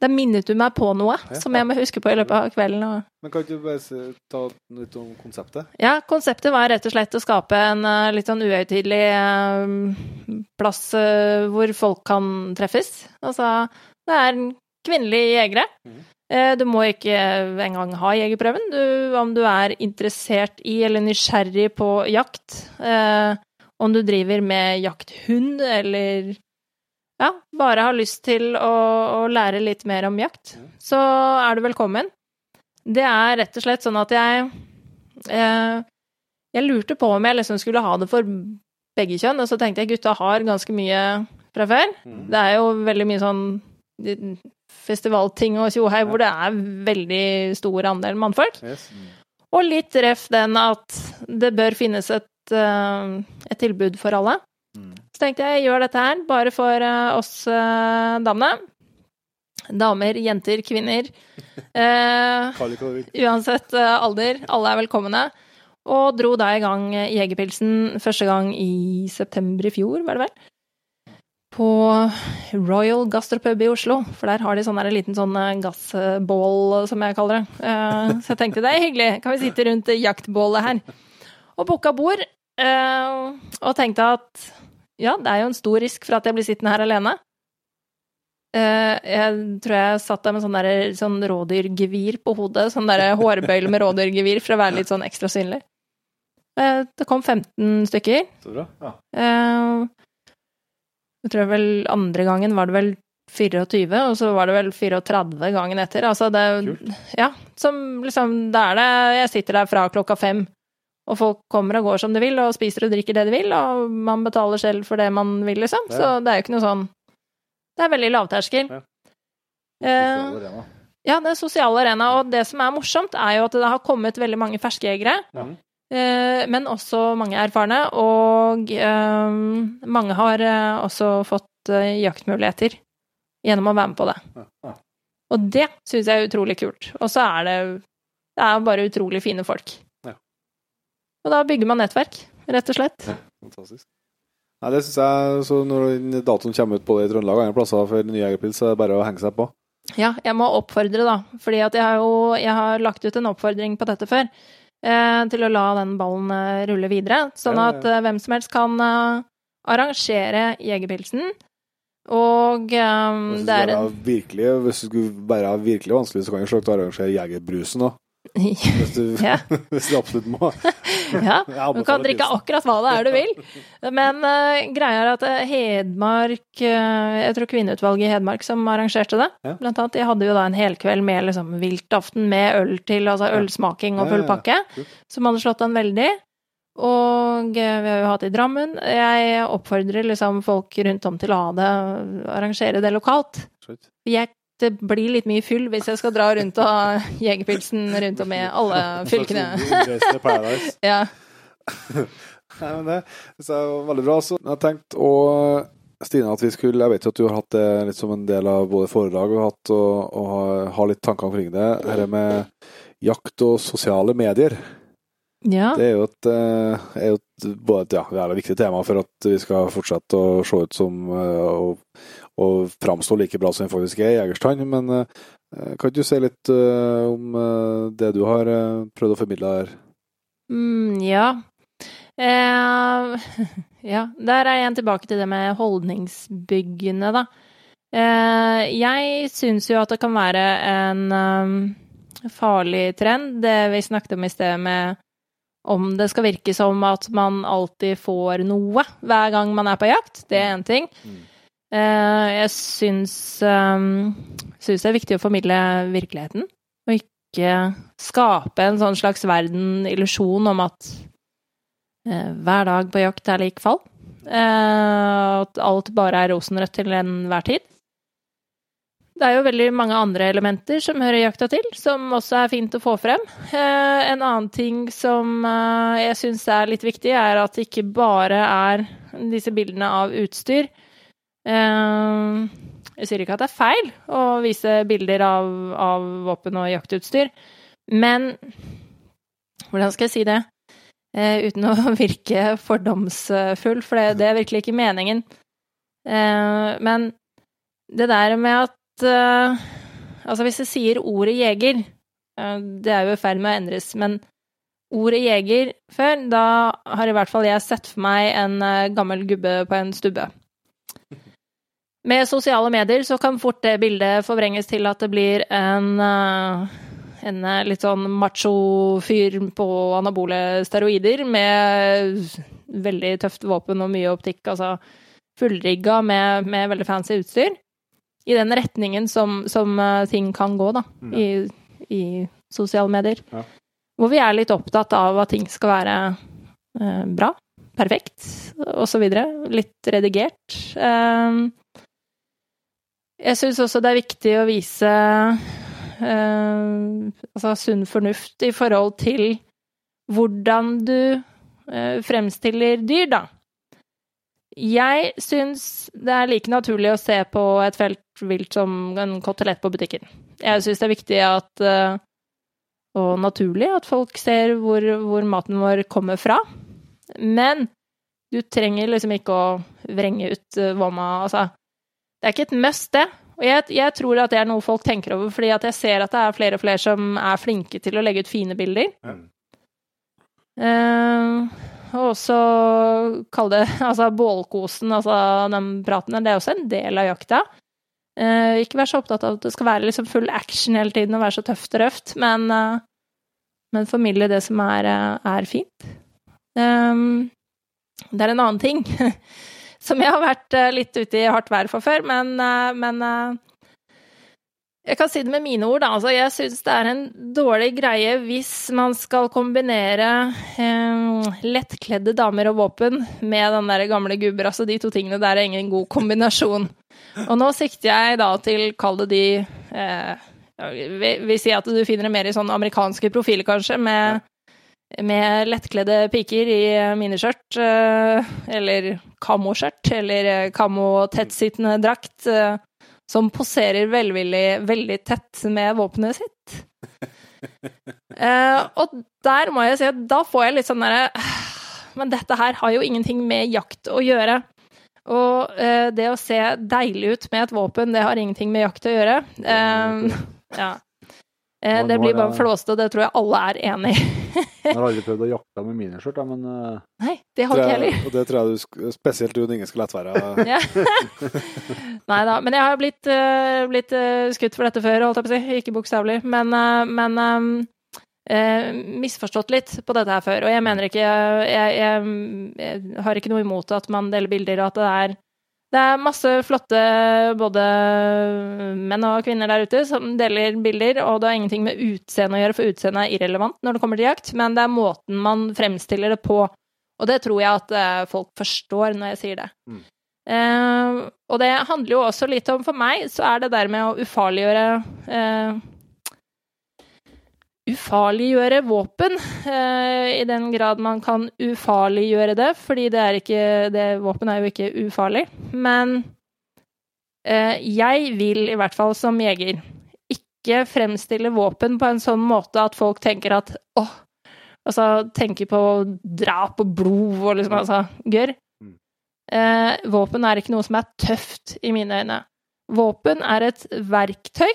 [SPEAKER 4] det minnet du meg på noe
[SPEAKER 2] Ja.
[SPEAKER 4] som jeg må huske på i løpet av kvelden. Og
[SPEAKER 2] Men kan ikke du bare ta litt om konseptet?
[SPEAKER 4] Ja, konseptet var rett og slett å skape en eh, litt sånn uhøytidelig eh, plass eh, hvor folk kan treffes. Altså, det er kvinnelige jegere. Eh, Du må ikke engang ha jegerprøven. Du, om du er interessert i eller nysgjerrig på jakt, eh, om du driver med jakthund eller ja, bare har lyst til å, å lære litt mer om jakt,
[SPEAKER 2] Mhm.
[SPEAKER 4] så er du velkommen. Det er rett og slett sånn at jeg eh, Jeg lurte på om jeg liksom skulle ha det for begge kjønn, og så tenkte jeg gutta har ganske mye fra før.
[SPEAKER 2] Mm.
[SPEAKER 4] Det er jo veldig mye sånn festivalting og tjohei hvor det er veldig stor andel mannfolk. Og litt ref den at det bør finnes et, eh, et tilbud for alle. Så tenkte jeg gjør dette her bare for eh, oss eh, damene. Damer, jenter, kvinner. [laughs] Eh, uansett eh, alder. Alle er velkomne. Og dro da i gang Jegerpilsen første gang i september i fjor, var det vel? På Royal Gastropub i Oslo, for der har de sånn liten sånn gassbål, som jeg kaller det. Eh, Så jeg tenkte det er hyggelig, kan vi sitte rundt jaktbålet her. Og booka bord, eh, og tenkte at ja, det er jo en stor risk for at jeg blir sittende her alene. Eh, Jeg tror jeg satt der med sånn, der, sånn rådyrgevir på hodet. Sånn der hårbøyle med rådyrgevir for å være litt sånn ekstra synlig. Eh, Det kom 15 stykker.
[SPEAKER 2] Så bra.
[SPEAKER 4] Ja. Jeg tror vel andre gangen var det vel 24, og så var det vel 34 gangen etter. Altså det
[SPEAKER 2] Kult.
[SPEAKER 4] Ja, som liksom Da er det Jeg sitter der fra klokka fem, og folk kommer og går som de vil, og spiser og drikker det de vil, og man betaler selv for det man vil, liksom.
[SPEAKER 2] Ja.
[SPEAKER 4] Så det er jo ikke noe sånn Det er veldig lavterskel.
[SPEAKER 2] Ja.
[SPEAKER 4] Eh,
[SPEAKER 3] Sosial arena.
[SPEAKER 4] ja, det er sosial arena, og det som er morsomt, er jo at det har kommet veldig mange ferske jegere.
[SPEAKER 2] Ja.
[SPEAKER 4] Eh, men også mange erfarne, og eh, mange har også fått jaktmuligheter gjennom å være med på det. Og det syns jeg er utrolig kult. Og så er det Det er bare utrolig fine folk.
[SPEAKER 2] Ja.
[SPEAKER 4] Og da bygger man nettverk, rett og slett.
[SPEAKER 2] Fantastisk. Nei, det synes jeg, så Når datoen kommer ut på det i Trøndelag og andre plasser for nye jegerpils, så er det bare å henge seg på.
[SPEAKER 4] Ja, jeg må oppfordre, da. Fordi at jeg har jo jeg har lagt ut en oppfordring på dette før. Eh, til å la den ballen eh, rulle videre. Sånn
[SPEAKER 2] Ja, ja.
[SPEAKER 4] at eh, hvem som helst kan eh, arrangere Jegerpilsen. Og
[SPEAKER 2] Hvis
[SPEAKER 4] det er en
[SPEAKER 2] virkelig, hvis det skulle være virkelig vanskelig, så kan du selvsagt arrangere Jegerbrusen òg. Hvis, du- [laughs]
[SPEAKER 4] Ja. [laughs]
[SPEAKER 2] hvis du absolutt må. [laughs]
[SPEAKER 4] Ja, Du kan drikke akkurat hva det er du vil. Men uh, greia er at eh, Hedmark uh, Jeg tror kvinneutvalget i Hedmark som arrangerte det.
[SPEAKER 2] Ja.
[SPEAKER 4] Blant annet. De hadde jo da en helkveld med liksom viltaften med øl til, altså ølsmaking og full pakke. Som hadde slått an veldig. Og vi har jo hatt i Drammen. Jeg oppfordrer liksom folk rundt om til å ha det, arrangere det lokalt. Jeg, det blir litt mye fyll hvis jeg skal dra rundt og ha Jegerpilsen rundt og med alle fylkene. [laughs] Ja. [laughs]
[SPEAKER 2] Nei, men det jeg var veldig bra. Så jeg har tenkt å Stine, at vi skulle Jeg vet jo at du har hatt det litt som en del av både foredrag og hatt og, og har ha litt tanker omkring det. Dette med jakt og sosiale medier.
[SPEAKER 4] ja.
[SPEAKER 2] Det er jo et, eh, er jo et, både ja, det er et viktig tema for at vi skal fortsette å se ut som eh, og, og framstå like bra som en faktisk er i Egerstrand. Men eh, kan ikke du si litt eh, om eh, det du har prøvd å formidle her?
[SPEAKER 4] Mm, ja. Eh, [laughs] ja, der er jeg igjen tilbake til det med holdningsbyggende, da. Eh, jeg syns jo at det kan være en um, farlig trend, det vi snakket om i sted med om det skal virke som at man alltid får noe hver gang man er på jakt. Det er én ting. Eh, jeg syns, um, syns det er viktig å formidle virkeligheten, og ikke skape en sånn slags verden, illusjon om at Eh, hver dag på jakt er lik fall. Eh, at alt bare er rosenrødt til enhver tid. Det er jo veldig mange andre elementer som hører jakta til, som også er fint å få frem. Eh, en annen ting som jeg syns er litt viktig, er at det ikke bare er disse bildene av utstyr. Jeg sier ikke at det er feil å vise bilder av, av våpen og jaktutstyr, men hvordan skal jeg si det? eh, uten å [laughs] virke fordomsfull, for det, det, er virkelig ikke meningen. Eh, men det der med at eh, Altså, hvis jeg sier ordet jeger eh, Det er jo i ferd med å endres, men ordet jeger før, da har i hvert fall jeg sett for meg en eh, gammel gubbe på en stubbe. Med sosiale medier så kan fort det bildet forvrenges til at det blir en uh, en eh, litt sånn macho-fyr på anabole steroider med veldig tøft våpen og mye optikk, altså fullrigga med, med veldig fancy utstyr. I den retningen som, som eh, ting kan gå, da, ja. i, i sosiale medier. Ja. Hvor vi er litt opptatt av at ting skal være eh, bra, perfekt, osv. Litt redigert. Eh, jeg syns også det er viktig å vise Eh, altså sunn fornuft i forhold til hvordan du eh, fremstiller dyr, da. Jeg syns det er like naturlig å se på et felt vilt som en kotelett på butikken. Jeg syns det er viktig at eh, og naturlig at folk ser hvor, hvor, maten vår kommer fra. Men du trenger liksom ikke å vrenge ut vomma. Altså, det er ikke et must, det. Og jeg, jeg, tror at det er noe folk tenker over, fordi at jeg ser at det er flere og flere som er flinke til å legge ut fine bilder. Mm. Uh, og også kall det [laughs] altså bålkosen, altså den praten der, det er også en del av jakta. Uh, ikke vær så opptatt av at det skal være liksom full action hele tiden og være så tøft og røft, men, uh, men formidle det som er, er fint. Um, det er en annen ting [laughs] som jeg har vært eh, litt ute i hardt vær for før, men, eh, men eh, jeg kan si det med mine ord, da. Altså, jeg syns det er en dårlig greie hvis man skal kombinere eh, lettkledde damer og våpen med den der gamle gubber. Altså, de to tingene der er ingen god kombinasjon. Og nå sikter jeg da til, kall det de eh, vi, sier at du finner det mer i sånne amerikanske profiler, kanskje, med med lettkledde piker i miniskjørt, eh, eller kamoskjørt, eller eh, kamo-tettsittende drakt, eh, som poserer velvillig veldig tett med våpenet sitt. [laughs] og der må jeg si at da får jeg litt sånn derre Men dette her har jo ingenting med jakt å gjøre. Og det å se deilig ut med et våpen, det har ingenting med jakt å gjøre. ja. Det blir bare flåste, og det tror jeg alle er enig i.
[SPEAKER 3] Jeg har aldri prøvd å jakte med miniskjørt, men uh...
[SPEAKER 4] Nei, det har ikke heller.
[SPEAKER 2] Og det tror jeg du, spesielt du Inge skal lette være. [laughs]
[SPEAKER 4] Nei da, men jeg har blitt, uh, blitt uh, skutt for dette før, holdt jeg på å si. Ikke bokstavelig, men, men um, misforstått litt på dette her før. Og jeg mener ikke jeg, jeg, jeg, har ikke noe imot at man deler bilder, og at det er det er masse flotte både menn og kvinner der ute som deler bilder, og det har ingenting med utseende å gjøre, for utseende er irrelevant når det kommer til jakt, men det er måten man fremstiller det på. Og det tror jeg at eh, folk forstår når jeg sier det. Mm. Uh, og det handler jo også litt om For meg så er det der med å ufarliggjøre uh, ufarliggjøre våpen, eh, i den grad man kan ufarliggjøre det, fordi det er ikke det, Våpen er jo ikke ufarlig. Men eh, jeg vil, i hvert fall som jeger, ikke fremstille våpen på en sånn måte at folk tenker at åh, altså tenker på drap og blod og liksom altså gørr. Mm. Eh, våpen er ikke noe som er tøft i mine øyne. Våpen er et verktøy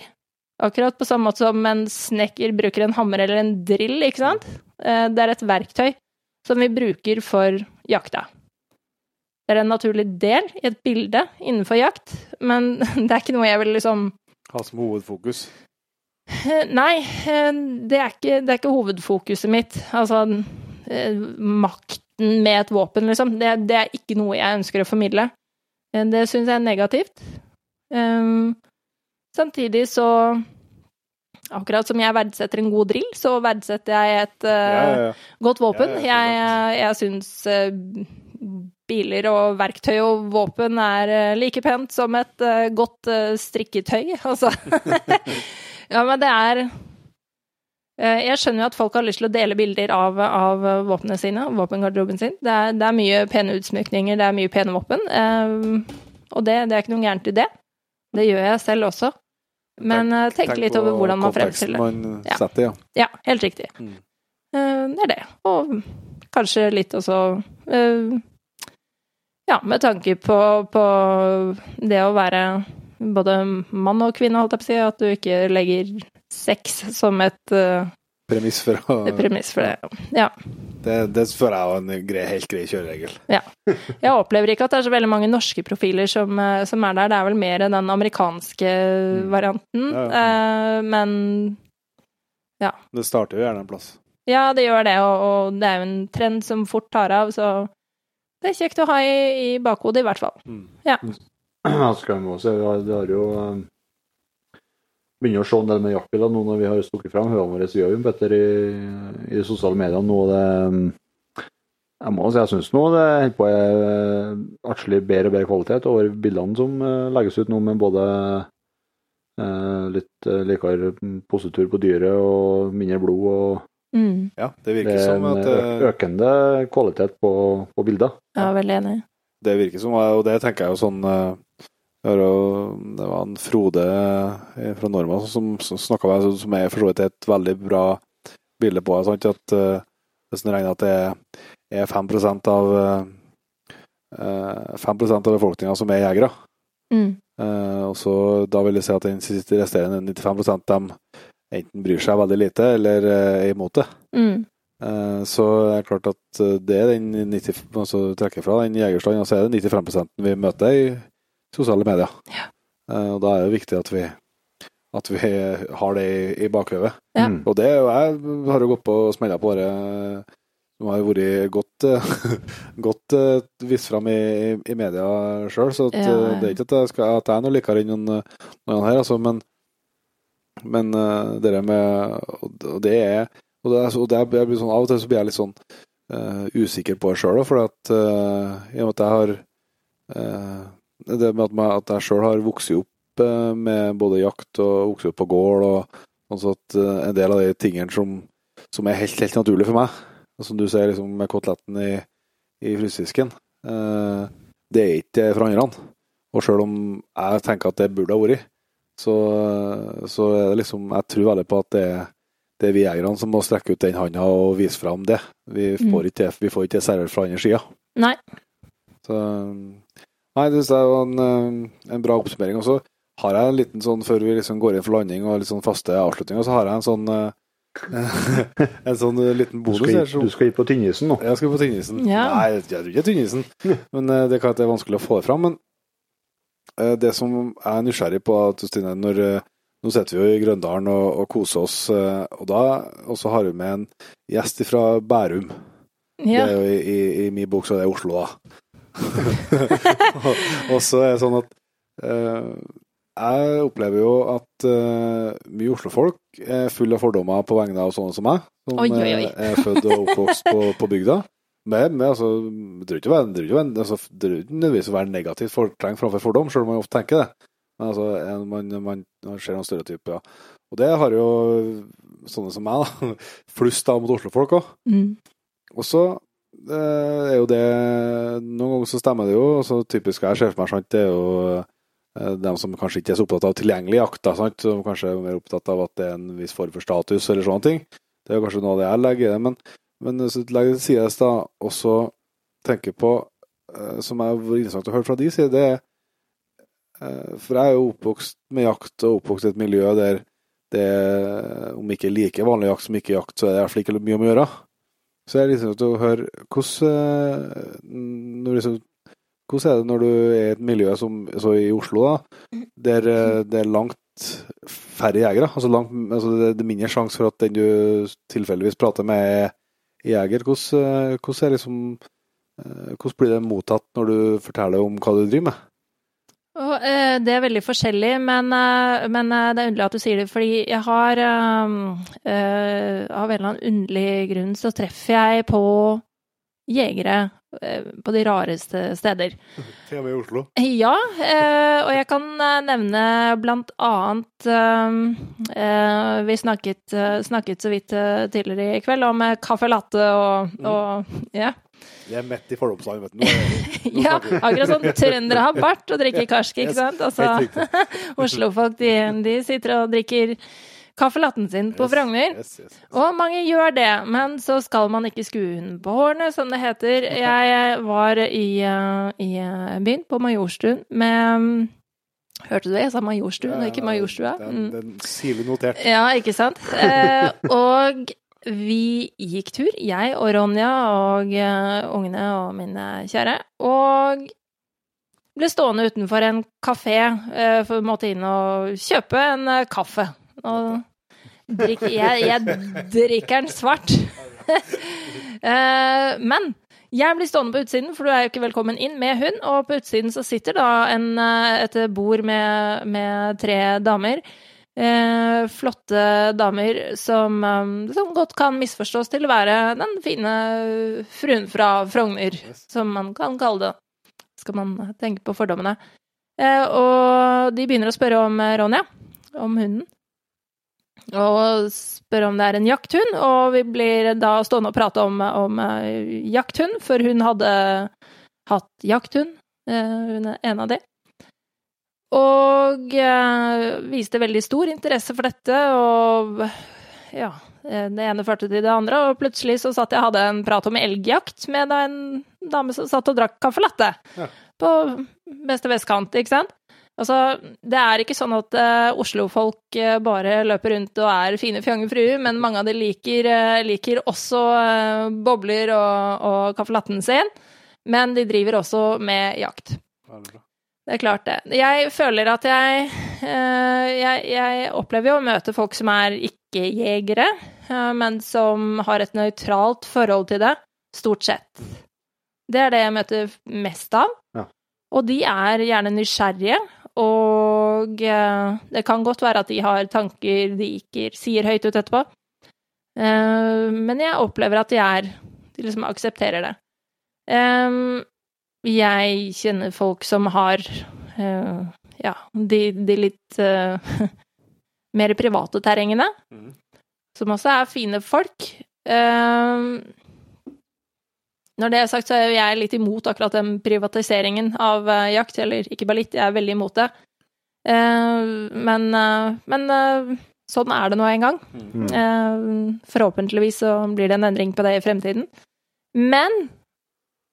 [SPEAKER 4] Akkurat på samme måte som en snekker bruker en hammer eller en drill, ikke sant? Eh, det er et verktøy. som vi bruker for jakta. Det er en naturlig del i et bilde innenfor jakt, men [laughs] det er ikke noe jeg vil liksom
[SPEAKER 2] Ha som hovedfokus. [laughs]
[SPEAKER 4] Nei, eh, det er ikke, det er ikke hovedfokuset mitt. Altså eh, makten med et våpen, liksom. Det, det er ikke noe jeg ønsker å formidle. Det syns jeg er negativt. Um, samtidig så Akkurat som jeg verdsetter en god drill, så verdsetter jeg et uh,
[SPEAKER 2] Ja, ja, ja.
[SPEAKER 4] godt våpen.
[SPEAKER 2] Ja, ja,
[SPEAKER 4] jeg jeg syns uh, biler og verktøy og våpen er eh, like pent som et eh, godt eh, strikketøy, [laughs] altså. ja, men det er eh, Jeg skjønner jo at folk har lyst til å dele bilder av, av våpnene sine, våpengarderoben sin. Det er, det er mye pene utsmykninger, det er mye pene våpen. eh, og det, det er ikke noe gærent i det. Det gjør jeg selv også. Men tenk, tenk, litt over hvordan man fremstiller
[SPEAKER 2] man
[SPEAKER 4] Ja.
[SPEAKER 2] setter, ja.
[SPEAKER 4] Ja, helt riktig.
[SPEAKER 2] Mm.
[SPEAKER 4] Eh, det er det. Og kanskje litt også eh, Ja, med tanke på, på det å være både mann og kvinne, holdt jeg på å si, at du ikke legger sex som et eh,
[SPEAKER 2] Premiss for å
[SPEAKER 4] premiss for det. Ja.
[SPEAKER 2] Det, det føler jeg var en grei, helt grei kjøreregel.
[SPEAKER 4] Jeg opplever ikke at det er så veldig mange norske profiler som, eh, som er der. Det er vel mer den amerikanske varianten.
[SPEAKER 2] Ja,
[SPEAKER 4] Eh, men
[SPEAKER 2] Det starter jo gjerne en plass.
[SPEAKER 4] Ja, det gjør det, og, og det er jo en trend som fort tar av, så det er kjekt å ha i, i bakhodet, i hvert fall.
[SPEAKER 2] Mm.
[SPEAKER 3] Ja, skal vi også, det har, jo um, begynner å se en del med jaktbiler nå når vi har stukket fram høvene våre, så gjør vi Petter i, i sosiale medier nå. Det, jeg må si jeg syns nå det holder på er atskillig bedre og bedre kvalitet over bildene som eh, legges ut nå, med både eh, litt uh, likere positur på dyret og mindre blod. og
[SPEAKER 4] Mm.
[SPEAKER 2] Ja, det
[SPEAKER 3] Det
[SPEAKER 2] virker
[SPEAKER 3] er
[SPEAKER 2] som
[SPEAKER 3] en
[SPEAKER 2] at
[SPEAKER 3] ø-
[SPEAKER 2] eh,
[SPEAKER 3] økende kvalitet på, på bilder.
[SPEAKER 4] Er veldig enig.
[SPEAKER 2] Det virker som, og det tenker jeg jo sånn Det var en Frode eh, fra Norma som, som snakka med meg, som er for så vidt et veldig bra bilde på. Sant? At eh, Hvis en regner at det er, er 5 av eh, 5 av befolkninga som er jegere,
[SPEAKER 4] Mm.
[SPEAKER 2] eh, og så da vil jeg si at den siste resterende 95 de enten bryr seg veldig lite eller eh, er imot det.
[SPEAKER 4] Mm.
[SPEAKER 2] Eh, Så det er klart at eh, det er den 90, altså trekker fra den jegerstanden, og så er det 95 vi møter i sosiale medier.
[SPEAKER 4] Ja.
[SPEAKER 2] Eh, Og da er det viktig at vi, at vi har det i, i bakhodet.
[SPEAKER 4] Ja.
[SPEAKER 3] Mm.
[SPEAKER 2] Og det er jo jeg har jo gått på og smella på det eh, som har vært godt, eh, [laughs] godt eh, vist fram i, i media sjøl, så at,
[SPEAKER 4] Ja,
[SPEAKER 2] det er ikke at jeg, skal, at jeg er noe likere enn noen, noen her, altså, men, men det der med Og og det er og det, er, og det er, jeg blir sånn, Av og til så blir jeg litt sånn uh, usikker på det sjøl, for at uh, i og med at jeg har eh, Det med at, jeg sjøl har vokst opp eh, med både jakt og vokst opp på gård, og sånn at eh, en del av de tingene som, som er helt, helt naturlig for meg, som du ser liksom med koteletten i, i frysedisken, eh, det er ikke det for andre. Og sjøl om jeg tenker at det burde ha vært, så, så er det liksom Jeg tror veldig på at det er det er vi jegerne som må strekke ut den handa og vise fram det. Vi får
[SPEAKER 4] Mm.
[SPEAKER 2] ikke vi får ikke det servert fra andre sida.
[SPEAKER 4] Nei.
[SPEAKER 2] Så Nei, det er jo var en, eh, en bra oppsummering. Og så har jeg en liten sånn, før vi liksom går inn for landing og litt sånn faste avslutninger, så har jeg en sånn eh, [laughs] En sånn liten
[SPEAKER 3] Du
[SPEAKER 2] bonus
[SPEAKER 3] skal,
[SPEAKER 2] her.
[SPEAKER 3] du skal gi på Tynnisen nå.
[SPEAKER 2] jeg skal på Tynnisen.
[SPEAKER 4] Ja.
[SPEAKER 2] Nei, jeg tror ikke Tynnisen. Men eh, det kan være det er vanskelig å få det fram. Men eh, det som jeg er nysgjerrig på, at, Stine, når eh, nå sitter vi jo i Grøndalen og, og koser oss, eh, og da og så har vi med en gjest fra Bærum.
[SPEAKER 4] Ja.
[SPEAKER 2] Det er jo i, i, I min bok så er det Oslo, da. [laughs] og, så er det sånn at eh, jeg opplever jo at eh, mye Oslo-folk er full av fordommer på vegne av sånne som meg, som
[SPEAKER 4] Oi, oi, oi.
[SPEAKER 2] eh, er født og oppvokst på, på bygda. Men, men altså, det trenger ikke være- å være- altså, ikke nødvendigvis å være negativt fortrengt framfor fordom, selv om man ofte tenker det. Men altså, man, man, man ser noen stereotyper. Ja. Og det har jo sånne som meg, da, [laughs] flust av mot Oslo-folk òg.
[SPEAKER 4] Mm.
[SPEAKER 2] Og så eh, er jo det Noen ganger så stemmer det jo. så Typisk jeg ser for meg, sant, det er jo eh, dem som kanskje ikke er så opptatt av tilgjengelig jakt, sant, som kanskje er mer opptatt av at det er en viss form for status eller sånne ting. Det er jo kanskje noe av det jeg legger i det. Men, men du legger det til side da, og så tenker på, som som er interessant å høre fra de side, det er eh, For jeg er jo oppvokst med jakt og oppvokst i et miljø der det om ikke like vanlig jakt som ikke jakt, så er det iallfall ikke mye om å gjøre. Så er liksom til å høre hvordan, eh, liksom, hvordan er det når du er i et miljø som så i Oslo, da, der eh, det er langt færre jegere? Altså, langt, altså det det er mindre sjanse for at den du tilfeldigvis prater med, er jeger. Hvordan, eh, hvordan, liksom, hvordan blir det mottatt når du forteller om hva du driver med?
[SPEAKER 4] Eh, det er veldig forskjellig, men, eh, men eh, det er underlig at du sier det, fordi jeg har eh, Av en eller annen underlig grunn så treffer jeg på jegere eh, på de rareste steder.
[SPEAKER 2] Til og med i Oslo.
[SPEAKER 4] Ja, eh, og jeg kan eh, nevne blant annet Vi snakket, snakket så vidt tidligere i kveld om caffè latte og, og ja.
[SPEAKER 2] Vi er mett i fordomsland, vet du. Nå nå [laughs]
[SPEAKER 4] ja. Akkurat som trøndere har bart og drikker karsk, ikke sant? Altså. [laughs] Oslofolk de, de sitter og drikker caffè latten sin på
[SPEAKER 2] Yes,
[SPEAKER 4] Frogner.
[SPEAKER 2] yes, yes.
[SPEAKER 4] Og mange gjør det, men så skal man ikke skue hunden på hårene, som det heter. [laughs] Jeg var i, eh, i eh, byen, på Majorstuen, med mm, Hørte du det? Jeg sa Majorstuen, og ikke Majorstua.
[SPEAKER 2] Den,
[SPEAKER 4] Mm.
[SPEAKER 2] den sirlig notert.
[SPEAKER 4] Ja, ikke sant? Eh, [laughs] og vi gikk tur, jeg og Ronja og eh, ungene og mine kjære, og ble stående utenfor en kafé eh, for å måtte inn og kjøpe en eh, kaffe. Og drikk, jeg, jeg drikker den svart. [laughs] eh, men jeg blir stående på utsiden, for du er jo ikke velkommen inn med hund. Og på utsiden så sitter da en, eh, et bord med, med tre damer. Eh, flotte damer som, eh, som godt kan misforstås til å være den fine fruen fra Frogner, som man kan kalle det. Skal man tenke på fordommene. Eh, og de begynner å spørre om Ronja, om hunden. Og spør om det er en jakthund, og vi blir da stående og prate om, om eh, jakthund, for hun hadde hatt jakthund, eh, hun er en av de. Og eh, viste veldig stor interesse for dette, og ja Det ene førte til det andre, og plutselig så satt jeg og hadde en prat om elgjakt med en dame som satt og drakk caffè latte.
[SPEAKER 2] Ja.
[SPEAKER 4] På beste vestkant, ikke sant? Altså, det er ikke sånn at uh, Oslo-folk uh, bare løper rundt og er fine, fjonge fruer, men mange av de liker, uh, liker også bobler og, og caffè latten sin. Men de driver også med jakt. Det er klart det. Jeg føler at jeg jeg, jeg opplever jo å møte folk som er ikke-jegere, men som har et nøytralt forhold til det, stort sett. Det er det jeg møter mest av.
[SPEAKER 2] Ja.
[SPEAKER 4] Og de er gjerne nysgjerrige, og eh, det kan godt være at de har tanker de ikke sier høyt ut etterpå. Eh, men jeg opplever at de er De liksom aksepterer det. Jeg kjenner folk som har eh, ja, de, de litt [laughs] mer private terrengene,
[SPEAKER 2] Mhm.
[SPEAKER 4] som også er fine folk. Når det er sagt, så er jo jeg litt imot akkurat den privatiseringen av eh, jakt, eller ikke bare litt, jeg er veldig imot det. Eh, men eh, men sånn er det nå en gang.
[SPEAKER 3] Mm.
[SPEAKER 4] Forhåpentligvis så blir det en endring på det i fremtiden. Men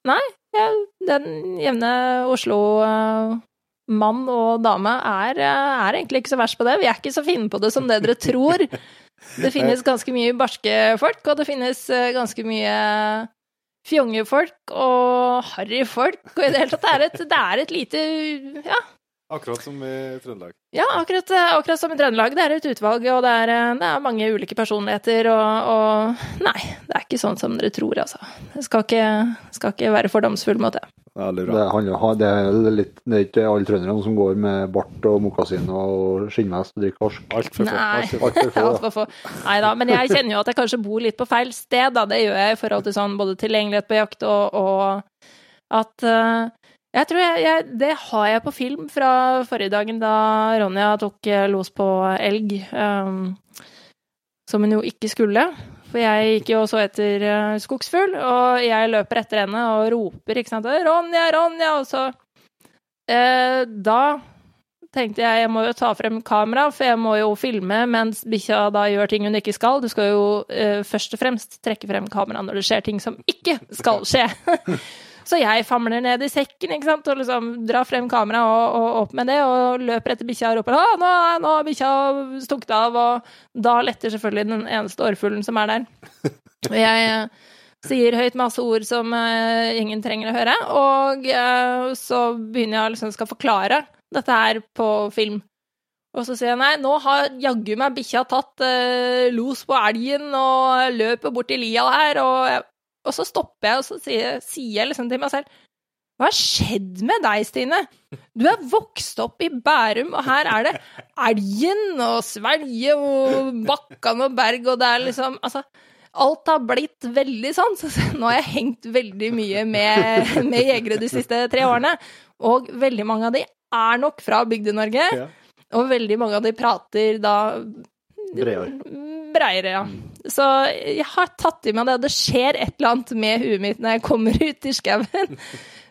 [SPEAKER 4] nei, jeg, den jevne Oslo-mann og dame er, er egentlig ikke så verst på det. Vi er ikke så fine på det som det dere tror. [laughs] Det finnes ganske mye barske folk, og det finnes ganske mye fjonge folk og harryfolk. Og i det hele tatt, det er et, det er et lite Ja,
[SPEAKER 2] Akkurat som i Trøndelag.
[SPEAKER 4] ja, akkurat, akkurat som i Trøndelag. Det er et utvalg, og det er, det er mange ulike personligheter, og, og Nei, det er ikke sånn som dere tror, altså. Jeg skal ikke, skal ikke være fordomsfull mot det.
[SPEAKER 3] Det, handler, det, er litt, det er ikke alle trønderne som går med bart og mokasin og skinnvest og drikker harsk.
[SPEAKER 2] Altfor få.
[SPEAKER 4] Nei.
[SPEAKER 2] alt for [laughs] få.
[SPEAKER 3] Altfor.
[SPEAKER 4] Alt for få. Nei da, men jeg kjenner jo at jeg kanskje bor litt på feil sted, da. Det gjør jeg i forhold til sånn både tilgjengelighet på jakt og, og at eh, Jeg tror jeg, jeg Det har jeg på film fra forrige dagen da Ronja tok eh, los på elg. um, som hun jo ikke skulle. For jeg gikk jo så etter uh, skogsfugl, og jeg løper etter henne og roper, ikke sant 'Ronja, Ronja!' Og så uh, Da tenkte jeg jeg må jo ta frem kamera, for jeg må jo filme mens bikkja da gjør ting hun ikke skal. Du skal jo uh, først og fremst trekke frem kamera når det skjer ting som ikke skal skje. [laughs] [laughs] Så jeg famler ned i sekken ikke sant? og liksom drar frem kameraet og, og opp med det, og løper etter bikkja og roper 'Å, nå, er- nå har bikkja stukket av', og da letter selvfølgelig den eneste orrfuglen som er der. [laughs] Jeg sier høyt masse ord som uh, ingen trenger å høre, og uh, så begynner jeg å liksom skal forklare dette her på film. Og så sier jeg nei, nå har jaggu meg bikkja tatt uh, los på elgen og løper bort i lia her, og, og så stopper jeg, og så sier, sier jeg liksom til meg selv hva har skjedd med deg, Stine? Du er vokst opp i Bærum, og her er det elgen og Svelge og Bakkan og Berg, og det er liksom Altså, alt har blitt veldig sånn. Så nå har jeg hengt veldig mye med, med jegere de siste tre årene. Og veldig mange av de er nok fra Bygde-Norge.
[SPEAKER 2] Ja.
[SPEAKER 4] Og veldig mange av de prater da
[SPEAKER 3] Bredere.
[SPEAKER 4] Breiere, ja. Så jeg har tatt i meg det. Det skjer et eller annet med huet mitt når jeg kommer [laughs] ut i skauen.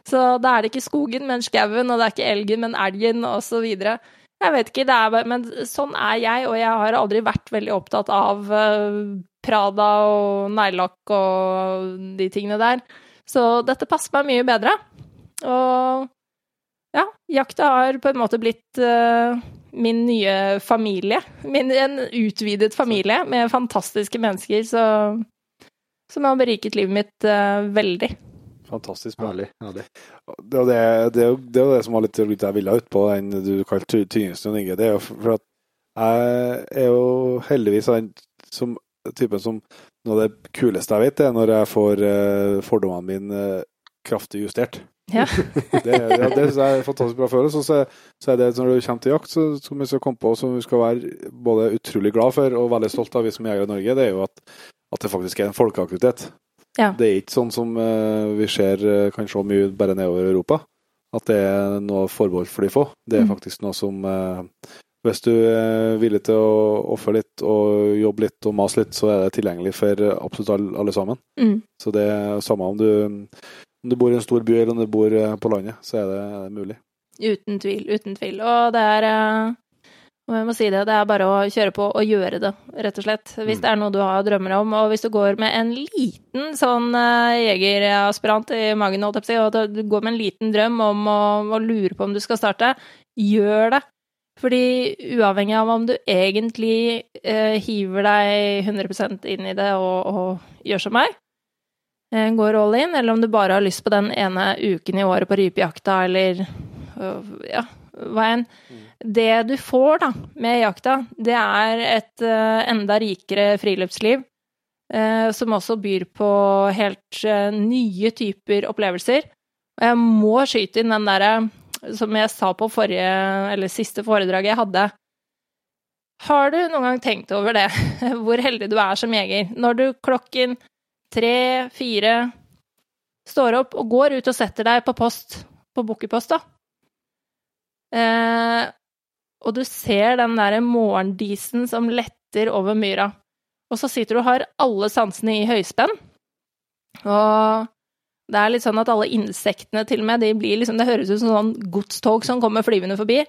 [SPEAKER 4] Så da er det ikke skogen, men skauen, og det er ikke elgen, men elgen, videre. Jeg vet ikke, det er bare Men sånn er jeg, og jeg har aldri vært veldig opptatt av uh, Prada og neglelakk og de tingene der. Så dette passer meg mye bedre. Og ja, jakta har på en måte blitt uh, min nye familie. Min, en utvidet familie med fantastiske mennesker så, som har beriket livet mitt uh, veldig.
[SPEAKER 2] Fantastisk bra.
[SPEAKER 3] Herlig. herlig.
[SPEAKER 2] Det, det, det, er jo- det er det som var litt litt jeg ville ut på den du kalte tyngste Inge. Det er jo for at jeg er jo heldigvis den som, typen som Noe av det kuleste jeg vet, det er når jeg får uh, fordommene mine uh, kraftig justert.
[SPEAKER 4] Ja. [laughs]
[SPEAKER 2] det, ja, det synes jeg er fantastisk bra følelse. Og så, så er det når du kommer til jakt, så som vi skal komme på, som vi skal være både utrolig glad for og veldig stolt av, vi som jegere i Norge, det er jo at, at det faktisk er en folkeaktivitet.
[SPEAKER 4] Ja.
[SPEAKER 2] Det er ikke sånn som uh, vi ser uh, kan se mye bare nedover Europa. At det er noe forbeholdt for de få. Det er
[SPEAKER 4] Mm.
[SPEAKER 2] faktisk noe som uh, Hvis du er villig til å ofre litt og jobbe litt og mase litt, så er det tilgjengelig for absolutt alle, alle sammen.
[SPEAKER 4] Mm.
[SPEAKER 2] Så det er samme om du, om du bor i en stor by eller om du bor eh, på landet, så er det, er det mulig.
[SPEAKER 4] Uten tvil, uten tvil. Og det er eh, og jeg må si det, det er bare å kjøre på og gjøre det, rett og slett. Hvis
[SPEAKER 2] Mm.
[SPEAKER 4] det er noe du har drømmer om, og hvis du går med en liten sånn uh, jegeraspirant i magen, holdt jeg på og du går med en liten drøm om å, å lure på om du skal starte, gjør det. Fordi uavhengig av om du egentlig eh, hiver deg 100% inn i det og, og gjør som meg, eh, går all in, eller om du bare har lyst på den ene uken i året på rypejakta, eller øh, ja, hva enn. Det du får da med jakta, det er et eh, enda rikere friluftsliv, eh, som også byr på helt eh, nye typer opplevelser. Og jeg må skyte inn den derre, som jeg sa på forrige, eller siste foredraget jeg hadde. Har du noen gang tenkt over det, [laughs] hvor heldig du er som jeger, når du klokken tre-fire står opp og går ut og setter deg på post, på bukkepost, da. Eh, og du ser den derre morgendisen som letter over myra. Og så sitter du og har alle sansene i høyspenn. Og det er litt sånn at alle insektene til og med, de blir liksom, det høres ut som sånn godstog som kommer flyvende forbi.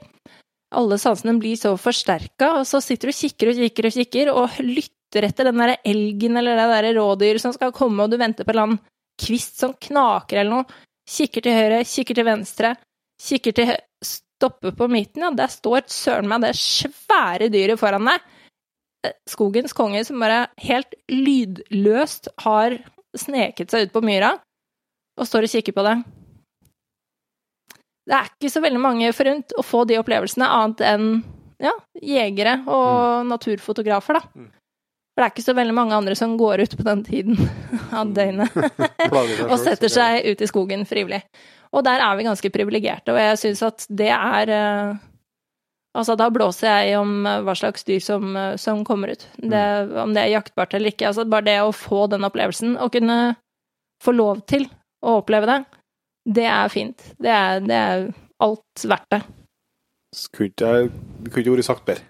[SPEAKER 4] Alle sansene blir så forsterka, og så sitter du og kikker og kikker og kikker og lytter etter den der elgen eller det der rådyret som skal komme, og du venter på en eller annen kvist som knaker eller noe. Kikker til høyre, kikker til venstre, kikker til Stopper på midten, ja, der står søren meg det svære dyret foran deg. Eh, Skogens konge som bare helt lydløst har sneket seg ut på myra og står og kikker på det. Det er ikke så veldig mange forunt å få de opplevelsene, annet enn ja, jegere og naturfotografer, da.
[SPEAKER 2] Mm.
[SPEAKER 4] For det er ikke så veldig mange andre som går ut på den tiden [laughs] av døgnet [laughs] [laughs] og setter seg ut i skogen frivillig. Og der er vi ganske privilegerte, og jeg syns at det er eh, Altså, da blåser jeg om eh, hva slags dyr som, eh, som kommer ut. Det, om det er jaktbart eller ikke. Altså, bare det å få den opplevelsen, og kunne få lov til å oppleve det, det er fint. Det er, det er alt verdt det.
[SPEAKER 2] Skulle ikke kunne ikke vært sagt bedre.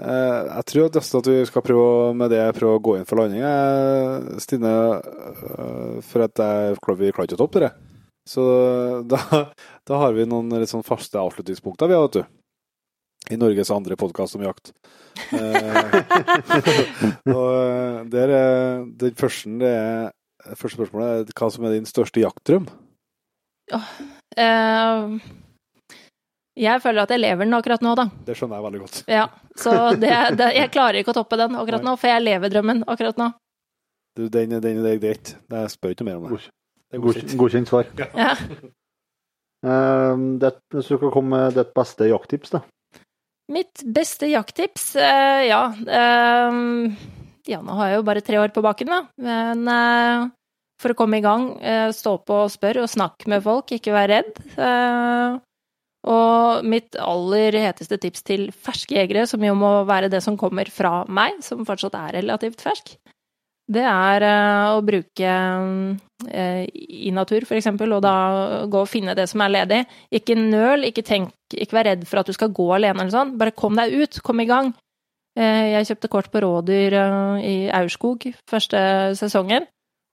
[SPEAKER 2] Eh, jeg tror at vi skal prøve med det prøve å gå inn for landing, eh, Stine. eh, for at jeg, vi klarer ikke å toppe det. Så da, da har vi noen litt sånn faste avslutningspunkter, vi, vet du. I Norges andre podkast om jakt. [laughs] Og der er den første, det er, første spørsmålet er hva som er din største jaktdrøm?
[SPEAKER 4] Eh, jeg føler at jeg lever den akkurat nå, da.
[SPEAKER 2] Det skjønner jeg veldig godt.
[SPEAKER 4] Ja, så det, det, jeg klarer ikke å toppe den akkurat nå, for jeg lever drømmen akkurat nå.
[SPEAKER 2] Du, den, den, det er greit. Jeg spør ikke mer om det. det er
[SPEAKER 3] Godkjent, godkjent svar.
[SPEAKER 4] Ja.
[SPEAKER 3] Eh, det, hvis du skal komme med ditt beste jakttips, da?
[SPEAKER 4] Mitt beste jakttips, Uh, ja uh, Ja, nå har jeg jo bare tre år på baken, da. Men eh, for å komme i gang, eh, stå på og spør, og snakk med folk, ikke vær redd. Og mitt aller heteste tips til ferske jegere, som jo må være det som kommer fra meg, som fortsatt er relativt fersk, det er eh, å bruke eh, i natur, for eksempel, og da gå og finne det som er ledig. Ikke nøl, ikke tenk, ikke vær redd for at du skal gå alene eller sånn, bare kom deg ut, kom i gang. Eh, jeg kjøpte kort på rådyr i Aurskog første sesongen,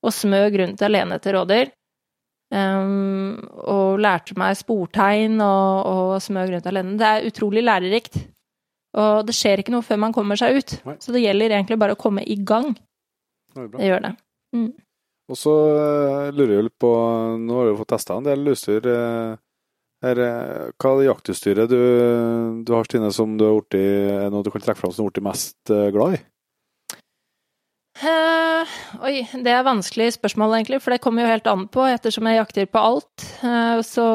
[SPEAKER 4] og smøg rundt alene til rådyr. Um, og lærte meg sportegn og, og smør grønt alene. Det er utrolig lærerikt. Og det skjer ikke noe før man kommer seg ut.
[SPEAKER 2] Nei.
[SPEAKER 4] Så det gjelder egentlig bare å komme i gang.
[SPEAKER 2] Det.
[SPEAKER 4] Det gjør det.
[SPEAKER 2] Og så eh, lurer jeg på Nå har du fått testa en del utstyr. eh, her, eh, Hva er det jaktutstyret du, du har, Stine, som du har blitt, i noe du kan trekke fram som du har blitt mest glad i?
[SPEAKER 4] Eh, oi, det er vanskelig spørsmål, egentlig, for det kommer jo helt an på. Ettersom jeg jakter på alt, uh, så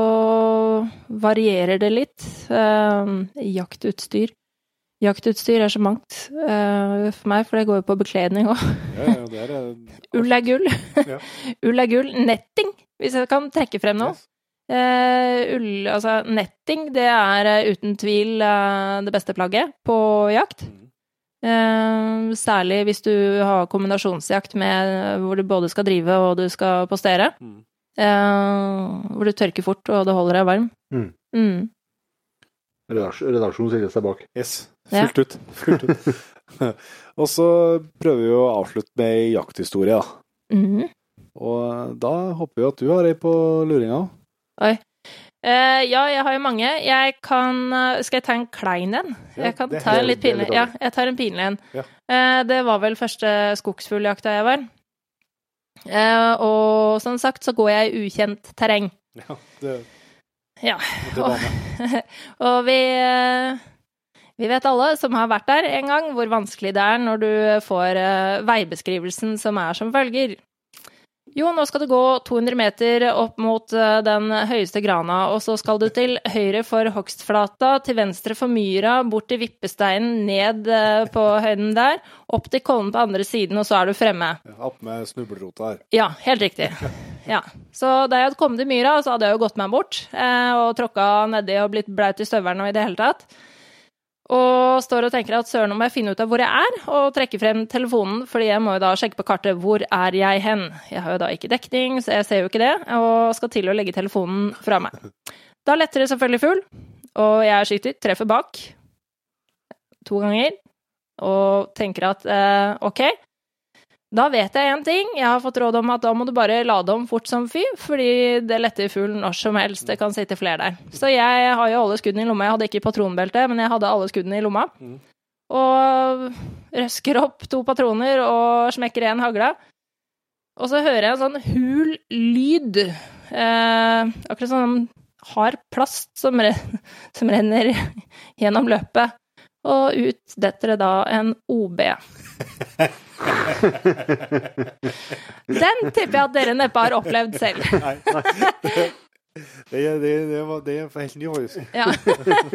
[SPEAKER 4] varierer det litt. Uh, jaktutstyr. Jaktutstyr er så mangt for meg, for det går jo på bekledning òg.
[SPEAKER 2] Ja, ja, er, [laughs]
[SPEAKER 4] Ull er gull.
[SPEAKER 2] Ja. [laughs]
[SPEAKER 4] Ull er gull. Netting, hvis jeg kan trekke frem noe. Eh, ull, altså netting, det er uten tvil det beste plagget på jakt.
[SPEAKER 2] Mm.
[SPEAKER 4] Eh, særlig hvis du har kombinasjonsjakt med hvor du både skal drive og du skal postere.
[SPEAKER 2] Mm.
[SPEAKER 4] Eh, hvor du tørker fort og det holder deg varm.
[SPEAKER 3] Mm.
[SPEAKER 4] Mm.
[SPEAKER 3] Redaksjonen stiller seg bak.
[SPEAKER 2] Yes.
[SPEAKER 4] Ja.
[SPEAKER 2] Ut. Fullt ut. [laughs] [laughs] og så prøver vi å avslutte med ei jakthistorie, da.
[SPEAKER 4] Mhm.
[SPEAKER 2] Og da håper vi at du har ei på luringa.
[SPEAKER 4] Oi. Eh, ja, jeg har jo mange. Jeg kan uh, Skal jeg ta en klein en?
[SPEAKER 2] Ja,
[SPEAKER 4] jeg kan ta en litt pinlig. Ja, jeg tar en pinlig en.
[SPEAKER 2] Ja.
[SPEAKER 4] Uh, det var vel første skogsfugljakta jeg var. Og som sagt så går jeg i ukjent terreng.
[SPEAKER 2] Ja, det,
[SPEAKER 4] Ja.
[SPEAKER 2] det var med. [laughs]
[SPEAKER 4] Og vi vi vet alle som har vært der en gang, hvor vanskelig det er når du får veibeskrivelsen som er som følger. Jo, nå skal du gå 200 meter opp mot eh, den høyeste grana, og så skal du til høyre for hogstflata, til venstre for myra, bort til vippesteinen, ned eh, på høyden der, opp til kollen på andre siden, og så er du fremme.
[SPEAKER 2] Opp med snublerota her.
[SPEAKER 4] Ja, helt riktig. Ja. Så da jeg hadde kommet til myra, så hadde jeg jo gått meg bort eh, og tråkka nedi og blitt blaut i støvelen og i det hele tatt. Og står og tenker at søren, nå må jeg finne ut av hvor jeg er, og trekke frem telefonen, fordi jeg må jo da sjekke på kartet hvor er jeg hen. Jeg har jo da ikke dekning, så jeg ser jo ikke det, og skal til å legge telefonen fra meg. Da letter det selvfølgelig fugl, og jeg skyter, treffer bak to ganger, og tenker at eh, ok, da vet jeg én ting. Jeg har fått råd om at da må du bare lade om fort som fy, fordi det letter fuglen når som helst. Det kan sitte flere der. Så jeg har jo alle skuddene i lomma. Jeg hadde ikke patronbelte, men jeg hadde alle skuddene i lomma.
[SPEAKER 2] Mm.
[SPEAKER 4] Og røsker opp to patroner og smekker igjen hagla. Og så hører jeg en sånn hul lyd. Eh, akkurat sånn hard plast som, re som renner gjennom løpet. Og ut detter det da en OB. [laughs] Den tipper jeg at dere neppe har opplevd selv.
[SPEAKER 2] Nei. Det, det, det, var, det er helt ny.
[SPEAKER 4] Ja.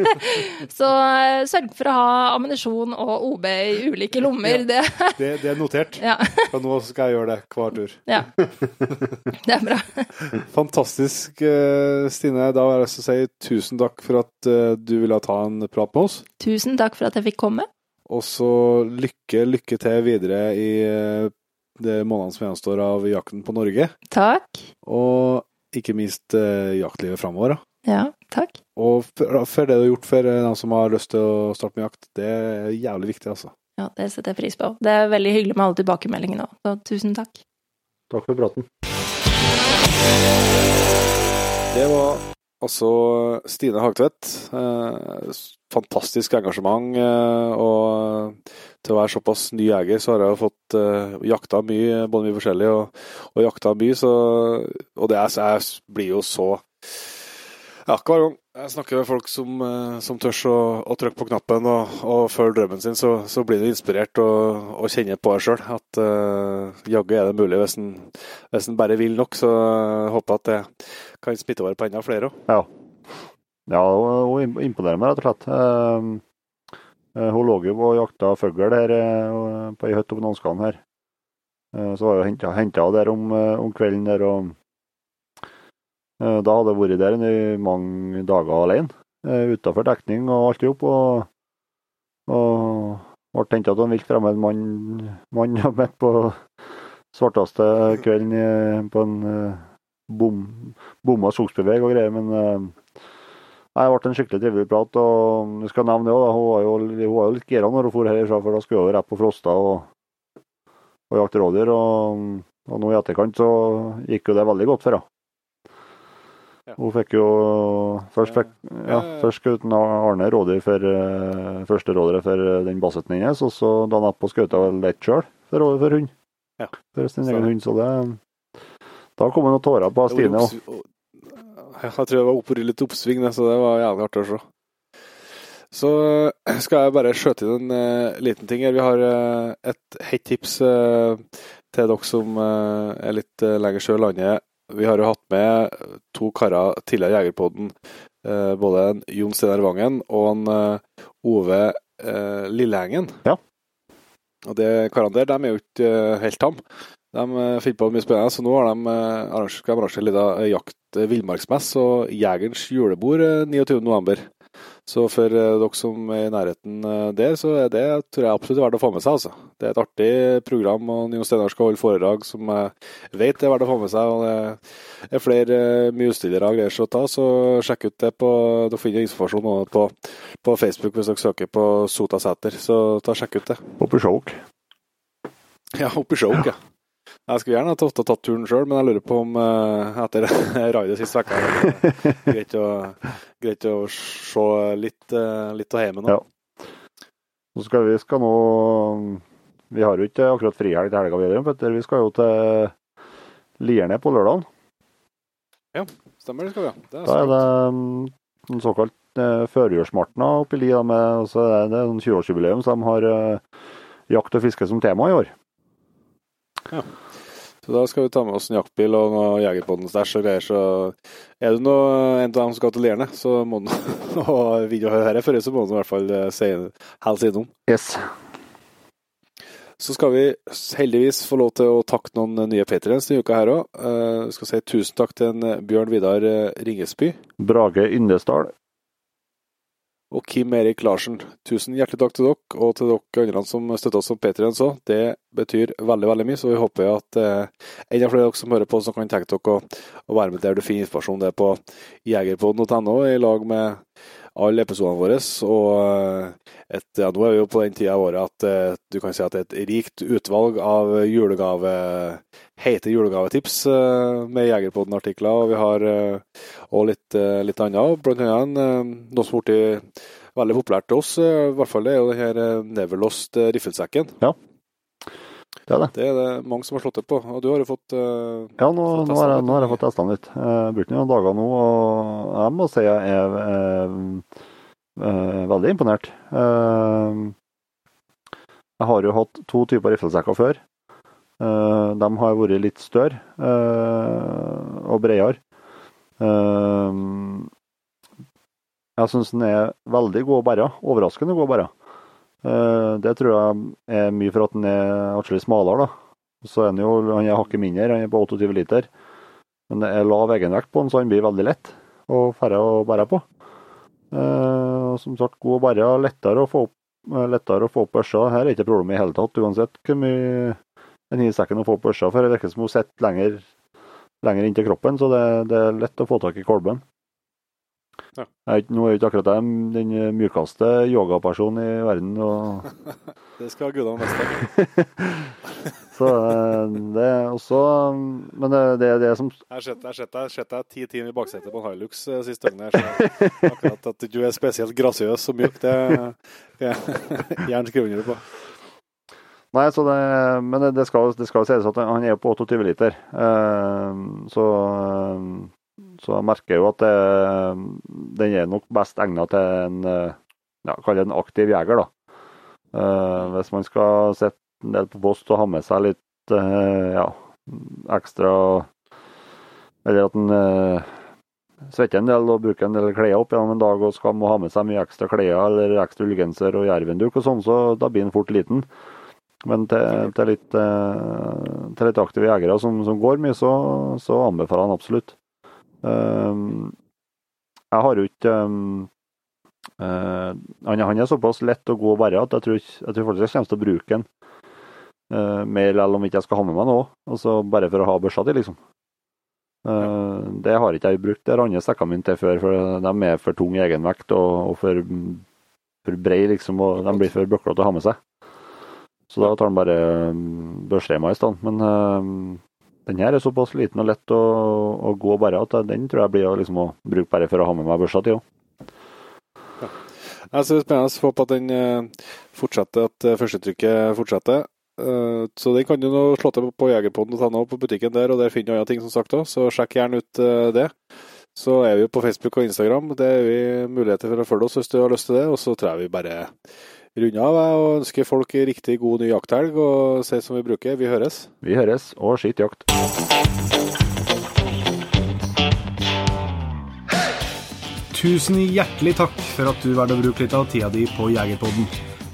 [SPEAKER 4] [laughs] Så eh, sørg for å ha ammunisjon og OB i ulike lommer. Det,
[SPEAKER 2] Det, det er notert.
[SPEAKER 4] ja, [laughs]
[SPEAKER 2] Og nå skal jeg gjøre det hver tur.
[SPEAKER 4] ja. det er bra.
[SPEAKER 2] Fantastisk, eh, Stine. Da vil jeg også si tusen takk for at eh, du ville ta en prat med oss.
[SPEAKER 4] Tusen takk for at jeg fikk komme.
[SPEAKER 2] Og så lykke, lykke til videre i det de månedene som gjenstår av jakten på Norge.
[SPEAKER 4] Takk.
[SPEAKER 2] Og ikke minst eh, jaktlivet framover.
[SPEAKER 4] Ja, takk.
[SPEAKER 2] Og for, for det du har gjort for eh, dem som har lyst til å starte med jakt, det er jævlig viktig, altså.
[SPEAKER 4] Ja, det setter jeg pris på. Det er veldig hyggelig med alle tilbakemeldingene òg, så tusen takk.
[SPEAKER 3] Takk for praten.
[SPEAKER 2] Det var altså Stine Hagtvedt. Eh, fantastisk engasjement. Eh, og til å være såpass ny jeger, så har jeg fått eh, jakta mye, både mye forskjellig og, og jakta mye. Så, og det er, jeg blir jo så Ja, hver gang. Jeg snakker med folk som, som tør å, å, trykke på knappen og, og følge drømmen sin, så, så blir du inspirert og, og kjenner på det sjøl. At uh, jaggu er det mulig hvis en, hvis en bare vil nok. Så jeg håper at det kan smitte over på enda flere òg.
[SPEAKER 3] Ja. ja, hun imponerer meg rett og slett. Uh, uh, hun lå jo og jakta fugl her på ei hytte oppe i Nånskan her. så var hun henta der om, om kvelden der og Eh, da hadde hun vært der i mange dager alene, eh, utafor dekning og alt i hop. Og, og ble henta at en vilt fremmed mann, mann [laughs] midt på svarteste kvelden på en eh, bom, bomma skogsbeveg og greier. Men nei, det ble en skikkelig trivelig prat. og jeg skal nevne det også, Hun var jo, hun var jo litt gira når hun for herfra, for da skulle hun rett på Frosta og, og jakte rådyr. Og, og nå i etterkant så gikk jo det veldig godt for henne. Hun fikk jo Først fikk ja, først skjøt Arne rådyr for uh, første rådyret for den bassetten hennes, og så dagen etterpå skjøt hun ett sjøl for, for hund. Ja. For sin egen hund. Så det Da kom det noen tårer på Stine òg.
[SPEAKER 2] Jeg tror det var opp, litt oppsving, så det var jævlig artig å se. Så eh, skal jeg bare skjøte inn en uh, liten ting her. Vi har uh, et hett tips uh, til dere som er litt lenger sør i landet. Vi har jo hatt med to karer tidligere i Jegerpodden. Både en Jon Steinar Vangen og en Ove Lillehengen.
[SPEAKER 3] Ja.
[SPEAKER 2] Og de karene der, de er jo ikke helt tam. De finner på mye spennende, så nå har de arrangert, arrangert en liten jakt villmarksmesse og Jegerens julebord 29.11. Så for dere som er i nærheten der, så er det tror jeg absolutt verdt å få med seg. altså. Det er et artig program, og Nino Steinar skal holde foredrag som jeg vet er verdt å få med seg. og Det er flere mye utstillere og greier å ta, så sjekk ut det. på, Dere finner informasjon på, på, Facebook hvis dere søker på Sotasæter, så ta sjekk ut det.
[SPEAKER 3] Oppe i Skjåk.
[SPEAKER 2] Ja, oppe i Skjåk, ja. Jeg skulle gjerne ha tatt turen sjøl, men jeg lurer på om uh, etter [laughs] raidet sist uke det greit å, greit å se litt, uh, litt av hjemmet nå.
[SPEAKER 3] Ja. Så skal vi skal nå Vi har jo ikke akkurat frihelg til helga, vi, Petter. Vi skal jo til Lierne på lørdag.
[SPEAKER 2] Ja, stemmer det skal vi.
[SPEAKER 3] Det er da er det um, en såkalt uh, førjulsmartna oppe i Li. Med, det er 20-årsjubileum, så de har uh, jakt og fiske som tema i år.
[SPEAKER 2] Ja. Så da skal vi ta med oss en jaktbil og noe Jegerpodden-stæsj og greier. Så er du noe, en av dem som skal til Lierne, så må du [laughs] og vil du høre før, så må du i hvert fall eh, si helse innom.
[SPEAKER 3] Yes.
[SPEAKER 2] Så skal vi heldigvis få lov til å takke noen nye patrients denne uka her òg. Uh, eh, skal si tusen takk til en Bjørn Vidar eh, Ringesby.
[SPEAKER 3] Brage Yndesdal
[SPEAKER 2] og Kim Erik Larsen. Tusen hjertelig takk til dere, og til dere andre som støtter oss som Patrion. Det betyr veldig veldig mye, så vi håper at eh, enda flere av dere som hører på, som kan tenke dere å, å, være med der du finner informasjon. Det er på jegerpodden.no i lag med alle episodene våre. Og eh, et, ja, nå er vi jo på den tida av året at uh, du kan si at det er et rikt utvalg av julegave, heite julegavetips uh, med Jegerpodden-artikler. Og vi har òg også litt, litt annet, blant annet noe som har blitt veldig populært til oss. I hvert fall det er jo den her Neverlost riffelsekken.
[SPEAKER 3] Ja. Det er det.
[SPEAKER 2] Det er det mange som har slått det på. Og du har jo fått
[SPEAKER 3] uh, Ja, nå, nå, har jeg, nå, har jeg, fått testa den litt. Jeg har brukt noen dager nå, og jeg må si jeg er, uh, uh, veldig imponert. Jeg har jo hatt to typer riflesekker før. De har vært litt større og bredere. jeg syns den er veldig god å bære. Overraskende god å bære. Eh, det tror jeg er mye for at den er atskillig smalere. da. Så er den jo han er hakket mindre, han er på 28 liter. Men det er lav egenvekt på den, så han blir veldig lett og færre å bære på. Eh, som sagt, god å bære. Lettere å få opp, eh, lettere å få opp børsa. Her er ikke problemet i hele tatt, uansett hvor mye en gir sekken å få opp børsa. For det virker som hun sitter lenger, lenger inntil kroppen, så det, det, er lett å få tak i kolben. Ja. Jeg, nå er jo ikke akkurat jeg den mjukeste yogapersonen i verden. Og... [laughs]
[SPEAKER 2] det skal gudene vite. [laughs]
[SPEAKER 3] så eh, det er også Men det, det er det som
[SPEAKER 2] Jeg har sett deg ti timer i baksetet på en Hilux eh, sist døgnet. Akkurat at du er spesielt grasiøs og mjuk, det er [laughs] gjerne skrevet under på.
[SPEAKER 3] Nei, så det, men det skal, det skal sies at han er på 28 liter. Så så jeg merker jo at det, den er nok best egnet til en ja, kall det en aktiv jeger. da. Uh, hvis man skal sitte en del på post og ha med seg litt uh, ja, ekstra Eller at en uh, svetter en del og bruker en del klær opp gjennom en dag og skal må ha med seg mye ekstra klær eller ekstra ullgenser og jervenduk og sånn, så da blir en fort liten. Men til, til, litt, til litt, aktive jegere som, som går mye, så, så anbefaler han absolutt. Jeg har jo ikke Uh, han, han, er såpass lett å gå og bære at jeg tror, jeg tror faktisk jeg kommer til å bruke den. Uh, mer eller om ikke jeg skal ha med meg noe, altså bare for å ha børsa til, liksom. Uh, det har ikke jeg brukt de andre sekkene mine til før, for de er for tung egenvekt og, og for, for brei, liksom, og de blir for bøklete å ha med seg. Så da tar han bare børsrema i stedet. Men uh, den her er såpass liten og lett å, å gå bare at den tror jeg blir liksom, å bruke bare for å ha med meg børsa til òg.
[SPEAKER 2] Jeg synes spennende å håpe at den eh, fortsetter, at førsteinntrykket førstetrykket fortsetter. Eh, så den kan du nå slå til på Jegerpoden og på butikken der, og der finner du andre ting som sagt òg, så sjekk gjerne ut det. Så er vi jo på Facebook og Instagram. Det er vi muligheter for å følge oss hvis du har lyst til det. Og så tror jeg vi bare runder av og ønsker folk riktig god ny jakthelg, og si som vi bruker, vi høres.
[SPEAKER 3] Vi høres, og skitt jakt.
[SPEAKER 1] Tusen hjertelig takk for at du valgte å bruke litt av tida di på Jegerpodden.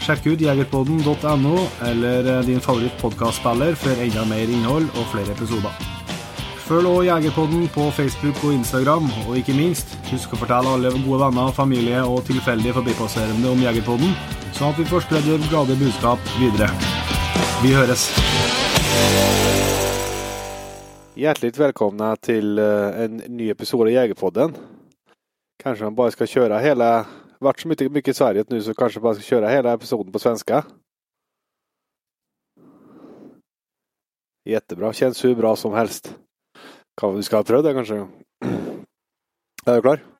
[SPEAKER 1] Sjekk ut jegerpodden.no eller eh, din favoritt-podkastspiller for enda mer innhold og flere episoder. Følg også Jegerpodden på Facebook og Instagram, og ikke minst, husk å fortelle alle gode venner, familie og tilfeldige forbipasserende om Jegerpodden, sånn at vi får spredd vårt glade budskap videre. Vi høres.
[SPEAKER 2] Hjertelig velkomne til eh, en ny episode av Jegerpodden. Kanskje man bare skal kjøre hele Vært så mye, mye i Sverige nå, så kanskje man bare skal kjøre hele episoden på svenska. Jättebra. Känns hur bra som helst. Kan vi skal ha prøvd det, kanskje? [clears throat] Er du klar?